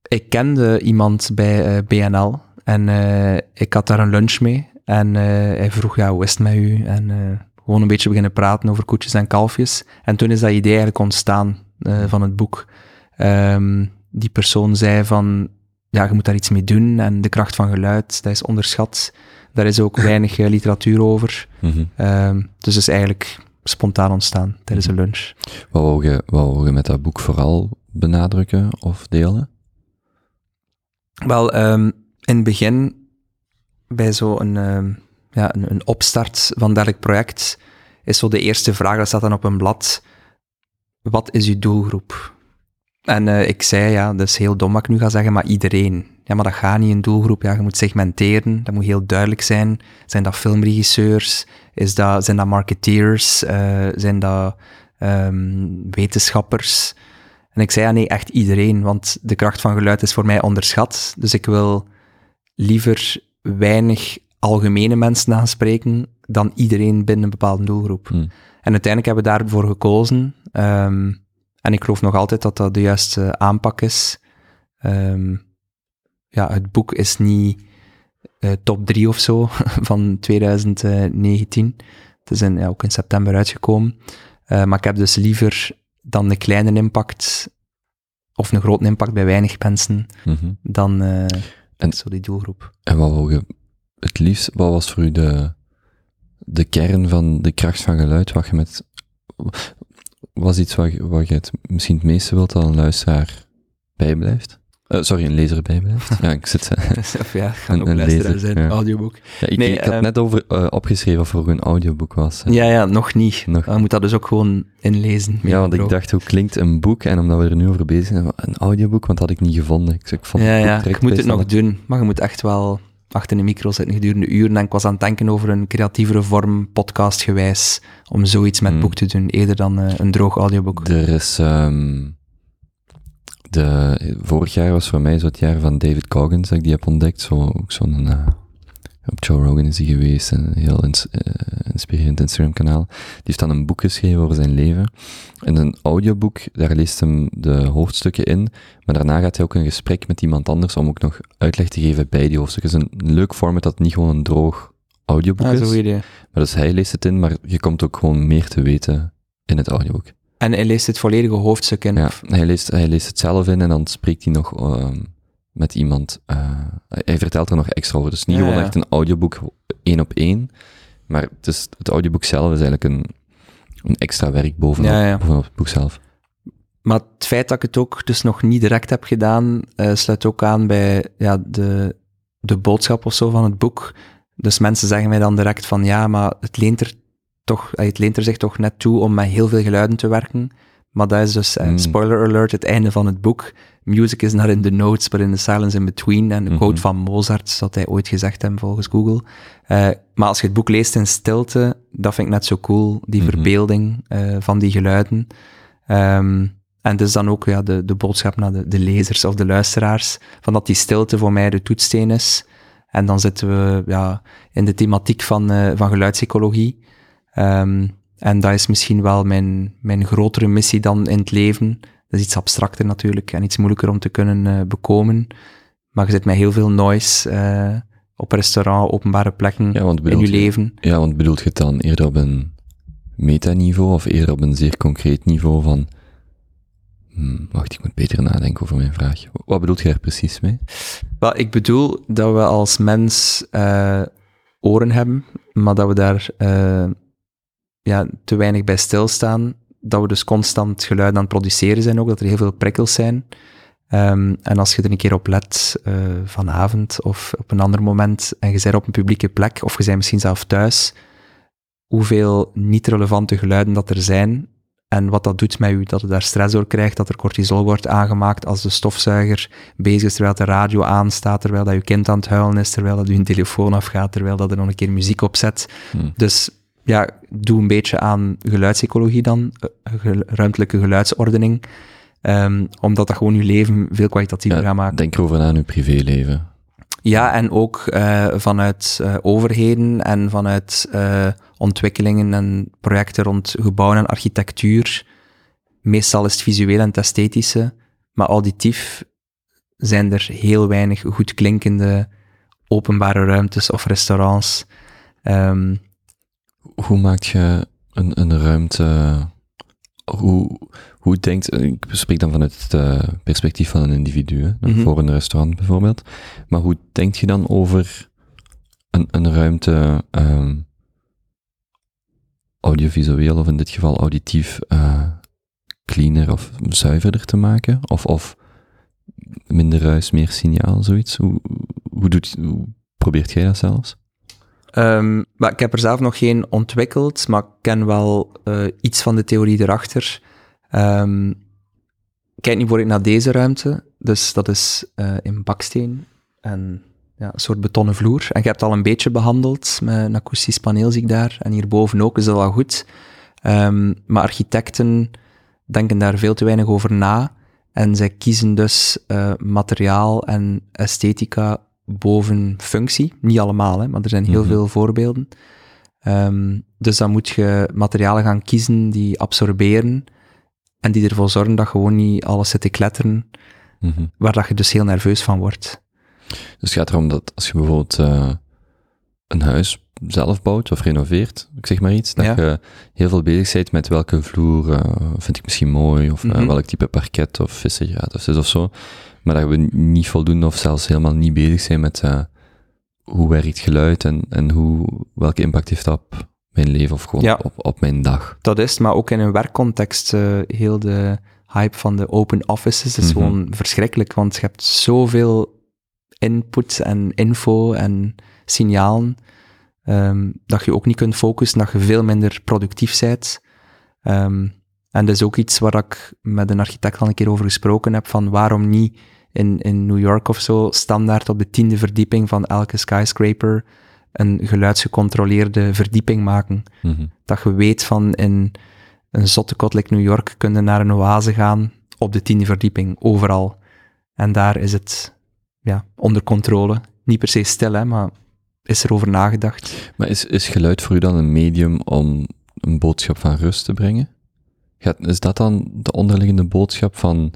ik kende iemand bij eh, BNL en eh, ik had daar een lunch mee. En eh, hij vroeg, ja, hoe is het met u? En gewoon een beetje beginnen praten over koetjes en kalfjes. En toen is dat idee eigenlijk ontstaan van het boek. Ehm, die persoon zei van, ja, je moet daar iets mee doen. En de kracht van geluid, dat is onderschat. Daar is ook weinig literatuur over. Mhm. Ehm, dus het is eigenlijk spontaan ontstaan tijdens een lunch. Wat wou je, wat wou je met dat boek vooral benadrukken of delen? Wel, ehm, in het begin, bij zo'n ehm, ja, een, een opstart van een dergelijk project, is zo de eerste vraag, dat staat dan op een blad, wat is uw doelgroep? En eh, ik zei, ja, dat is heel dom wat ik nu ga zeggen, maar iedereen. Ja, maar dat gaat niet, een doelgroep. Ja, je moet segmenteren, dat moet heel duidelijk zijn. Zijn dat filmregisseurs? Is dat, zijn dat marketeers? Eh, zijn dat ehm, wetenschappers? En ik zei, ja nee, echt iedereen, want de kracht van geluid is voor mij onderschat. Dus ik wil liever weinig algemene mensen aanspreken dan iedereen binnen een bepaalde doelgroep. Hm. En uiteindelijk hebben we daarvoor gekozen. ehm, en ik geloof nog altijd dat dat de juiste aanpak is. Ehm, ja, het boek is niet eh, top 3 of zo van 2019. Het is in, ja, ook in september uitgekomen. Eh, maar ik heb dus liever dan een kleine impact of een grote impact bij weinig mensen Mhm. dan eh, En- zo die doelgroep. En wat wou je het liefst, wat was voor u de, de kern van de kracht van geluid, wat je met, was iets wat, je- wat je het misschien het meeste wilt dat een luisteraar bijblijft? Eh, sorry, een lezer bijblijft. Ja, ik zit, of ja, gaat Een- ook luisteraar lezer, zijn, ja. audioboek. ja, ik, Nee, ik had ehm, net over, eh, opgeschreven of er een audioboek was. hè. Ja, ja, nog niet. Nog Dan moet dat dus ook gewoon inlezen. Ja, want ik dacht, hoe klinkt een boek? En omdat we er nu over bezig zijn, een audioboek, want dat had ik niet gevonden. Ik, ik vond Ja, het ja, ik moet het nog doen, maar je moet echt wel achter de micro zitten gedurende uren. En ik was aan het denken over een creatievere vorm, podcastgewijs, om zoiets met Hmm. boek te doen, eerder dan eh, een droog audioboek. Er is, ehm, de, vorig jaar was voor mij zo het jaar van David Coggins dat ik die heb ontdekt. Zo, ook zo'n, eh, op Joe Rogan is hij geweest, een heel ins uh, inspirerend Instagram-kanaal. Die heeft dan een boek geschreven over zijn leven. En een audioboek, daar leest hem de hoofdstukken in, maar daarna gaat hij ook een gesprek met iemand anders om ook nog uitleg te geven bij die hoofdstukken. Het is een leuk format dat niet gewoon een droog audioboek Ah, is. zo idee. Maar dus hij leest het in, maar je komt ook gewoon meer te weten in het audioboek. En hij leest het volledige hoofdstuk in. Ja, hij leest, hij leest het zelf in en dan spreekt hij nog ehm, met iemand. eh, hij vertelt er nog extra over. Dus niet Ja, gewoon echt een audioboek één op één, maar het, is, het audioboek zelf is eigenlijk een, een extra werk bovenop, bovenop het boek zelf. Maar het feit dat ik het ook dus nog niet direct heb gedaan, eh, sluit ook aan bij ja, de, de boodschap of zo van het boek. Dus mensen zeggen mij dan direct van ja, maar het leent er toch, eh, het leent er zich toch net toe om met heel veel geluiden te werken. Maar dat is dus, eh, Mm. spoiler alert, het einde van het boek. Music is not in the notes, but in the silence in between. En de Mhm. quote van Mozart, dat hij ooit gezegd heeft volgens Google. Eh, maar als je het boek leest in stilte, dat vind ik net zo cool, die Mhm. verbeelding van die geluiden. Ehm, en dus dan ook ja, de, de boodschap naar de, de lezers of de luisteraars, van dat die stilte voor mij de toetssteen is. En dan zitten we ja, in de thematiek van, eh, van geluidspsychologie. Ehm, en dat is misschien wel mijn, mijn grotere missie dan in het leven. Dat is iets abstracter natuurlijk en iets moeilijker om te kunnen eh, bekomen. Maar je zit met heel veel noise eh, op restaurant, openbare plekken, Ja, want in bedoelt je je- leven. Ja, want bedoelt je het dan eerder op een metaniveau of eerder op een zeer concreet niveau van... Hmm, wacht, ik moet beter nadenken over mijn vraag. Wat bedoelt je daar precies mee? Wel, ik bedoel dat we als mens eh, oren hebben, maar dat we daar ja, te weinig bij stilstaan. Dat we dus constant geluiden aan het produceren zijn ook, dat er heel veel prikkels zijn. Ehm, en als je er een keer op let, eh, vanavond of op een ander moment, en je bent op een publieke plek, of je bent misschien zelf thuis, hoeveel niet-relevante geluiden dat er zijn, en wat dat doet met u, dat je daar stress door krijgt, dat er cortisol wordt aangemaakt als de stofzuiger bezig is, terwijl de radio aanstaat, terwijl dat je kind aan het huilen is, terwijl dat je telefoon afgaat, terwijl dat er nog een keer muziek op zet. Hmm. Dus ja, doe een beetje aan geluidspsychologie dan, eh, ruimtelijke geluidsordening, ehm, omdat dat gewoon je leven veel kwalitatiever Ja, gaat maken. Denk erover na in je privéleven. Ja, en ook eh, vanuit eh, overheden en vanuit ontwikkelingen en projecten rond gebouwen en architectuur. Meestal is het visueel en het esthetische, maar auditief zijn er heel weinig goed klinkende openbare ruimtes of restaurants. Ehm, Hoe maak je een, een ruimte... Hoe, hoe denkt... Ik spreek dan vanuit het eh, perspectief van een individu, hè, Mhm. voor een restaurant bijvoorbeeld. Maar hoe denk je dan over een, een ruimte ehm, audiovisueel, of in dit geval auditief, eh, cleaner of zuiverder te maken? Of, of minder ruis, meer signaal, zoiets? Hoe, hoe, doet, hoe probeert jij dat zelfs? Ehm, maar ik heb er zelf nog geen ontwikkeld, maar ik ken wel eh, iets van de theorie erachter. Ehm, kijk nu voor ik naar deze ruimte. Dus dat is eh, in baksteen en ja, een soort betonnen vloer. En je hebt al een beetje behandeld met een akoestisch paneel, zie ik daar. En hierboven ook is dat wel goed. Ehm, maar architecten denken daar veel te weinig over na. En zij kiezen dus eh, materiaal en esthetica boven functie. Niet allemaal, hè, maar er zijn heel Mhm. veel voorbeelden. Ehm, dus dan moet je materialen gaan kiezen die absorberen en die ervoor zorgen dat gewoon niet alles zit te kletteren, Mhm. waar dat je dus heel nerveus van wordt. Dus het gaat erom dat als je bijvoorbeeld eh, een huis zelf bouwt of renoveert, ik zeg maar iets, dat Ja. je heel veel bezig bent met welke vloer eh, vind ik misschien mooi, of eh, Mhm. welk type parket of vissengraad of zo. Maar dat we niet voldoende of zelfs helemaal niet bezig zijn met eh, hoe werkt geluid en, en hoe, welke impact heeft dat op mijn leven of gewoon Ja. op, op mijn dag. Dat is, maar ook in een werkcontext, eh, heel de hype van de open offices is Mhm. gewoon verschrikkelijk, want je hebt zoveel input en info en signalen, ehm, dat je ook niet kunt focussen, dat je veel minder productief bent. Ehm, en dat is ook iets waar ik met een architect al een keer over gesproken heb, van waarom niet in, in New York of zo standaard op de tiende verdieping van elke skyscraper een geluidsgecontroleerde verdieping maken Mhm. dat je weet van in een zotte kot like New York kun je naar een oase gaan op de tiende verdieping, overal. En daar is het ja, onder controle. Niet per se stil, hè, maar is er over nagedacht. Maar is, is geluid voor u dan een medium om een boodschap van rust te brengen? Gaat, is dat dan de onderliggende boodschap van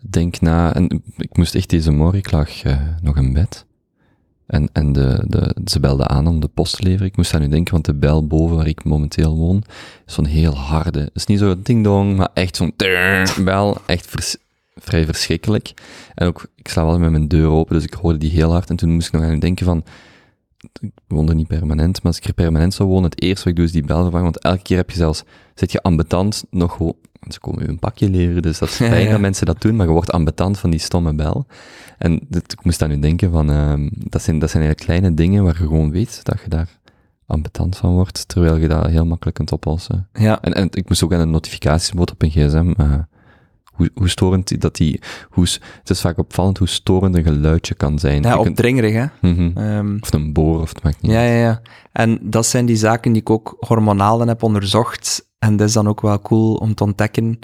denk na, en ik moest echt deze morgen, ik lag uh, nog in bed, en, en de, de, ze belde aan om de post te leveren. Ik moest aan u denken, want de bel boven waar ik momenteel woon, is zo'n heel harde, het is niet zo ding-dong, maar echt zo'n bel, echt vrij verschrikkelijk. En ook, ik sla wel met mijn deur open, dus ik hoorde die heel hard, en toen moest ik nog aan u denken van, ik woon er niet permanent, maar als ik er permanent zou wonen, het eerste wat ik doe is die bel vervangen, want elke keer heb je zelfs, zit je ambetant nog ze komen je een pakje leveren, dus dat is fijn ja, dat mensen dat doen, maar je wordt ambetant van die stomme bel. En ik moest aan u denken van, uh, dat, zijn, dat zijn eigenlijk kleine dingen waar je gewoon weet dat je daar ambetant van wordt, terwijl je dat heel makkelijk kunt oplossen. Ja. En, en ik moest ook aan een notificatiebord op een gsm, uh, hoe, hoe storend dat die, hoe, het is vaak opvallend hoe storend een geluidje kan zijn. Ja, opdringerig, hè. Mm -hmm. um, of een boor, of het maakt niet Ja, ja, ja. En dat zijn die zaken die ik ook hormonaal heb onderzocht. En dat is dan ook wel cool om te ontdekken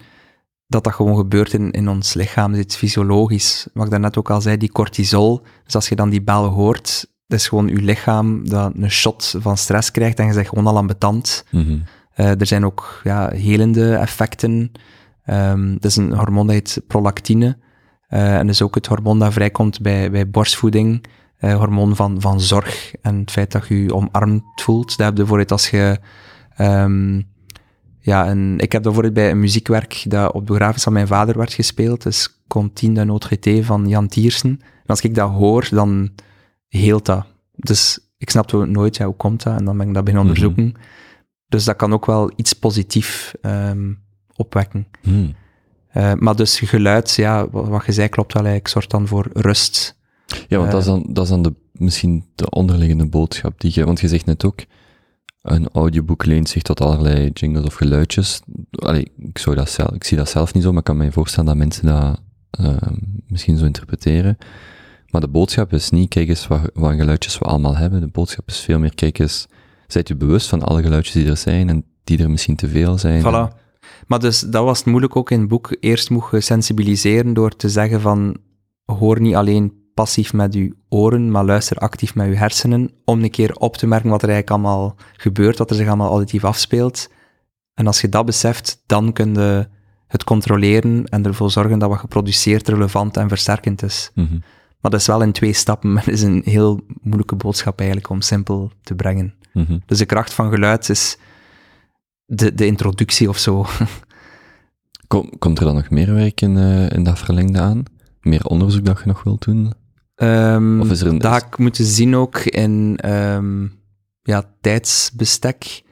dat dat gewoon gebeurt in, in ons lichaam. Het is fysiologisch. Wat ik daarnet ook al zei, die cortisol. Dus als je dan die bel hoort, dat is gewoon je lichaam dat een shot van stress krijgt en je zegt gewoon al ambetant. Mm -hmm. uh, er zijn ook ja, helende effecten. Um, dat is een hormoon dat heet prolactine. Uh, en dat is ook het hormoon dat vrijkomt bij, bij borstvoeding. Uh, hormoon van, van zorg en het feit dat je je omarmd voelt. Dat heb je bijvoorbeeld als je... Um, ja, en ik heb bijvoorbeeld bij een muziekwerk dat op de begrafenis van mijn vader werd gespeeld. Dus Contine de Notre Été van Jan Tiersen. En als ik dat hoor, dan heelt dat. Dus ik snapte nooit, ja, hoe komt dat? En dan ben ik dat beginnen onderzoeken. Mm -hmm. Dus dat kan ook wel iets positief um, opwekken. Hmm. Uh, maar dus geluid, ja, wat je zei klopt wel eigenlijk, zorgt dan voor rust. Ja, want uh, dat is dan, dat is dan de, misschien de onderliggende boodschap die je, want je zegt net ook, een audioboek leent zich tot allerlei jingles of geluidjes. Allee, ik, zou dat zelf, ik zie dat zelf niet zo, maar ik kan me voorstellen dat mensen dat uh, misschien zo interpreteren. Maar de boodschap is niet, kijk eens wat, wat geluidjes we allemaal hebben. De boodschap is veel meer, kijk eens, zijt u bewust van alle geluidjes die er zijn en die er misschien te veel zijn. Voilà. Maar dus dat was het moeilijk ook in het boek. Eerst mocht je sensibiliseren door te zeggen van hoor niet alleen passief met je oren, maar luister actief met je hersenen, om een keer op te merken wat er eigenlijk allemaal gebeurt, wat er zich allemaal auditief afspeelt. En als je dat beseft, dan kun je het controleren en ervoor zorgen dat wat geproduceerd relevant en versterkend is. Mm -hmm. Maar dat is wel in twee stappen, maar het is een heel moeilijke boodschap eigenlijk om simpel te brengen. Mm -hmm. Dus de kracht van geluid is de, de introductie of zo. Kom, komt er dan nog meer werk in, uh, in dat verlengde aan? Meer onderzoek dat je nog wilt doen? Um, of is er een, dat ik moeten zien ook in um, ja, tijdsbestek.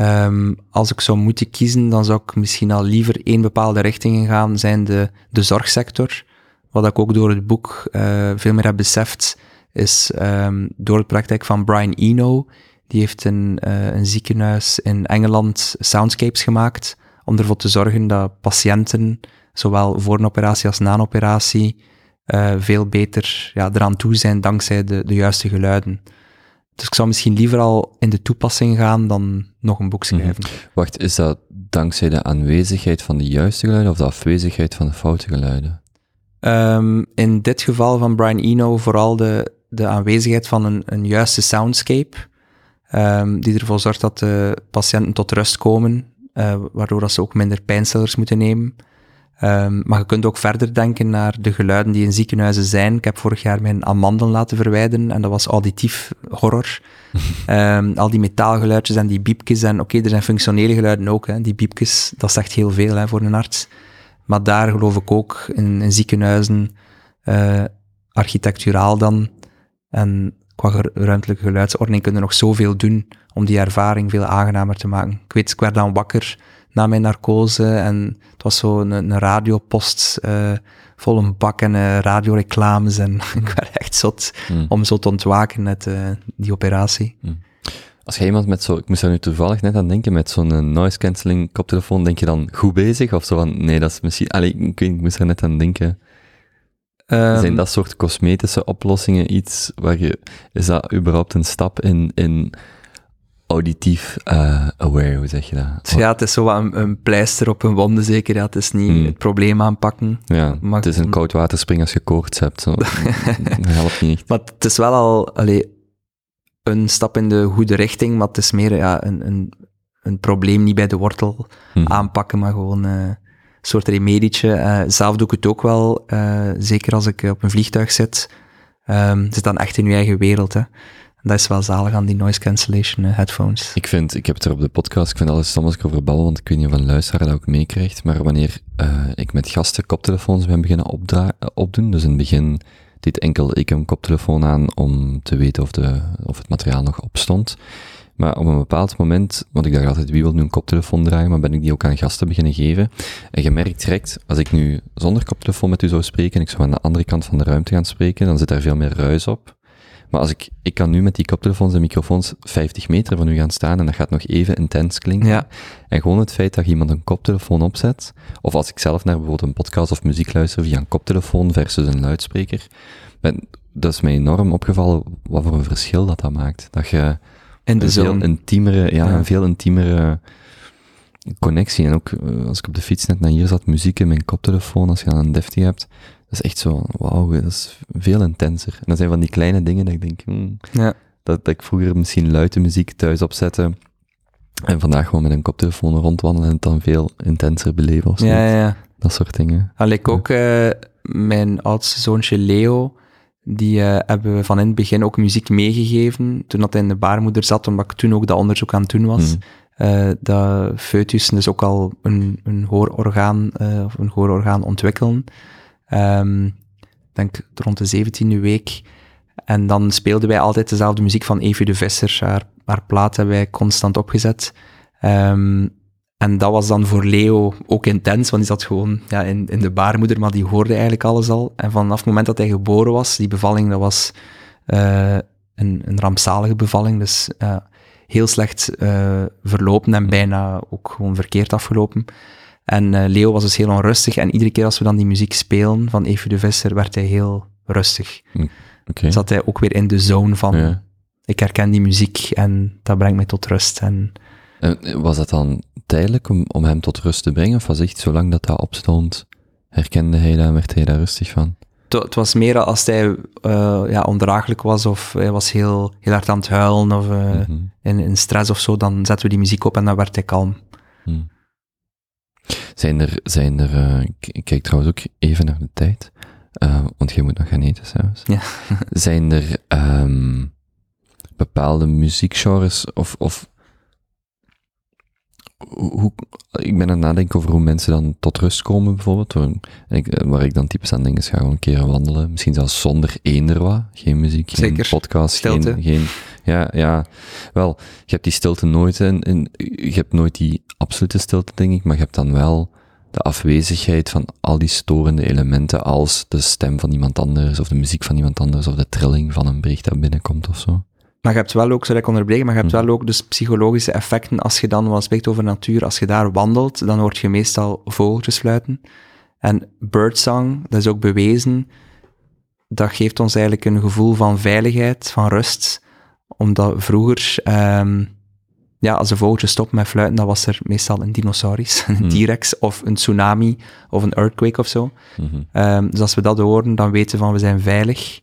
Um, als ik zou moeten kiezen, dan zou ik misschien al liever één bepaalde richting in gaan, zijn de, de zorgsector. Wat ik ook door het boek uh, veel meer heb beseft, is door de praktijk van Brian Eno. Die heeft een, uh, een ziekenhuis in Engeland soundscapes gemaakt, om ervoor te zorgen dat patiënten, zowel voor een operatie als na een operatie, uh, veel beter ja, eraan toe zijn dankzij de, de juiste geluiden. Dus ik zou misschien liever al in de toepassing gaan dan nog een boek schrijven. Mm -hmm. Wacht, is dat dankzij de aanwezigheid van de juiste geluiden of de afwezigheid van de foute geluiden? Um, in dit geval van Brian Eno vooral de, de aanwezigheid van een, een juiste soundscape, um, die ervoor zorgt dat de patiënten tot rust komen, uh, waardoor dat ze ook minder pijnstillers moeten nemen. Um, maar je kunt ook verder denken naar de geluiden die in ziekenhuizen zijn. Ik heb vorig jaar mijn amandel laten verwijderen en dat was auditief horror. um, al die metaalgeluidjes en die biepjes en oké, okay, er zijn functionele geluiden ook. Hè. Die biepjes, dat zegt heel veel hè, voor een arts. Maar daar geloof ik ook in, in ziekenhuizen, uh, architecturaal dan, en qua ruimtelijke geluidsordening kunnen nog zoveel doen om die ervaring veel aangenamer te maken. Ik weet, ik werd dan wakker na mijn narcose en het was zo een, een radiopost uh, vol een bak en uh, radioreclames en ik werd echt zot mm. om zo te ontwaken met uh, die operatie. Mm. Als je iemand met zo, ik moest daar nu toevallig net aan denken, met zo'n noise cancelling koptelefoon, denk je dan goed bezig? Of zo van, nee, dat is misschien, allee, ik, ik moest er net aan denken. Um, Zijn dat soort cosmetische oplossingen iets waar je, is dat überhaupt een stap in, in auditief uh, aware, hoe zeg je dat? Ja, het is zo een, een pleister op een wonde zeker, ja, het is niet mm. het probleem aanpakken. Ja, maar, het is een koud waterspring als je koorts hebt, zo. dat helpt niet echt. Maar het is wel al, allee, een stap in de goede richting, maar het is meer ja, een, een, een probleem niet bij de wortel Hm. aanpakken, maar gewoon eh, soort remedietje. Eh, zelf doe ik het ook wel, eh, zeker als ik eh, op een vliegtuig zit. Ehm zit dan echt in je eigen wereld. Hè. Dat is wel zalig aan die noise cancellation headphones. Ik vind, ik heb het er op de podcast, ik vind alles ik over babbel, want ik weet niet of een luisteraar dat ook meekrijgt, maar wanneer ik met gasten koptelefoons ben beginnen opdoen, dus in het begin deed enkel ik een koptelefoon aan om te weten of, de, of het materiaal nog op stond. Maar op een bepaald moment, want ik dacht altijd, wie wil nu een koptelefoon dragen, maar ben ik die ook aan gasten beginnen geven. En je merkt direct, als ik nu zonder koptelefoon met u zou spreken en ik zou aan de andere kant van de ruimte gaan spreken, dan zit daar veel meer ruis op. Maar als ik, ik kan nu met die koptelefoons en microfoons 50 meter van u gaan staan en dat gaat nog even intens klinken. Ja. En gewoon het feit dat je iemand een koptelefoon opzet, of als ik zelf naar bijvoorbeeld een podcast of muziek luister via een koptelefoon versus een luidspreker, ben, dat is mij enorm opgevallen wat voor een verschil dat dat maakt. Dat je De een veel intiemere, ja, Ja. een veel intiemere connectie. En ook eh, als ik op de fiets net naar hier zat, muziek in mijn koptelefoon, als je dan een defty hebt, dat is echt zo, wauw, dat is veel intenser. En dat zijn van die kleine dingen dat ik denk, hmm, Ja. dat, dat ik vroeger misschien luide muziek thuis opzette, en vandaag gewoon met een koptelefoon rondwandelen en het dan veel intenser beleven of zo. Ja, ja, ja. Dat soort dingen. Al ik ook, eh, mijn oudste zoontje Leo, die eh, hebben we van in het begin ook muziek meegegeven, toen dat hij in de baarmoeder zat, omdat ik toen ook dat onderzoek aan het doen was. Eh, dat foetus dus ook al een, een hoororgaan, eh, of een hoororgaan ontwikkelen. Ik denk rond de zeventiende week. En dan speelden wij altijd dezelfde muziek van Evie de Visser. Haar, haar plaat hebben wij constant opgezet. Ehm, en dat was dan voor Leo ook intens, want die zat gewoon ja, in, in de baarmoeder, maar die hoorde eigenlijk alles al. En vanaf het moment dat hij geboren was, die bevalling, dat was eh, een, een rampzalige bevalling. Dus heel slecht eh, verlopen en bijna ook gewoon verkeerd afgelopen. En eh, Leo was dus heel onrustig. En iedere keer als we dan die muziek spelen van Evie de Visser, werd hij heel rustig. Oké. Zat hij ook weer in de zone van, Ja. ik herken die muziek en dat brengt mij tot rust. En En was dat dan tijdelijk om, om hem tot rust te brengen? Of was echt zolang dat dat opstond, herkende hij dat en werd hij daar rustig van? het, het was meer als hij eh, ja, ondraaglijk was of hij was heel, heel hard aan het huilen of eh, Mhm. in, in stress of zo, dan zetten we die muziek op en dan werd hij kalm. Hm. Zijn er, zijn er eh, ik, kijk trouwens ook even naar de tijd, want jij moet nog gaan eten zelfs. Ja. zijn er ehm, bepaalde muziekgenres of, of hoe, ik ben aan het nadenken over hoe mensen dan tot rust komen bijvoorbeeld, waar ik, waar ik dan typisch aan denk is ga gewoon een keer wandelen, misschien zelfs zonder eender wat, geen muziek, geen Zeker. podcast, Stilte. geen, geen, ja, ja, wel, je hebt die stilte nooit en, en je hebt nooit die absolute stilte denk ik, maar je hebt dan wel de afwezigheid van al die storende elementen als de stem van iemand anders of de muziek van iemand anders of de trilling van een bericht dat binnenkomt of zo. Maar je hebt wel ook, zodat ik onderbreken, maar je hebt Mhm. wel ook dus psychologische effecten als je dan, wat spreekt over natuur, als je daar wandelt, dan hoort je meestal vogeltjes fluiten. En birdsong, dat is ook bewezen, dat geeft ons eigenlijk een gevoel van veiligheid, van rust, omdat vroeger, ehm, ja, als de vogeltjes stoppen met fluiten, dan was er meestal een dinosaurus, een Mhm. T-rex, of een tsunami, of een earthquake of zo. Mhm. Ehm, dus als we dat horen, dan weten we van we zijn veilig.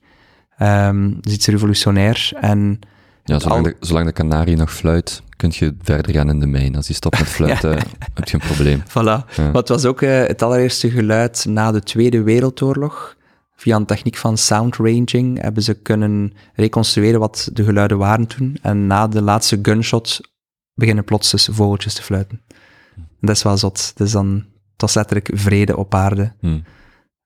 Ehm dat is iets revolutionair. En Ja, zolang, de, zolang de kanarie nog fluit, kun je verder gaan in de mijn. Als hij stopt met fluiten, heb je een probleem. voilà. Ja. Het was ook eh, het allereerste geluid na de Tweede Wereldoorlog. Via een techniek van sound ranging hebben ze kunnen reconstrueren wat de geluiden waren toen. En na de laatste gunshot beginnen plots dus vogeltjes te fluiten. En dat is wel zot. Dus dan, het was letterlijk vrede op aarde. Hm.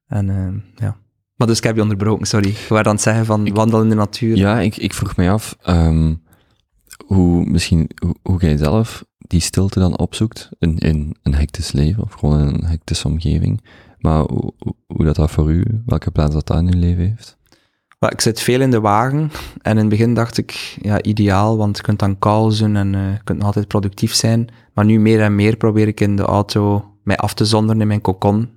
En eh, ja. Maar dus ik heb je onderbroken, sorry. We waren aan het zeggen van wandelen in de natuur. Ja, ik, ik vroeg mij af ehm, hoe, misschien, hoe, hoe jij zelf die stilte dan opzoekt in, in een hectisch leven of gewoon in een hectische omgeving. Maar hoe, hoe- dat, dat voor u, welke plaats dat dat in uw leven heeft? Ik zit veel in de wagen en in het begin dacht ik, ja, ideaal, want je kunt dan doen en eh, je kunt nog altijd productief zijn. Maar nu meer en meer probeer ik in de auto mij af te zonderen in mijn cocon.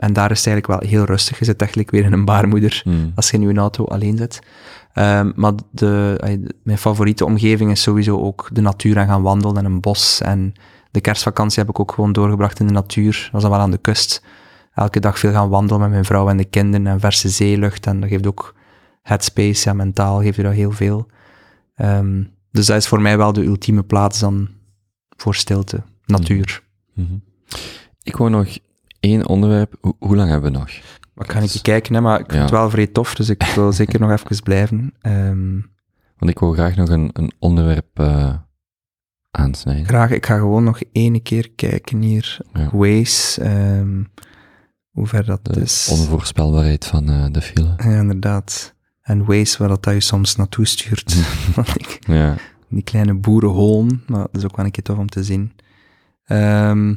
En daar is het eigenlijk wel heel rustig. Je zit eigenlijk weer in een baarmoeder Hm. als je in je auto alleen zit. Ehm, maar de, mijn favoriete omgeving is sowieso ook de natuur en gaan wandelen en een bos. En de kerstvakantie heb ik ook gewoon doorgebracht in de natuur. Dat was dan wel aan de kust. Elke dag veel gaan wandelen met mijn vrouw en de kinderen en verse zeelucht. En dat geeft ook headspace, ja, mentaal geeft je dat heel veel. Ehm, dus dat is voor mij wel de ultieme plaats dan voor stilte, natuur. Mhm. Ik wou nog één onderwerp. Hoe, hoe lang hebben we nog? Wat kan ik kijken, hè? maar ik vind Ja. het wel vrij tof, dus ik wil zeker nog even blijven. Ehm, Want ik wil graag nog een, een onderwerp eh, aansnijden. graag, ik ga gewoon nog één keer kijken hier. Ja. Waze, ehm, hoe ver dat De is. onvoorspelbaarheid van eh, de file. Ja, inderdaad. En Waze, waar dat je soms naartoe stuurt. Ja. die kleine boerenholen, maar dat is ook wel een keer tof om te zien. Ehm,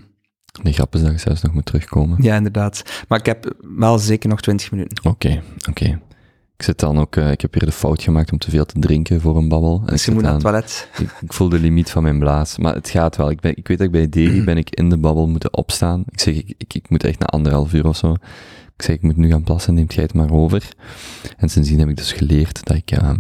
Die grap is dat je zelfs nog moet terugkomen. ja, inderdaad. Maar ik heb wel zeker nog 20 minuten. Oké, oké. Ik zit dan ook, eh, ik heb hier de fout gemaakt om te veel te drinken voor een babbel. En Dus je moet naar het toilet. ik, ik voel de limiet van mijn blaas. Maar het gaat wel. Ik, ben, ik weet dat ik bij Deli ben ik in de babbel moeten opstaan. Ik zeg, ik, ik, ik moet echt na anderhalf uur of zo. Ik zeg, ik moet nu gaan plassen, neemt jij het maar over. En sindsdien heb ik dus geleerd dat ik ehm,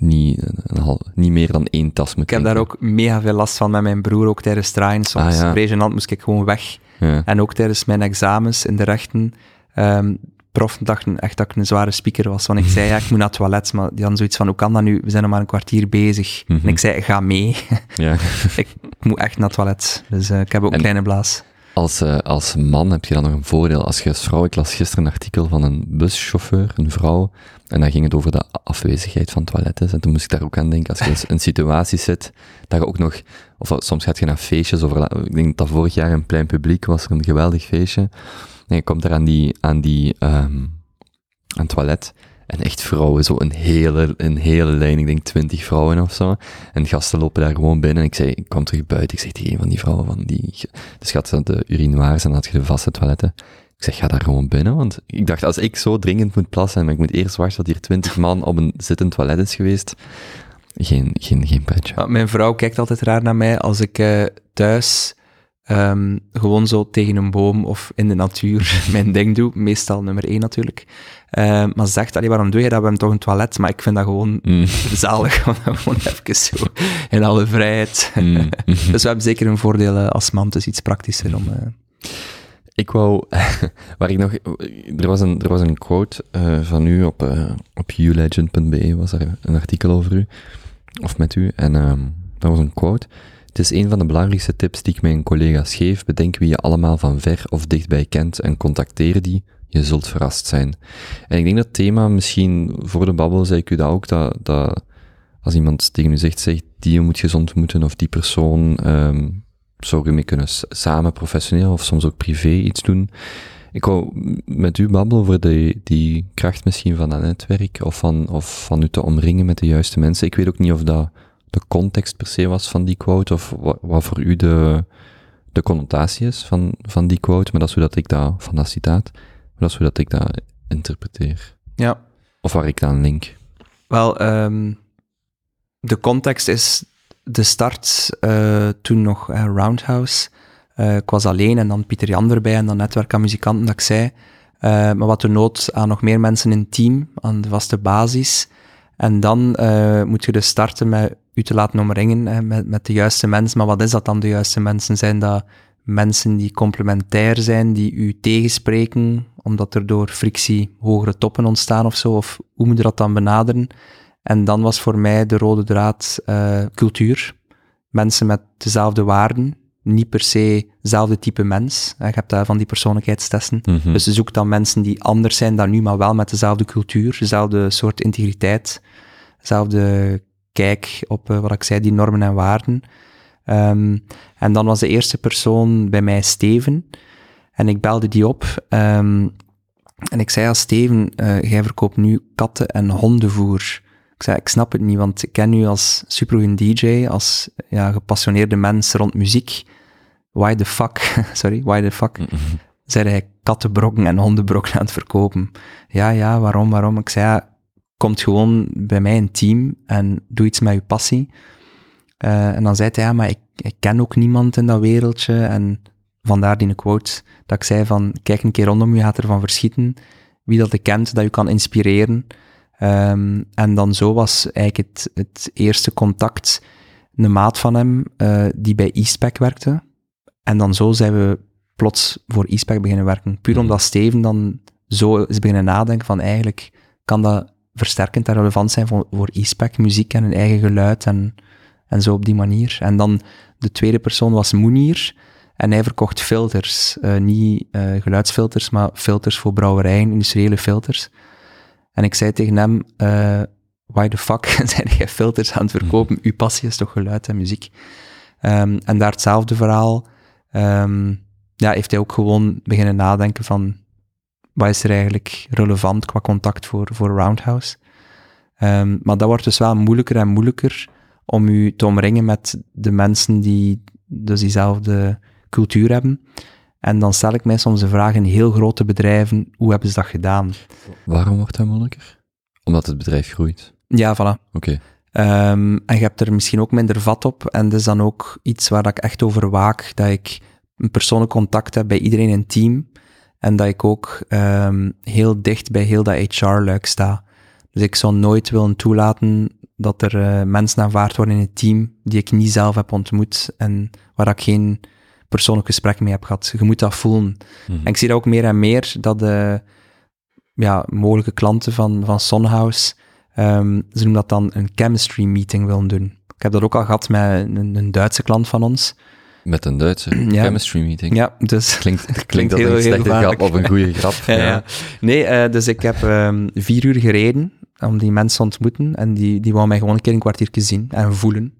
niet, een niet meer dan één tas moet Ik heb daar ook mega veel last van met mijn broer, ook tijdens draaien. Soms Ah, ja. moest ik gewoon weg. Ja. En ook tijdens mijn examens in de rechten. ehm profen dachten echt dat ik een zware speaker was. Want ik zei, ja, ik moet naar het toilet. Maar die hadden zoiets van, hoe kan dat nu? We zijn nog maar een kwartier bezig. Mhm. En ik zei, ga mee. ja. ik moet echt naar het toilet. Dus eh, ik heb ook een En- kleine blaas. Als, eh, als man heb je dan nog een voordeel. Als je als vrouw, ik las gisteren een artikel van een buschauffeur, een vrouw, en dan ging het over de afwezigheid van toiletten. En toen moest ik daar ook aan denken, als je in een situatie zit, dat je ook nog, of soms gaat je naar feestjes, of ik denk dat vorig jaar in plein publiek was er een geweldig feestje, en je komt daar aan die, aan die, ehm aan toilet, en echt vrouwen, zo een hele, een hele lijn, ik denk twintig vrouwen of zo. En gasten lopen daar gewoon binnen. En ik zei, ik kwam terug buiten, ik zeg tegen een van die vrouwen van die, dus je had de urinoirs en had je de vaste toiletten. Ik zeg, ga daar gewoon binnen, want ik dacht, als ik zo dringend moet plassen en ik moet eerst wachten dat hier twintig man op een zittend toilet is geweest, geen, geen, geen petje. Ja, mijn vrouw kijkt altijd raar naar mij als ik eh, thuis ehm, gewoon zo tegen een boom of in de natuur mijn ding doe. Meestal nummer één natuurlijk. Eh, maar ze zegt, allee, waarom doe je dat? We hebben toch een toilet? Maar ik vind dat gewoon Mm, zalig, dat gewoon even zo in alle vrijheid. mm. Dus we hebben zeker een voordeel eh, als man, dus iets praktischer om... Ik wou, waar ik nog, er was een, er was een quote eh, van u op, eh op ulegend.be, was er een artikel over u, of met u, en ehm dat was een quote. Het is een van de belangrijkste tips die ik mijn collega's geef. Bedenk wie je allemaal van ver of dichtbij kent en contacteer die. Je zult verrast zijn. En ik denk dat thema misschien, voor de babbel zei ik u dat ook, dat, dat als iemand tegen u zegt, zeg, die moet je eens ontmoeten, of die persoon, ehm zou je mee kunnen samen professioneel of soms ook privé iets doen. Ik wou met u babbelen over de, die kracht misschien van dat netwerk of van, of van u te omringen met de juiste mensen. Ik weet ook niet of dat de context per se was van die quote of wat, wat voor u de, de connotatie is van, van die quote, maar dat is hoe dat ik dat, van dat citaat, maar dat is hoe dat ik dat interpreteer. ja, Of waar ik dan link. Wel, ehm, de context is de start eh, toen nog eh, Roundhouse. Eh, ik was alleen en dan Pieter Jan erbij en dan netwerk aan muzikanten, dat ik zei. Maar wat de nood aan nog meer mensen in het team, aan de vaste basis. En dan moet je dus starten met u te laten omringen met, met de juiste mensen. Maar wat is dat dan, de juiste mensen? Zijn dat mensen die complementair zijn, die u tegenspreken, omdat er door frictie hogere toppen ontstaan of zo? Of hoe moet je dat dan benaderen? En dan was voor mij de rode draad eh, cultuur. Mensen met dezelfde waarden, niet per se hetzelfde type mens. Je hebt daar van die persoonlijkheidstesten. Mhm. Dus je zoekt dan mensen die anders zijn dan nu, maar wel met dezelfde cultuur, dezelfde soort integriteit, dezelfde kijk op eh, wat ik zei, die normen en waarden. Ehm, en dan was de eerste persoon bij mij Steven. En ik belde die op. ehm, en ik zei aan Steven, eh, jij verkoopt nu katten- en hondenvoer. Ik zei, ik snap het niet, want ik ken u als supergoeie DJ, als ja, gepassioneerde mens rond muziek. Why the fuck, sorry, why the fuck, Mhm. zei hij kattenbrokken en hondenbrokken aan het verkopen. Ja, ja, waarom, waarom? Ik zei, ja, komt gewoon bij mij een team en doe iets met je passie. Eh, en dan zei hij, ja, maar ik, ik ken ook niemand in dat wereldje. En vandaar die quote dat ik zei van, kijk een keer rondom je, gaat ervan verschieten. Wie dat je kent, dat je kan inspireren. Ehm, en dan zo was eigenlijk het, het eerste contact een maat van hem, eh, die bij Eastpack werkte. En dan zo zijn we plots voor Eastpack beginnen werken. Puur Mhm. omdat Steven dan zo is beginnen nadenken van eigenlijk kan dat versterkend en relevant zijn voor, voor e-spec muziek en een eigen geluid en, en zo op die manier. En dan de tweede persoon was Moenier en hij verkocht filters. Uh, niet uh, geluidsfilters, maar filters voor brouwerijen, industriële filters. En ik zei tegen hem, uh, why the fuck zijn jij filters aan het verkopen? Uw passie is toch geluid en muziek? Um, en daar hetzelfde verhaal. Um, ja, heeft hij ook gewoon beginnen nadenken van, wat is er eigenlijk relevant qua contact voor, voor Roundhouse? Um, maar dat wordt dus wel moeilijker en moeilijker om u te omringen met de mensen die dus diezelfde cultuur hebben. En dan stel ik mij soms de vraag in heel grote bedrijven, hoe hebben ze dat gedaan? Waarom wordt dat moeilijker? Omdat het bedrijf groeit. Ja, voilà. Oké. Okay. Um, en je hebt er misschien ook minder vat op. En dat is dan ook iets waar ik echt over waak, dat ik een persoonlijk contact heb bij iedereen in het team. En dat ik ook um, heel dicht bij heel dat HR-luik sta. Dus ik zou nooit willen toelaten dat er uh, mensen aanvaard worden in het team die ik niet zelf heb ontmoet en waar ik geen persoonlijk gesprek mee heb gehad. Je moet dat voelen. Mm -hmm. En ik zie dat ook meer en meer, dat de ja, mogelijke klanten van, van Sonhouse, um, ze noemen dat dan een chemistry meeting willen doen. Ik heb dat ook al gehad met een, een Duitse klant van ons. Met een Duitse ja. chemistry meeting. Ja, dus... Klinkt, klinkt, klinkt dat heel, een slechte grap of een goede grap. ja, ja. Nee, uh, dus ik heb um, vier uur gereden om die mensen te ontmoeten en die, die wou mij gewoon een keer een kwartiertje zien en voelen.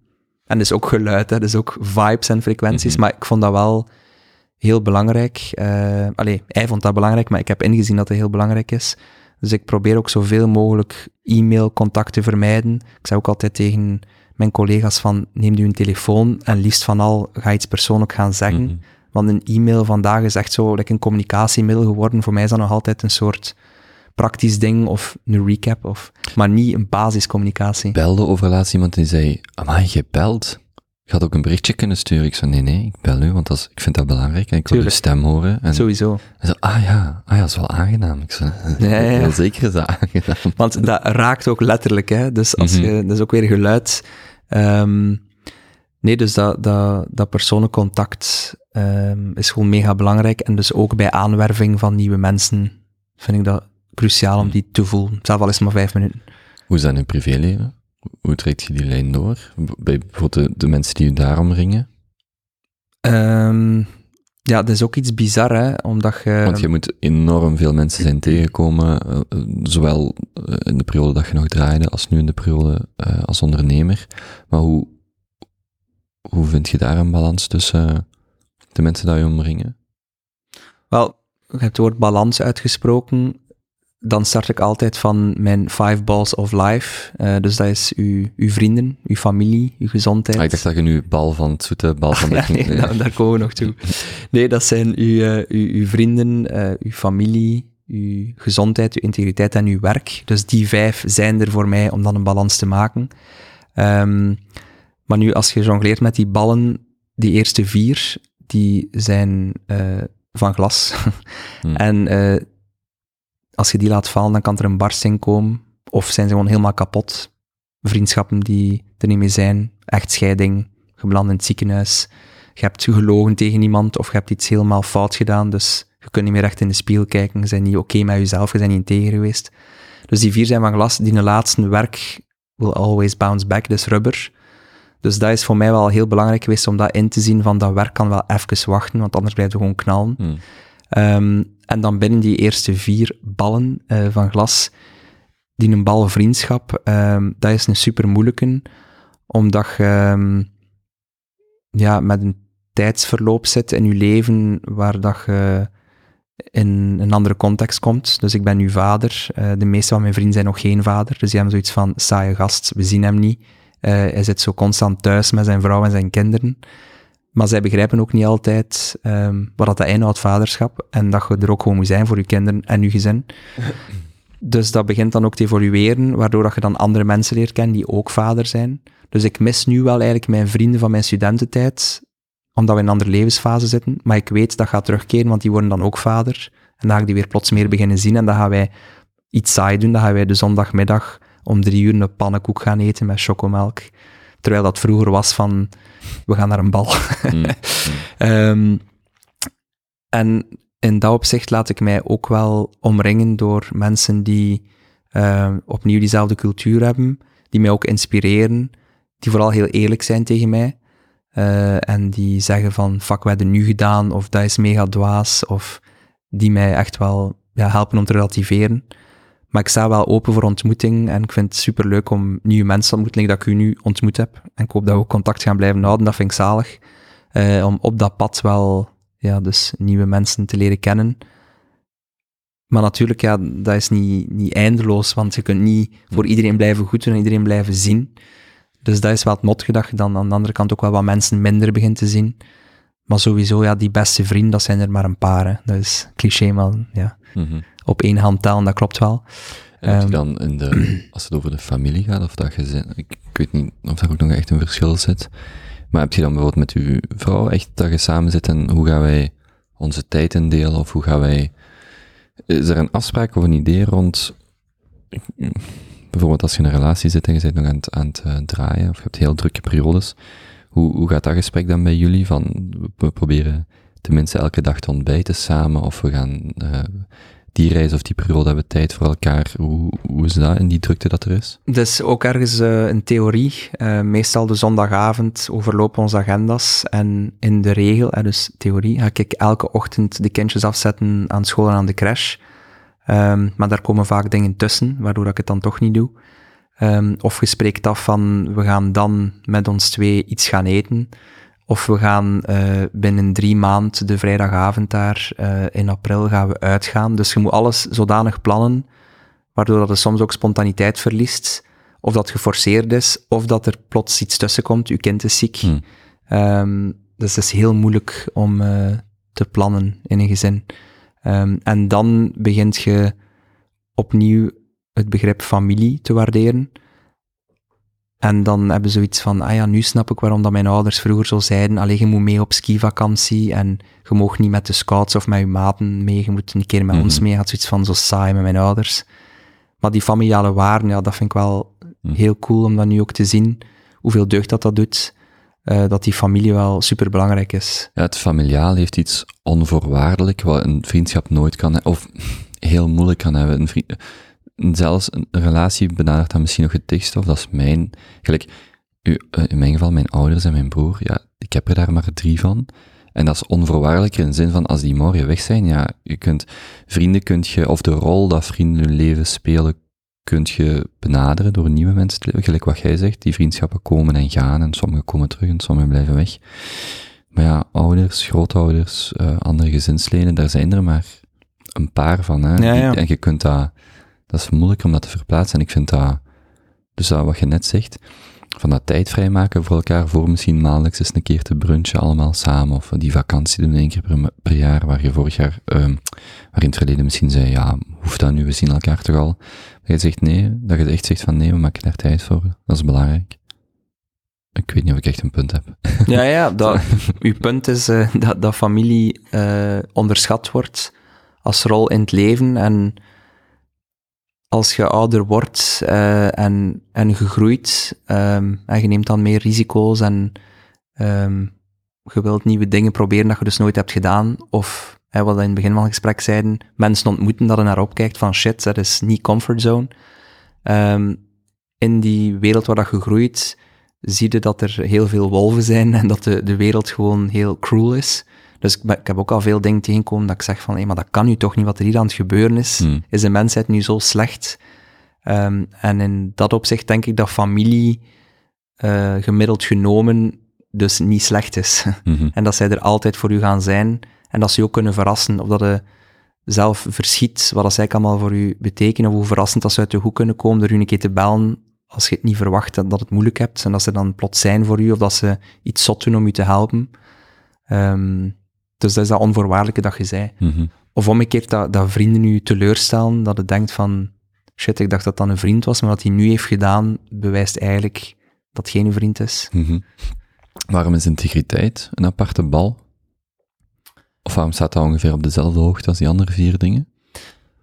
En dus ook geluid, hè, dus ook vibes en frequenties, mm -hmm. maar ik vond dat wel heel belangrijk. Uh, allee, hij vond dat belangrijk, maar ik heb ingezien dat het heel belangrijk is. Dus ik probeer ook zoveel mogelijk e-mailcontact te vermijden. Ik zeg ook altijd tegen mijn collega's van, neem nu een telefoon en liefst van al ga iets persoonlijk gaan zeggen. Mm -hmm. Want een e-mail vandaag is echt zo like een communicatiemiddel geworden. Voor mij is dat nog altijd een soort praktisch ding of een recap, of, maar niet een basiscommunicatie. Belde over laatst iemand die zei, amai, je belt. Je had ook een berichtje kunnen sturen. Ik zei, nee, nee, ik bel u, want dat is, ik vind dat belangrijk. En ik wil je stem horen. En, Sowieso. En zo, ah ja, ah ja, dat is wel aangenaam. Ik zei, ja, ja, ja. zeker is dat aangenaam. Want dat raakt ook letterlijk, hè. Dus als mm -hmm. je, dat is ook weer geluid. Um, nee, dus dat, dat, dat persoonlijk contact um, is gewoon mega belangrijk. En dus ook bij aanwerving van nieuwe mensen vind ik dat cruciaal om die te voelen. Zelf al is het maar vijf minuten. Hoe is dat in je privéleven? Hoe trekt je die lijn door? Bij bijvoorbeeld de, de mensen die je daar omringen? Um, ja, dat is ook iets bizar, hè, omdat je... Want je moet enorm veel mensen zijn tegengekomen, uh, zowel in de periode dat je nog draaide, als nu in de periode uh, als ondernemer. Maar hoe, hoe vind je daar een balans tussen de mensen die je omringen? Wel, je hebt het woord balans uitgesproken dan start ik altijd van mijn five balls of life. Uh, dus dat is uw, uw vrienden, uw familie, uw gezondheid. Ah, ik dacht dat je nu bal van het zoete, bal van de ja, nee, daar, daar, komen we nog toe. Nee, dat zijn uw, uh, uw, uw, vrienden, uh, uw familie, uw gezondheid, uw integriteit en uw werk. Dus die vijf zijn er voor mij om dan een balans te maken. Um, maar nu, als je jongleert met die ballen, die eerste vier, die zijn van glas. hmm. En als je die laat vallen, dan kan er een barsting komen. Of zijn ze gewoon helemaal kapot. Vriendschappen die er niet meer zijn. Echtscheiding, gebeland in het ziekenhuis. Je hebt gelogen tegen iemand of je hebt iets helemaal fout gedaan. Dus je kunt niet meer echt in de spiegel kijken. Je bent niet oké met jezelf, je bent niet integer geweest. Dus die vier zijn van glas. Die laatste werk will always bounce back, dus rubber. Dus dat is voor mij wel heel belangrijk geweest om dat in te zien van dat werk kan wel even wachten, want anders blijft het gewoon knallen. Hmm. Um, en dan binnen die eerste vier ballen uh, van glas, die een balvriendschap, um, dat is een super moeilijke, omdat je um, ja, met een tijdsverloop zit in je leven waar dat je in een andere context komt. Dus ik ben nu vader. Uh, de meeste van mijn vrienden zijn nog geen vader. Dus die hebben zoiets van, saaie gast, we zien hem niet. Uh, hij zit zo constant thuis met zijn vrouw en zijn kinderen. Maar zij begrijpen ook niet altijd um, wat dat inhoudt, vaderschap. En dat je er ook gewoon moet zijn voor je kinderen en je gezin. dus dat begint dan ook te evolueren, waardoor dat je dan andere mensen leert kennen die ook vader zijn. Dus ik mis nu wel eigenlijk mijn vrienden van mijn studententijd, omdat we in een andere levensfase zitten. Maar ik weet dat gaat terugkeren, want die worden dan ook vader. En dan ga ik die weer plots meer beginnen zien. En dan gaan wij iets saai doen. Dan gaan wij de zondagmiddag om drie uur een pannenkoek gaan eten met chocomelk. Terwijl dat vroeger was van, we gaan naar een bal. Mm, um, en in dat opzicht laat ik mij ook wel omringen door mensen die uh, opnieuw diezelfde cultuur hebben, die mij ook inspireren, die vooral heel eerlijk zijn tegen mij. Uh, en die zeggen van, fuck, we hebben nu gedaan, of dat is mega dwaas, of die mij echt wel ja, helpen om te relativeren. Maar ik sta wel open voor ontmoeting en ik vind het super leuk om nieuwe mensen te ontmoeten, dat ik u nu ontmoet heb. En ik hoop dat we contact gaan blijven houden, dat vind ik zalig. Uh, om op dat pad wel, ja, dus nieuwe mensen te leren kennen. Maar natuurlijk, ja, dat is niet, niet eindeloos, want je kunt niet voor iedereen blijven goed doen en iedereen blijven zien. Dus dat is wel het motto dat je dan aan de andere kant ook wel wat mensen minder begint te zien. Maar sowieso, ja, die beste vrienden, dat zijn er maar een paar. Hè. Dat is cliché, maar ja. Mm Op één hand tellen, dat klopt wel. En um, dan in de, als het over de familie gaat, of dat je, ik, ik weet niet of daar ook nog echt een verschil zit. Maar heb je dan bijvoorbeeld met uw vrouw echt dat je samen zit en hoe gaan wij onze tijd indelen, of hoe gaan wij, is er een afspraak of een idee rond, bijvoorbeeld als je in een relatie zit en je bent nog aan het, aan het uh, draaien, of je hebt heel drukke periodes, hoe, hoe gaat dat gesprek dan bij jullie? Van, we proberen tenminste elke dag te ontbijten samen, of we gaan uh, die reis of die periode hebben tijd voor elkaar. Hoe, hoe is dat in die drukte dat er is? Dus ook ergens uh, een theorie. Uh, meestal de zondagavond overlopen onze agendas. En in de regel, uh, dus theorie, ga ik elke ochtend de kindjes afzetten aan school en aan de crash. Um, maar daar komen vaak dingen tussen, waardoor ik het dan toch niet doe. Um, of je spreekt af van, we gaan dan met ons twee iets gaan eten. Of we gaan uh, binnen drie maanden, de vrijdagavond daar, uh, in april gaan we uitgaan. Dus je moet alles zodanig plannen, waardoor dat er soms ook spontaniteit verliest. Of dat geforceerd is, of dat er plots iets tussenkomt, je kind is ziek. Hmm. Um, dus het is heel moeilijk om uh, te plannen in een gezin. Um, en dan begint je opnieuw het begrip familie te waarderen. En dan hebben ze zoiets van, ah ja, nu snap ik waarom dat mijn ouders vroeger zo zeiden, alleen je moet mee op skivakantie en je mag niet met de scouts of met je maten mee, je moet een keer met ons mhm. mee. had zoiets van, zo saai met mijn ouders. Maar die familiale waarden, ja, dat vind ik wel mhm. heel cool om dat nu ook te zien, hoeveel deugd dat dat doet. Uh, dat die familie wel super belangrijk is. Ja, het familiaal heeft iets onvoorwaardelijk, wat een vriendschap nooit kan, of heel moeilijk kan hebben. Een vriend, zelfs een relatie benadert dan misschien nog het dichtst, of dat is mijn, gelijk, u, eh, in mijn geval, mijn ouders en mijn broer, ja, ik heb er daar maar drie van. En dat is onvoorwaardelijk in de zin van, als die morgen weg zijn, ja, je kunt, vrienden kunt je, of de rol dat vrienden hun leven spelen, kunt je benaderen door nieuwe mensen te leven. Gelijk wat jij zegt, die vriendschappen komen en gaan, en sommige komen terug en sommige blijven weg. Maar ja, ouders, grootouders, uh, andere gezinsleden, daar zijn er maar een paar van, hè. Ja, ja. En je kunt dat, dat is moeilijk om dat te verplaatsen. En ik vind dat, dus dat wat je net zegt, van dat tijd vrijmaken voor elkaar, voor misschien maandelijks eens een keer te brunchen allemaal samen, of die vakantie doen één keer per, per jaar, waar je vorig jaar, uh, waar in het verleden misschien zei, ja, hoeft dat nu, we zien elkaar toch al. Maar je zegt nee, dat je echt zegt van nee, we maken daar tijd voor, dat is belangrijk. Ik weet niet of ik echt een punt heb. Ja, ja, dat, uw punt is uh, dat, dat familie uh, onderschat wordt als rol in het leven en als je ouder wordt uh, en, en gegroeid um, en je neemt dan meer risico's en um, je wilt nieuwe dingen proberen dat je dus nooit hebt gedaan, of hè, wat in het begin van het gesprek zeiden, mensen ontmoeten dat je naar opkijkt van shit, dat is niet comfortzone. Um, in die wereld waar dat je groeit, zie je dat er heel veel wolven zijn en dat de, de wereld gewoon heel cruel is. Dus ik, ik, heb ook al veel dingen tegengekomen dat ik zeg van, hé, maar dat kan nu toch niet, wat er hier aan het gebeuren is. Hmm. Is de mensheid nu zo slecht? Um, en in dat opzicht denk ik dat familie uh, gemiddeld genomen dus niet slecht is. Mhm. en dat zij er altijd voor u gaan zijn. En dat ze je ook kunnen verrassen. Of dat je zelf verschiet, wat dat zij allemaal voor u betekenen. Of hoe verrassend dat ze uit de hoek kunnen komen door u een keer te bellen als je het niet verwacht dat, dat het moeilijk hebt. En dat ze dan plots zijn voor u. Of dat ze iets zot doen om u te helpen. Um, dus dat is dat onvoorwaardelijke dat je zei. Mm -hmm. Of omgekeerd dat, dat vrienden nu teleurstellen, dat het denkt van, shit, ik dacht dat dat een vriend was, maar wat hij nu heeft gedaan, bewijst eigenlijk dat het geen vriend is. Mm -hmm. Waarom is integriteit een aparte bal? Of waarom staat dat ongeveer op dezelfde hoogte als die andere vier dingen?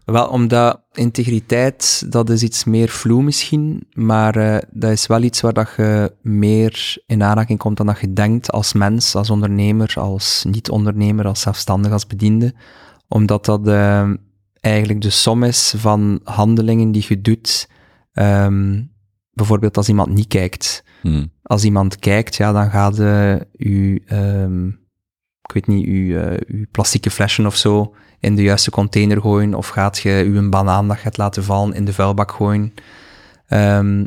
Wel, omdat integriteit, dat is iets meer vloe misschien, maar uh, dat is wel iets waar dat je meer in aanraking komt dan dat je denkt als mens, als ondernemer, als niet-ondernemer, als zelfstandig, als bediende. Omdat dat uh, eigenlijk de som is van handelingen die je doet. Ehm, bijvoorbeeld als iemand niet kijkt. Hmm. Als iemand kijkt, ja, dan gaat je, uw, ehm, ik weet niet, uw, eh, uw plastieke flesje of zo in de juiste container gooien, of gaat je uw banaan dat hebt laten vallen in de vuilbak gooien. Ehm,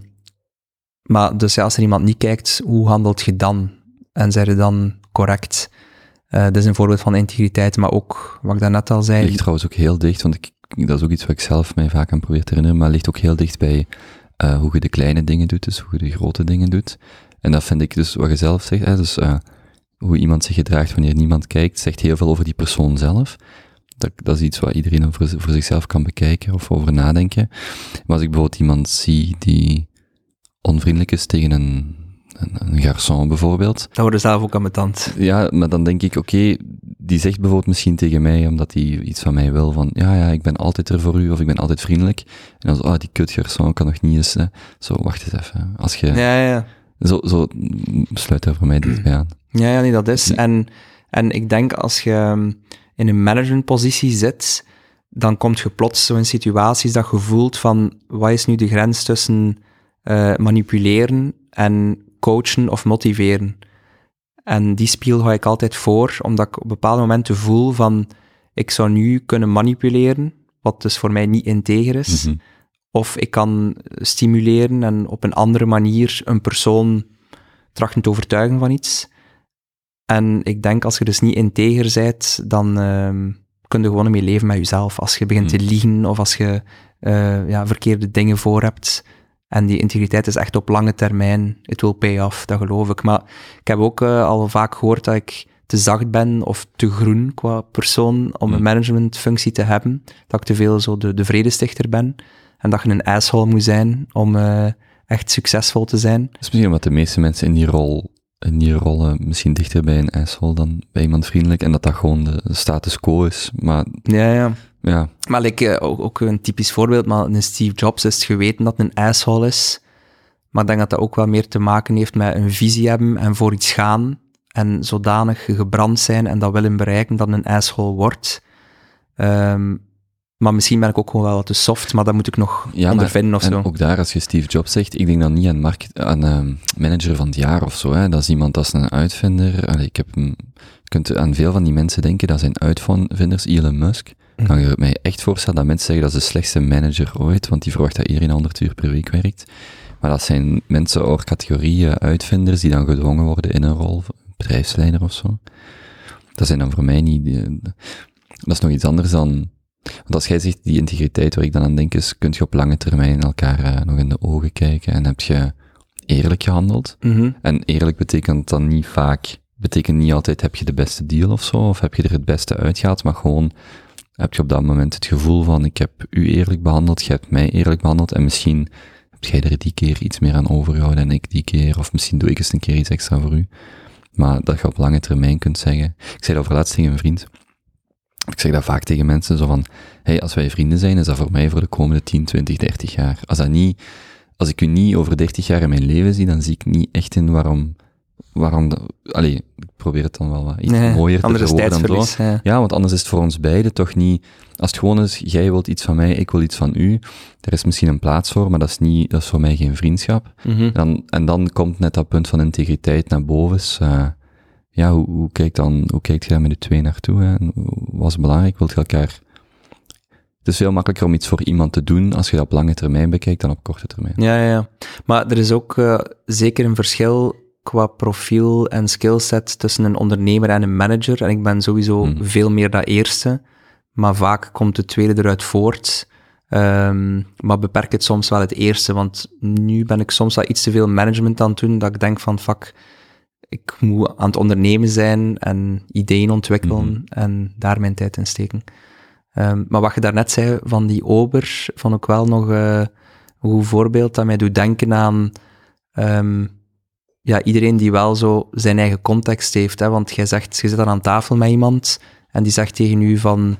maar dus als er iemand niet kijkt, hoe handelt je dan? En zijn je dan correct? Eh dat is een voorbeeld van integriteit, maar ook, wat ik daarnet al zei, ligt trouwens ook heel dicht, want ik, dat is ook iets wat ik zelf mij vaak aan probeer te herinneren, maar ligt ook heel dicht bij eh, hoe je de kleine dingen doet, dus hoe je de grote dingen doet. En dat vind ik dus, wat je zelf zegt, hè, dus eh, hoe iemand zich gedraagt wanneer niemand kijkt, zegt heel veel over die persoon zelf. Dat, dat is iets wat iedereen voor zichzelf kan bekijken of over nadenken. Maar als ik bijvoorbeeld iemand zie die onvriendelijk is tegen een, een, een garçon bijvoorbeeld, dat wordt zelf ook aan mijn tand. ja, maar dan denk ik, oké, die zegt bijvoorbeeld misschien tegen mij, omdat hij iets van mij wil, van, ja, ja, ik ben altijd er voor u, of ik ben altijd vriendelijk. En dan zo, ah, die kut garçon kan nog niet eens, hè. Zo, wacht eens even. Als je, Ja, ja. zo, zo, sluit daar voor mij dit bij aan. Ja, ja, nee, dat is. En, en ik denk als je ehm, in een managementpositie zit, dan komt je plots zo in situaties dat je voelt van, wat is nu de grens tussen eh, manipuleren en coachen of motiveren? En die spiegel ga ik altijd voor, omdat ik op bepaalde momenten voel van, ik zou nu kunnen manipuleren, wat dus voor mij niet integer is. Mhm. Of ik kan stimuleren en op een andere manier een persoon trachten te overtuigen van iets. En ik denk, als je dus niet integer bent, dan ehm kun je gewoon mee leven met jezelf. Als je begint te Hmm. liegen of als je eh, ja, verkeerde dingen voor hebt. En die integriteit is echt op lange termijn, it will pay off, dat geloof ik. Maar ik heb ook eh, al vaak gehoord dat ik te zacht ben of te groen qua persoon om een Hmm. managementfunctie te hebben. Dat ik te veel zo de, de vredestichter ben. En dat je een asshole moet zijn om eh, echt succesvol te zijn. Dat is misschien omdat de meeste mensen in die rol, in die rollen misschien dichter bij een asshole dan bij iemand vriendelijk, en dat dat gewoon de status quo is. Maar, Ja, ja. ja, Maar like, eh, ook, ook een typisch voorbeeld, maar een Steve Jobs is het geweten dat een asshole is. Maar ik denk dat dat ook wel meer te maken heeft met een visie hebben en voor iets gaan. En zodanig gebrand zijn en dat willen bereiken dat een asshole wordt. Ehm, maar misschien ben ik ook gewoon wel wat te soft, maar dat moet ik nog Ja, maar- ondervinden of en zo. ook daar, als je Steve Jobs zegt, ik denk dan niet aan, market, aan ehm, manager van het jaar of zo. Hè. Dat is iemand, dat is een uitvinder. Allee, ik heb, je kunt aan veel van die mensen denken, dat zijn uitvinders. Elon Musk. Kan je mij echt voorstellen dat mensen zeggen dat is de slechtste manager ooit, want die verwacht dat iedereen 100 uur per week werkt. Maar dat zijn mensen or categorieën uitvinders die dan gedwongen worden in een rol, bedrijfsleider of zo. Dat zijn dan voor mij niet, die- dat is nog iets anders dan, want als jij zegt die integriteit waar ik dan aan denk is, kun je op lange termijn elkaar eh, nog in de ogen kijken en heb je eerlijk gehandeld. Mhm. En eerlijk betekent dan niet vaak, betekent niet altijd heb je de beste deal of zo, of heb je er het beste uitgehaald, maar gewoon heb je op dat moment het gevoel van ik heb u eerlijk behandeld, je hebt mij eerlijk behandeld en misschien heb jij er die keer iets meer aan overgehouden en ik die keer, of misschien doe ik eens een keer iets extra voor u. Maar dat je op lange termijn kunt zeggen. Ik zei dat over laatst tegen een vriend. Ik zeg dat vaak tegen mensen, zo van, hey, als wij vrienden zijn, is dat voor mij voor de komende 10, 20, 30 jaar. Als dat niet, als ik u niet over 30 jaar in mijn leven zie, dan zie ik niet echt in waarom, waarom dat, allee, ik probeer het dan wel wat iets Nee, mooier te verwoorden dan zo. Ja. Ja, want anders is het voor ons beiden toch niet, als het gewoon is, jij wilt iets van mij, ik wil iets van u, er is misschien een plaats voor, maar dat is niet, dat is voor mij geen vriendschap. Mhm. Dan, en dan komt net dat punt van integriteit naar boven. Dus, eh, ja, hoe, hoe kijkt dan, hoe kijkt je daar met de twee naartoe? Hè? En Wat is belangrijk? Wilt je elkaar... Het is veel makkelijker om iets voor iemand te doen als je dat op lange termijn bekijkt dan op korte termijn. Ja, ja, ja. Maar er is ook eh, zeker een verschil qua profiel en skillset tussen een ondernemer en een manager. En ik ben sowieso Mhm. veel meer dat eerste, maar vaak komt het tweede eruit voort. Ehm, maar beperk het soms wel het eerste, want nu ben ik soms wel iets te veel management aan het doen, dat ik denk van, fuck, ik moet aan het ondernemen zijn en ideeën ontwikkelen Mhm. en daar mijn tijd in steken. Ehm, maar wat je daarnet zei van die ober, vond ik wel nog eh, een goed voorbeeld dat mij doet denken aan ehm, ja, iedereen die wel zo zijn eigen context heeft. Hè? Want jij zegt, je zit dan aan tafel met iemand en die zegt tegen u van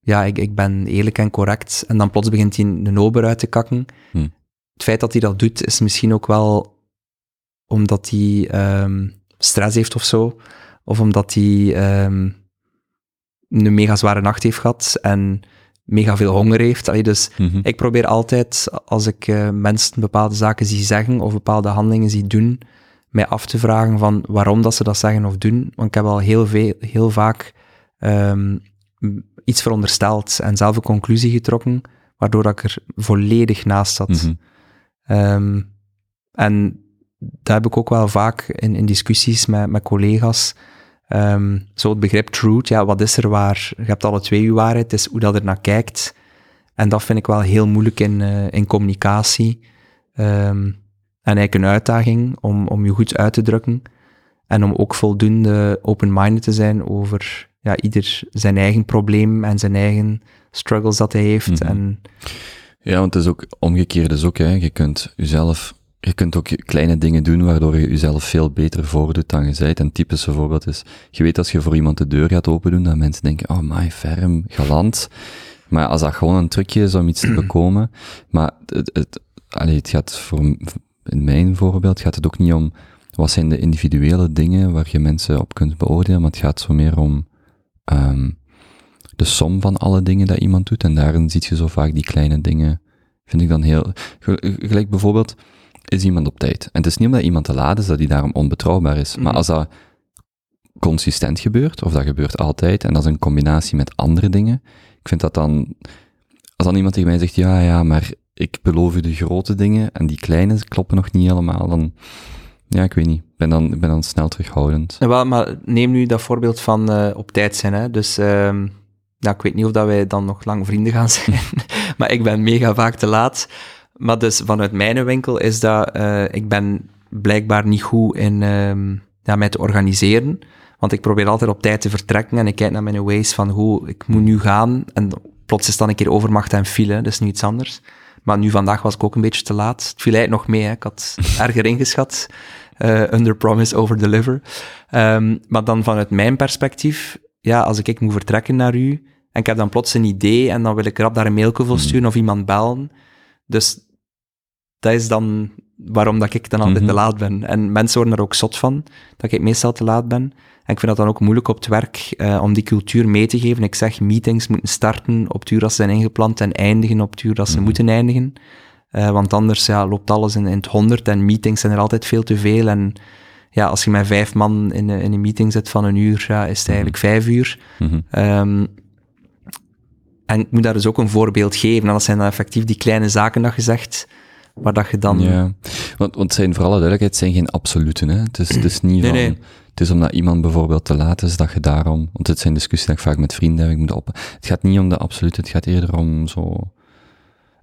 ja, ik, ik ben eerlijk en correct. En dan plots begint hij een ober uit te kakken. Hm. Het feit dat hij dat doet, is misschien ook wel omdat hij ehm, stress heeft of zo. Of omdat hij ehm, een mega zware nacht heeft gehad en mega veel honger heeft. Allee, dus Mhm. ik probeer altijd, als ik eh, mensen bepaalde zaken zie zeggen of bepaalde handelingen zie doen, mij af te vragen van waarom dat ze dat zeggen of doen. Want ik heb al heel, veel, heel vaak ehm, iets verondersteld en zelf een conclusie getrokken, waardoor dat ik er volledig naast zat. Mhm. Ehm, en dat heb ik ook wel vaak in, in discussies met, met collega's. Ehm, zo het begrip truth, ja, wat is er waar? Je hebt alle twee je waarheid, het is hoe dat er naar kijkt. En dat vind ik wel heel moeilijk in, eh, in communicatie. Ehm, en eigenlijk een uitdaging om, om je goed uit te drukken. En om ook voldoende open-minded te zijn over ja, ieder zijn eigen probleem en zijn eigen struggles dat hij heeft. Mhm. En Ja, want het is ook omgekeerd is ook, hè. Je kunt jezelf, je kunt ook kleine dingen doen waardoor je jezelf veel beter voordoet dan je zijt. Een typische voorbeeld is, je weet als je voor iemand de deur gaat open doen, dat mensen denken, oh my, ferm, galant. Maar als dat gewoon een trucje is om iets te bekomen, maar het, het, allee, het gaat voor, in mijn voorbeeld gaat het ook niet om, wat zijn de individuele dingen waar je mensen op kunt beoordelen, maar het gaat zo meer om, ehm, de som van alle dingen dat iemand doet. En daarin zie je zo vaak die kleine dingen, vind ik dan heel, ge- gelijk bijvoorbeeld, is iemand op tijd. En het is niet omdat iemand te laat is dat hij daarom onbetrouwbaar is. Maar Mhm. als dat consistent gebeurt, of dat gebeurt altijd, en dat is een combinatie met andere dingen, ik vind dat dan, als dan iemand tegen mij zegt, ja, ja, maar ik beloof u de grote dingen, en die kleine kloppen nog niet helemaal, dan, ja, ik weet niet, ik ben dan, ik ben dan snel terughoudend. Ja, Wel, maar neem nu dat voorbeeld van eh, op tijd zijn. Hè. Dus ja, ik weet niet of dat wij dan nog lang vrienden gaan zijn, maar ik ben mega vaak te laat. Maar dus vanuit mijn winkel is dat, eh, ik ben blijkbaar niet goed in ja, mij te organiseren. Want ik probeer altijd op tijd te vertrekken en ik kijk naar mijn ways van hoe ik moet nu gaan. En plots is dan een keer overmacht en file, dat is nu iets anders. Maar nu vandaag was ik ook een beetje te laat. Het viel eigenlijk nog mee, hè. ik had erger ingeschat. Eh, under promise, over deliver. Ehm, maar dan vanuit mijn perspectief, ja, als ik, ik moet vertrekken naar u, en ik heb dan plots een idee, en dan wil ik rap daar een mailje voor sturen of iemand bellen. Dus dat is dan waarom dat ik dan altijd Mhm. te laat ben. En mensen worden er ook zot van, dat ik meestal te laat ben. En ik vind dat dan ook moeilijk op het werk, eh, om die cultuur mee te geven. Ik zeg, meetings moeten starten op het uur dat ze zijn ingepland en eindigen op het uur dat ze Mhm. moeten eindigen. Eh, want anders ja, loopt alles in, in het honderd en meetings zijn er altijd veel te veel. En ja, als je met vijf man in, een- in een meeting zit van een uur, ja, is het eigenlijk vijf uur. Mhm. Ehm, en ik moet daar dus ook een voorbeeld geven. En dat zijn dan effectief die kleine zaken dat je zegt, waar dat je dan... Ja, want, want het zijn voor alle duidelijkheid het zijn geen absoluten. Hè? Het, is, het is niet Nee, van, nee. het is omdat iemand bijvoorbeeld te laat is, dat je daarom, want dit zijn discussies die ik vaak met vrienden heb, ik moet op. Het gaat niet om de absolute, het gaat eerder om zo,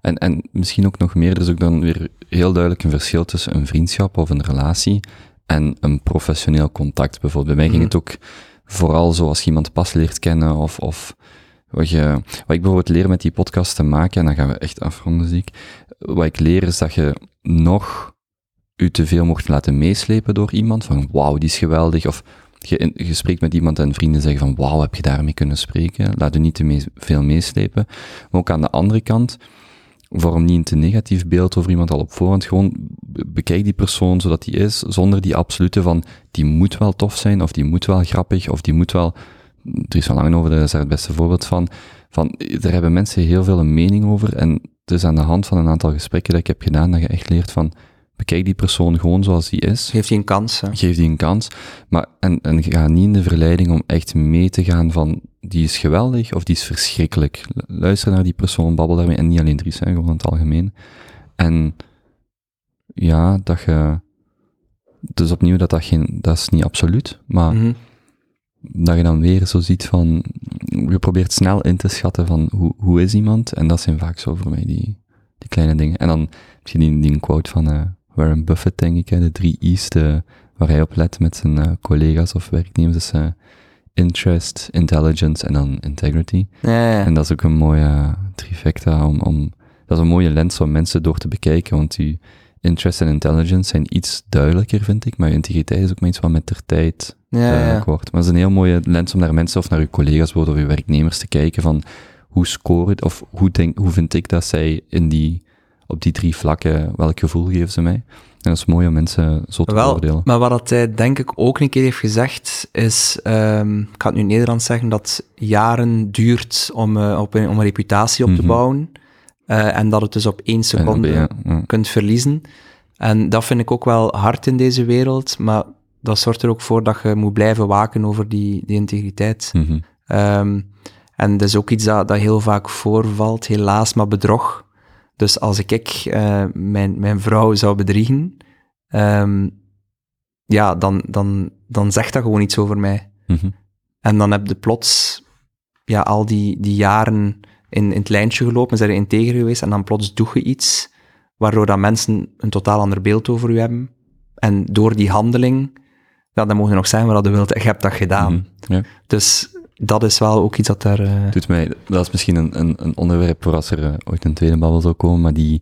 en, en misschien ook nog meer, er is ook dan weer heel duidelijk een verschil tussen een vriendschap of een relatie en een professioneel contact bijvoorbeeld. Bij mij ging Mhm. het ook vooral zo als je iemand pas leert kennen of, of wat, je, wat ik bijvoorbeeld leer met die podcast te maken, en dan gaan we echt afronden, zie ik. Wat ik leer is dat je nog u te veel mocht laten meeslepen door iemand, van wauw, die is geweldig, of je, spreekt met iemand en vrienden zeggen van wauw, heb je daarmee kunnen spreken? Laat u niet te veel meeslepen. Maar ook aan de andere kant, vorm niet een te negatief beeld over iemand al op voorhand, gewoon be- bekijk die persoon zodat die is, zonder die absolute van, die moet wel tof zijn, of die moet wel grappig, of die moet wel, er is al lang over, dat is daar het beste voorbeeld van, van, daar hebben mensen heel veel een mening over, en het is aan de hand van een aantal gesprekken dat ik heb gedaan, dat je echt leert van, bekijk die persoon gewoon zoals die is, Geeft je een kans. hè. geef die een kans, maar, en, en ga niet in de verleiding om echt mee te gaan van, die is geweldig, of die is verschrikkelijk. Lu- Luister naar die persoon, babbel daarmee, en niet alleen Dries, hè, gewoon in het algemeen. En, ja, dat je, dus opnieuw, dat dat geen, dat is niet absoluut, maar Mhm. Dat je dan weer zo ziet van, je probeert snel in te schatten van, hoe, hoe is iemand? En dat zijn vaak zo voor mij die, die kleine dingen. En dan heb je die, die quote van eh, Warren Buffett, denk ik, hè, de drie I's, de, waar hij op let met zijn eh, collega's of werknemers, eh, interest, intelligence en dan integrity. Ja. En dat is ook een mooie trifecta om, om, dat is een mooie lens om mensen door te bekijken, want die interest en intelligence zijn iets duidelijker, vind ik, maar je integriteit is ook maar iets wat met de tijd ja, ja. duidelijk wordt. Maar het is een heel mooie lens om naar mensen of naar uw collega's of uw werknemers te kijken van hoe scoren, of hoe, denk, hoe vind ik dat zij in die, op die drie vlakken, welk gevoel geven ze mij? En dat is mooi om mensen zo te Wel, beoordelen. maar wat dat hij denk ik ook een keer heeft gezegd, is, ehm, ik ga het nu in Nederlands zeggen, dat jaren duurt om, eh, op een, om een reputatie op te Mhm. bouwen. Eh, en dat het dus op één seconde ja. kunt verliezen. En dat vind ik ook wel hard in deze wereld, maar dat zorgt er ook voor dat je moet blijven waken over die, die integriteit. Mhm. Ehm, en dat is ook iets dat, dat heel vaak voorvalt, helaas, maar bedrog. Dus als ik, ik eh, mijn, mijn vrouw zou bedriegen, ehm, ja, dan, dan, dan zegt dat gewoon iets over mij. Mhm. En dan heb je plots ja, al die, die jaren in, in het lijntje gelopen, zijn er integer geweest, en dan plots doe je iets waardoor dat mensen een totaal ander beeld over u hebben. En door die handeling, ja, dan mogen je nog zijn wat je wilt, je hebt dat gedaan. Mhm. Ja. Dus dat is wel ook iets dat daar... eh, Doet mij, dat is misschien een, een, een onderwerp voor als er eh, ooit een tweede babbel zou komen, maar die,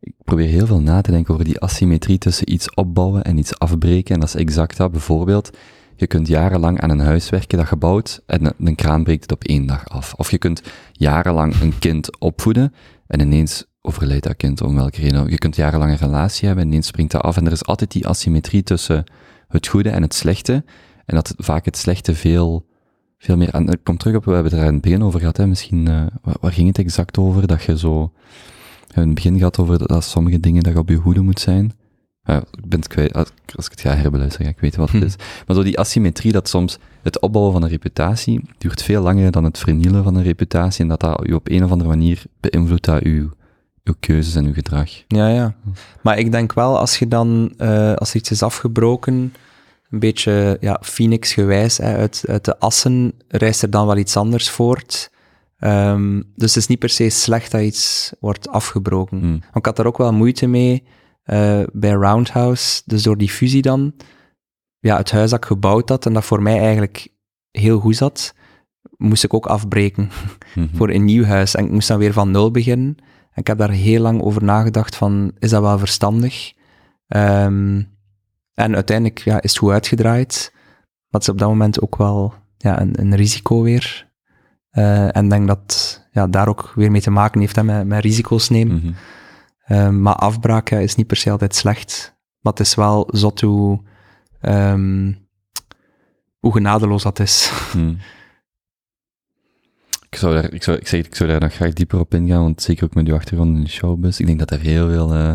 ik probeer heel veel na te denken over die asymmetrie tussen iets opbouwen en iets afbreken. En dat is exact dat. Bijvoorbeeld, je kunt jarenlang aan een huis werken dat gebouwd en een, kraan breekt het op één dag af. Of je kunt jarenlang een kind opvoeden en ineens overlijdt dat kind om welke reden. Je kunt jarenlang een relatie hebben en ineens springt dat af. En er is altijd die asymmetrie tussen het goede en het slechte. En dat vaak het slechte veel veel meer aan. Ik kom terug op, we hebben het er in het begin over gehad, hè, misschien, eh, waar, ging het exact over? Dat je zo, we het begin gehad over dat, sommige dingen dat op je hoede moet zijn. Ja, ik ben het kwijt, als, ik het ga herbeluisteren, ga ik weten wat het Hm. is. Maar zo die asymmetrie, dat soms het opbouwen van een reputatie duurt veel langer dan het vernielen van een reputatie en dat dat u op een of andere manier beïnvloedt dat uw, uw keuzes en uw gedrag. Ja, ja. Maar ik denk wel, als je dan, eh, als iets is afgebroken, een beetje ja, Phoenix-gewijs, uit, uit de assen rijst er dan wel iets anders voort. Ehm, dus het is niet per se slecht dat iets wordt afgebroken. Want ik had daar ook wel moeite mee eh, bij Roundhouse, dus door die fusie dan, ja, het huis dat ik gebouwd had en dat voor mij eigenlijk heel goed zat, moest ik ook afbreken Mhm. voor een nieuw huis. En ik moest dan weer van nul beginnen. En ik heb daar heel lang over nagedacht van, is dat wel verstandig? Ehm, en uiteindelijk ja, is het goed uitgedraaid. Maar het is op dat moment ook wel ja, een, een risico weer. Eh, en ik denk dat ja, daar ook weer mee te maken heeft, hè, met, met risico's nemen. Mhm. Ehm, maar afbraak ja, is niet per se altijd slecht. Maar het is wel zot hoe, ehm, hoe genadeloos dat is. Hmm. Ik zou daar, ik zou, ik zeg, ik zou daar nog graag dieper op ingaan, want zeker ook met uw achtergrond in de showbiz, ik denk dat er heel veel eh,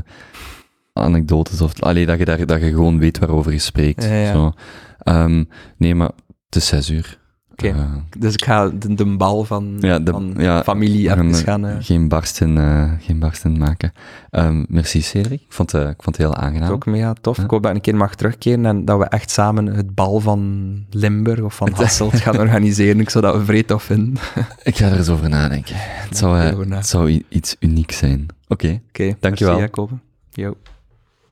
anekdotes of, allee, dat je daar, dat je gewoon weet waarover je spreekt. Ja, ja. Zo. Ehm, nee, maar het is zes uur. Oké. Eh, Dus ik ga de, de bal van, Ja, de- van ja, familie we gaan, even eh, gaan... eh, geen barsten, geen barsten maken. Ehm, merci Cedric, ik vond, het, ik vond het heel aangenaam. Is ook mega tof. Ik hoop dat ik een keer mag terugkeren en dat we echt samen het bal van Limburg of van Hasselt gaan organiseren. Ik zou dat vreed tof vinden. Ik ga er eens over nadenken. Het zou, het iets uniek zijn. Oké. Oké, Dankjewel. merci, Jacob. Yo.